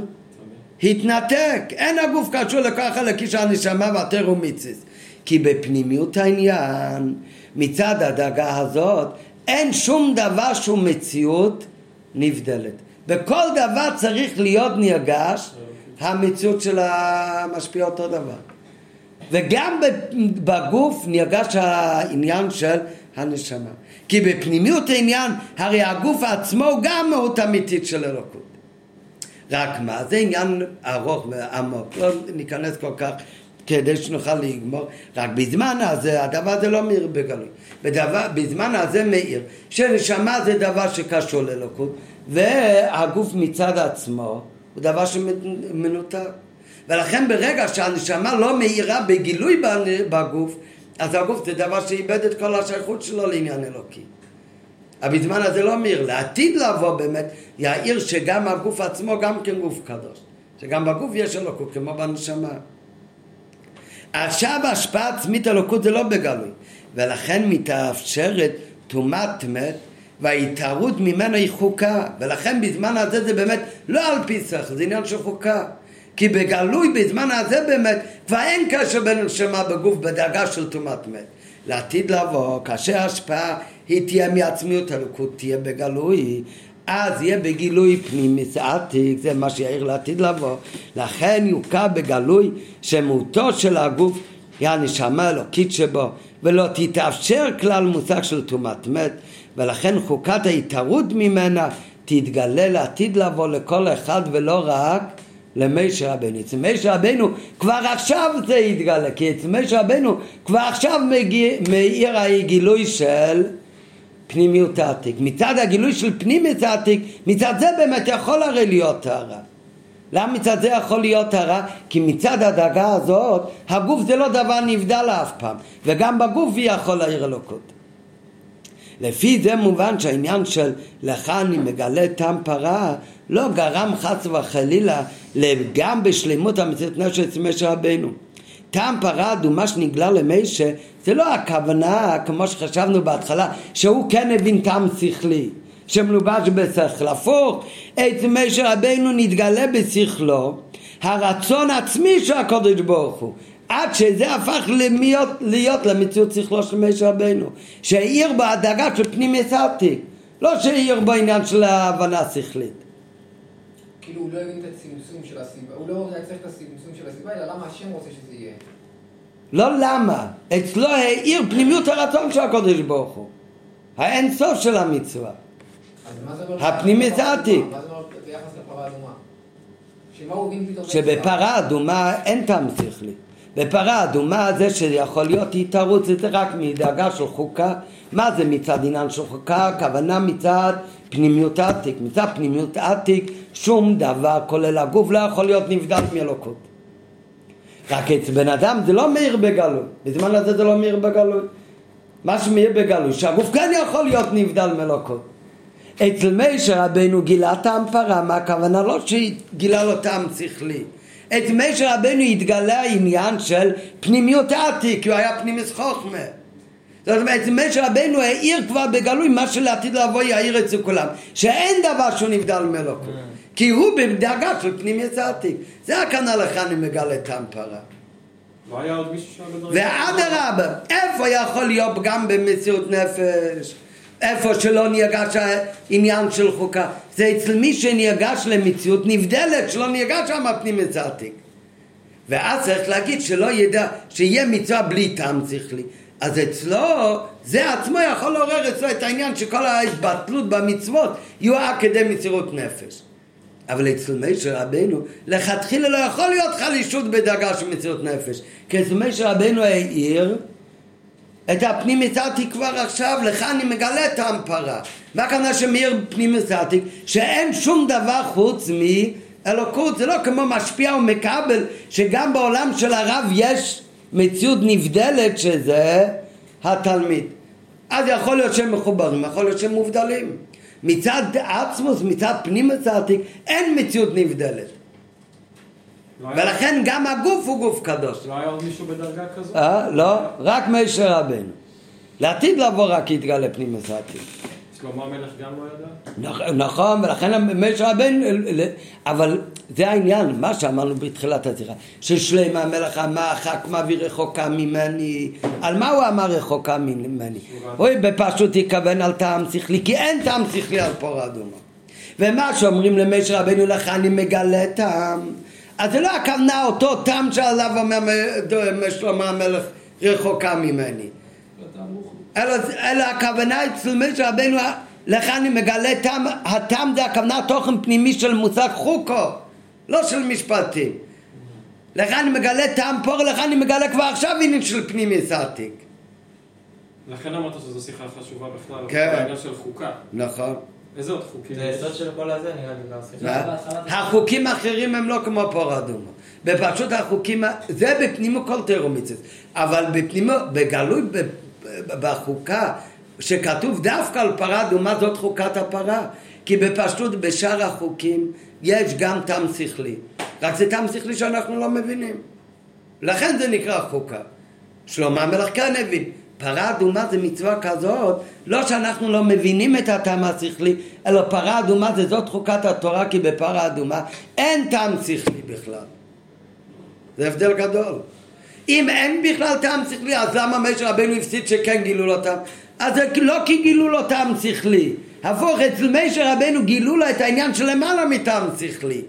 התנתק. אין הגוף קשור לכוח חלקי של הנשמה והתר ומיציס. כי בפנימיות העניין, מצד הדאגה הזאת, אין שום דבר שהוא מציאות נבדלת. בכל דבר צריך להיות נרגש המציאות של המשפיע אותו דבר. וגם בגוף נרגש העניין של הנשמה. כי בפנימיות העניין, הרי הגוף עצמו הוא גם מהות אמיתית של אלוקות. רק מה, זה עניין ארוך ועמוק, לא ניכנס כל כך כדי שנוכל לגמור, רק בזמן הזה הדבר הזה לא מאיר בגלוי. בדבר, בזמן הזה מאיר שנשמה זה דבר שקשור לאלוקות והגוף מצד עצמו הוא דבר שמנותק. ולכן ברגע שהנשמה לא מאירה בגילוי בגוף, אז הגוף זה דבר שאיבד את כל השייכות שלו לעניין אלוקי. אבל בזמן הזה לא מאיר. לעתיד לבוא באמת, יאיר שגם הגוף עצמו גם כן גוף קדוש. שגם בגוף יש אלוקות, כמו בנשמה. עכשיו השפעה עצמית אלוקות זה לא בגלוי, ולכן מתאפשרת טומאת מת וההתארות ממנו היא חוקה, ולכן בזמן הזה זה באמת לא על פי שכל, זה עניין של חוקה. כי בגלוי בזמן הזה באמת כבר אין קשר בין נשמה בגוף בדאגה של טומאת מת. לעתיד לבוא, כאשר ההשפעה היא תהיה מעצמיות הלוקות, תהיה בגלוי, אז יהיה בגילוי פנימי עתיק, זה מה שיעיר לעתיד לבוא. לכן יוקע בגלוי שמהותו של הגוף היא הנשמה האלוקית שבו, ולא תתאפשר כלל מושג של טומאת מת, ולכן חוקת ההתערות ממנה תתגלה לעתיד לבוא לכל אחד ולא רק למשה רבנו. אצל משה רבנו כבר עכשיו זה יתגלה, כי אצל משה רבנו כבר עכשיו מאיר הגילוי של פנימיות העתיק. מצד הגילוי של פנימיות העתיק, מצד זה באמת יכול הרי להיות טהרה. למה מצד זה יכול להיות טהרה? כי מצד הדאגה הזאת, הגוף זה לא דבר נבדל אף פעם, וגם בגוף היא יכול להעיר אלוקות. לפי זה מובן שהעניין של לך אני מגלה טעם פרה לא גרם חס וחלילה גם בשלמות המציאות נפש אצל משה רבנו. טעם פרה אדומה שנגלה למשה זה לא הכוונה כמו שחשבנו בהתחלה שהוא כן הבין טעם שכלי שמלובש בשכל הפוך אצל משה רבנו נתגלה בשכלו הרצון עצמי של הקודש ברוך הוא עד שזה הפך למיות, להיות למציאות שכלו של משה רבנו שהעיר בו הדאגה של פנים יסעתי. לא שהעיר בו עניין של ההבנה השכלית כאילו הוא לא הבין את הצמצום של הסיבה, הוא לא היה צריך את הצמצום של הסיבה, אלא למה השם רוצה שזה יהיה. לא למה, אצלו העיר פנימיות הרצון של הקודש ברוך הוא. האין סוף של המצווה. הפנימי זה עתיק. מה זה אומר ביחס לפרה אדומה? שבפרה אדומה אין טעם שכלי. בפרה אדומה זה שיכול להיות התערות זה רק מדאגה של חוקה. מה זה מצד עניין של חוקה? הכוונה מצד פנימיות עתיק. מצד פנימיות עתיק שום דבר כולל הגוף לא יכול להיות נבדל מאלוקות. רק אצל בן אדם זה לא מאיר בגלוי. בזמן הזה זה לא מאיר בגלוי. מה שמאיר בגלוי, שהגוף כן יכול להיות נבדל מאלוקות. אצל מישר רבנו גילה טעם פרה, מה הכוונה? לא שגילה לו טעם שכלי. את משה רבנו התגלה העניין של פנימיות עתיק, כי הוא היה פנימיס חוכמה. זאת אומרת, משה רבנו העיר כבר בגלוי מה שלעתיד לבוא יעיר אצל כולם, שאין דבר שהוא נבדל מאלוקות. כי הוא בדאגה של פנימיס עתיק. זה הכנה לך אני מגלה טעם פרה. לא? ואדרבה, איפה יכול להיות גם במציאות נפש? איפה שלא נרגש העניין של חוקה. זה אצל מי שנרגש למציאות נבדלת, שלא נרגש שם הפנים עתיק. ואז צריך להגיד שלא ידע, שיהיה מצווה בלי טעם שכלי. אז אצלו, זה עצמו יכול לעורר אצלו את העניין שכל ההתבטלות במצוות יהיו רק כדי מסירות נפש. אבל אצל משה רבנו, לכתחילה לא יכול להיות חלישות בדאגה של מסירות נפש. כי אצל משה רבנו העיר את הפנים מצאתי כבר עכשיו, לך אני מגלה את ההמפרה. מה הכוונה שמאיר פנים מצאתי? שאין שום דבר חוץ מאלוקות, זה לא כמו משפיע ומקבל, שגם בעולם של הרב יש מציאות נבדלת שזה התלמיד. אז יכול להיות שהם מחוברים, יכול להיות שהם מובדלים. מצד עצמוס, מצד פנים מצאתי, אין מציאות נבדלת. לא ולכן גם הגוף הוא גוף קדוש. לא היה עוד מישהו בדרגה כזאת? אה? לא, רק משה רבנו. לעתיד לבוא רק יתגלה פנים מסעתי. שלמה המלך גם לא ידע? נכ- נכון, ולכן משה רבנו, אבל זה העניין, מה שאמרנו בתחילת השיחה, ששלמה המלך אמר, חכמה ורחוקה ממני, על מה הוא אמר רחוקה ממני? אוי, בפשוט יכוון על טעם שכלי, כי אין טעם שכלי על פור אדומה. ומה שאומרים למשה רבנו, לך אני מגלה טעם, אז זה לא הכוונה אותו טעם שעליו אומר שלמה המלך רחוקה ממני. אלא, אלא הכוונה אצל משה רבנו, לך אני מגלה טעם, הטעם זה הכוונה תוכן פנימי של מושג חוקו, לא של משפטים. לך אני מגלה טעם פור, לך אני מגלה כבר עכשיו עניין של פנימי סעתיק. לכן אמרת שזו שיחה חשובה בכלל, כן. בעניין של חוקה. נכון. איזה עוד חוקים? זה יסוד של כל הזה, נראה לי. החוקים האחרים הם לא כמו פור אדומו. בפשוט החוקים, זה בפנימו כל תירומיצס. אבל בפנימו, בגלוי בחוקה, שכתוב דווקא על פרה אדומה זאת חוקת הפרה. כי בפשטות בשאר החוקים יש גם טעם שכלי. רק זה טעם שכלי שאנחנו לא מבינים. לכן זה נקרא חוקה. שלמה המלך כן הבין. פרה אדומה זה מצווה כזאת, לא שאנחנו לא מבינים את הטעם השכלי, אלא פרה אדומה זה זאת חוקת התורה, כי בפרה אדומה אין טעם שכלי בכלל. זה הבדל גדול. אם אין בכלל טעם שכלי, אז למה משה רבנו הפסיד שכן גילו לו טעם? אז זה לא כי גילו לו טעם שכלי. הפוך, אצל משה רבנו גילו לו את העניין של למעלה מטעם שכלי.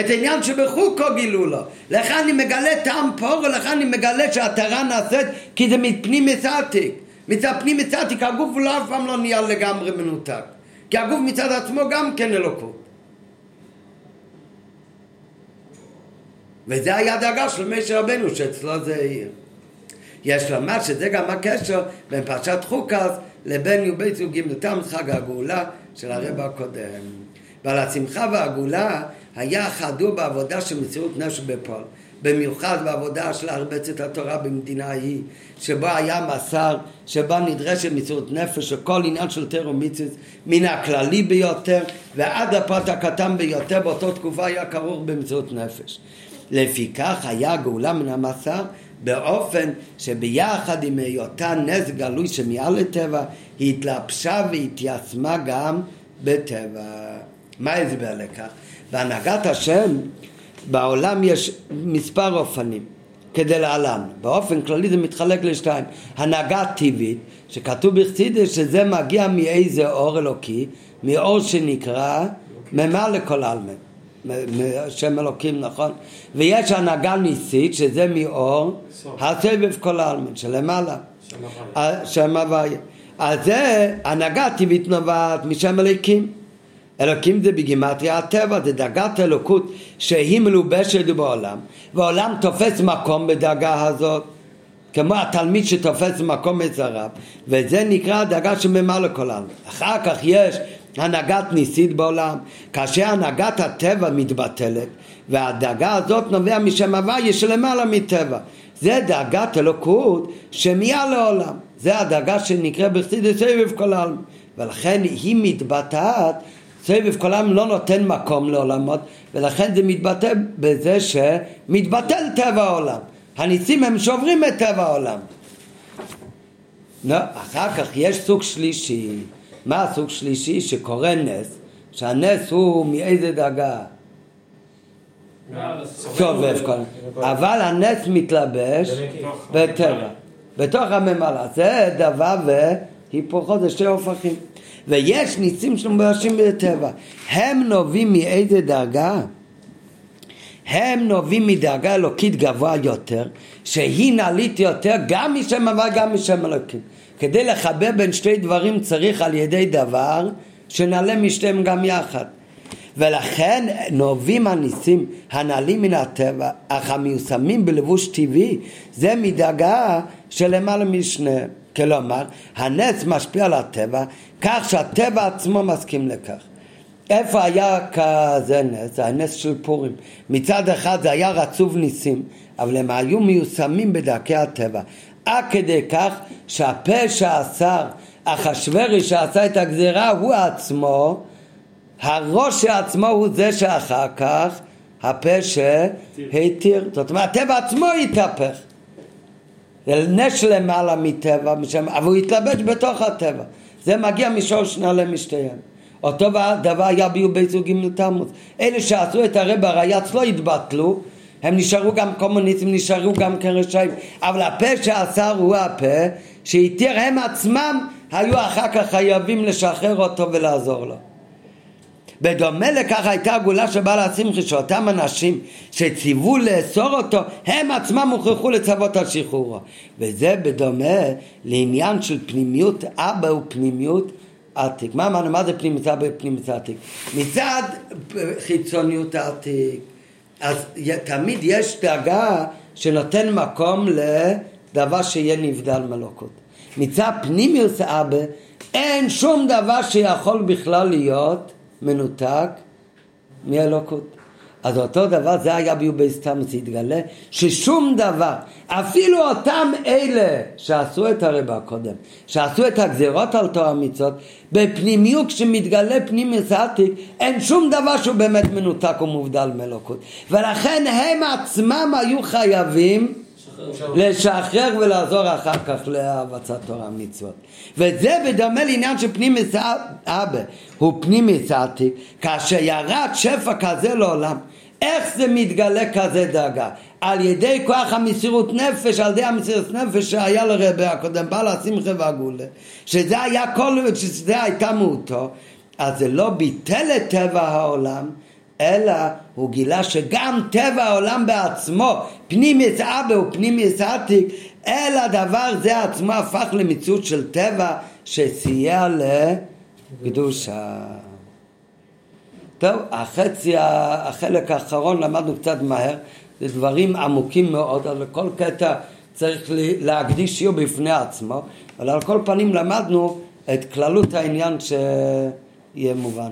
את העניין שבחוקו גילו לו. לך אני מגלה טעם פור, ולך אני מגלה שהטהרה נעשית כי זה מפנים מסעתיק. מצד פנים מסעתיק הגוף לא אף פעם לא נהיה לגמרי מנותק. כי הגוף מצד עצמו גם כן אלוקות. וזה היה דאגה של משה רבנו שאצלו זה יהיה. יש לומר שזה גם הקשר בין פרשת חוקס לבין יובי זוגים לטעם חג הגאולה של הרב הקודם. ועל השמחה והגאולה היה חדור בעבודה של מציאות נפש בפועל. במיוחד בעבודה של הרבצת התורה במדינה ההיא, שבו היה מסר, שבה נדרשת מציאות נפש, שכל עניין של תר ומצוות מן הכללי ביותר ועד הפרט הקטן ביותר באותה תקופה היה כרוך במציאות נפש. לפיכך היה גאולה מן המסר באופן שביחד עם היותה נס גלוי שמעל לטבע, היא התלבשה והתיישמה גם בטבע. מה ההסבר לכך? בהנהגת השם בעולם יש מספר אופנים כדלהלן. באופן כללי זה מתחלק לשתיים. הנהגה טבעית, שכתוב בחסידס שזה מגיע מאיזה אור אלוקי, מאור שנקרא ממה לכל עלמין. שם אלוקים, נכון? ויש הנהגה ניסית, שזה מאור הסבב כל העלמין, שלמעלה. שם הוויה. אז זה, הנהגה טבעית נובעת משם אלוקים. אלוקים זה בגימטריה הטבע, זה דרגת אלוקות שהיא מלובשת בעולם, והעולם תופס מקום בדרגה הזאת, כמו התלמיד שתופס מקום אצל וזה נקרא הדרגה שממלא כל העולם. אחר כך יש הנהגת ניסית בעולם, כאשר הנהגת הטבע מתבטלת, והדרגה הזאת נובע משם הוויה שלמעלה מטבע. זה דרגת אלוקות שמעל לעולם. זה הדרגה שנקרא בחסידס סבב כל העולם. ולכן היא מתבטאת סבב כל העם לא נותן מקום לעולמות ולכן זה מתבטא בזה שמתבטל טבע העולם. הניסים הם שוברים את טבע העולם. לא, אחר כך יש סוג שלישי. מה הסוג שלישי? שקורה נס שהנס הוא מאיזה דרגה? סובב כל אבל הנס מתלבש בטבע. בתוך הממלא. זה דבר והיפוכו זה שתי הופכים ויש ניסים שמבשים בטבע. הם נובעים מאיזה דרגה? הם נובעים מדרגה אלוקית גבוה יותר, שהיא נעלית יותר גם משם אבל גם משם אלוקים. כדי לחבר בין שתי דברים צריך על ידי דבר שנעלה משתיהם גם יחד. ולכן נובעים הניסים הנעלים מן הטבע, אך המיושמים בלבוש טבעי, זה מדרגה שלמעלה משניהם. כלומר, הנס משפיע על הטבע, כך שהטבע עצמו מסכים לכך. איפה היה כזה נס? הנס של פורים. מצד אחד זה היה רצוף ניסים, אבל הם היו מיושמים בדרכי הטבע. עד כדי כך שהפה שאסר, אחשוורש שעשה את הגזירה, הוא עצמו, הראש עצמו הוא זה שאחר כך הפה שהתיר. זאת אומרת, הטבע עצמו התהפך. זה נס למעלה מטבע, אבל הוא התלבש בתוך הטבע. זה מגיע משורש נעלה משתיהם. אותו דבר היה ביו בית זוגים לתמוז. אלה שעשו את הרב הרייץ לא התבטלו, הם נשארו גם קומוניסטים, נשארו גם כן רשעים, אבל הפה שאסר הוא הפה שהתיר הם עצמם היו אחר כך חייבים לשחרר אותו ולעזור לו. בדומה לכך הייתה הגאולה של בעל השמחי שאותם אנשים שציוו לאסור אותו הם עצמם הוכרחו לצוות על שחרורו. וזה בדומה לעניין של פנימיות אבא ופנימיות עתיק. מה אמרנו? מה זה פנימיות אבא ופנימיות עתיק? מצד חיצוניות העתיק. אז תמיד יש דאגה שנותן מקום לדבר שיהיה נבדל מלוקות. מצד פנימיות אבא אין שום דבר שיכול בכלל להיות מנותק מאלוקות. אז אותו דבר זה היה ביובי סתם, זה התגלה ששום דבר, אפילו אותם אלה שעשו את הרבה הקודם, שעשו את הגזירות על תואר המצוות, בפנימיות כשמתגלה פנימיוס עתיק, אין שום דבר שהוא באמת מנותק ומובדל מאלוקות. ולכן הם עצמם היו חייבים לשחרר ולעזור אחר כך להבצת תורה מצוות. וזה בדומה לעניין של פנימיס אבא, הוא פנימיס עתיק, כאשר ירד שפע כזה לעולם, איך זה מתגלה כזה דאגה? על ידי כוח המסירות נפש, על ידי המסירות נפש שהיה לרבה הקודם, בעל השמחה והגולה, שזה היה כל, שזה הייתה מהותו, אז זה לא ביטל את טבע העולם, אלא הוא גילה שגם טבע העולם בעצמו, פנים אבא ופנים עתיק, אלא הדבר זה עצמו הפך למציאות של טבע שסייע לקדושה. טוב, החצי, החלק האחרון למדנו קצת מהר, זה דברים עמוקים מאוד, אבל כל קטע צריך להקדיש שיעור בפני עצמו, אבל על כל פנים למדנו את כללות העניין שיהיה מובן.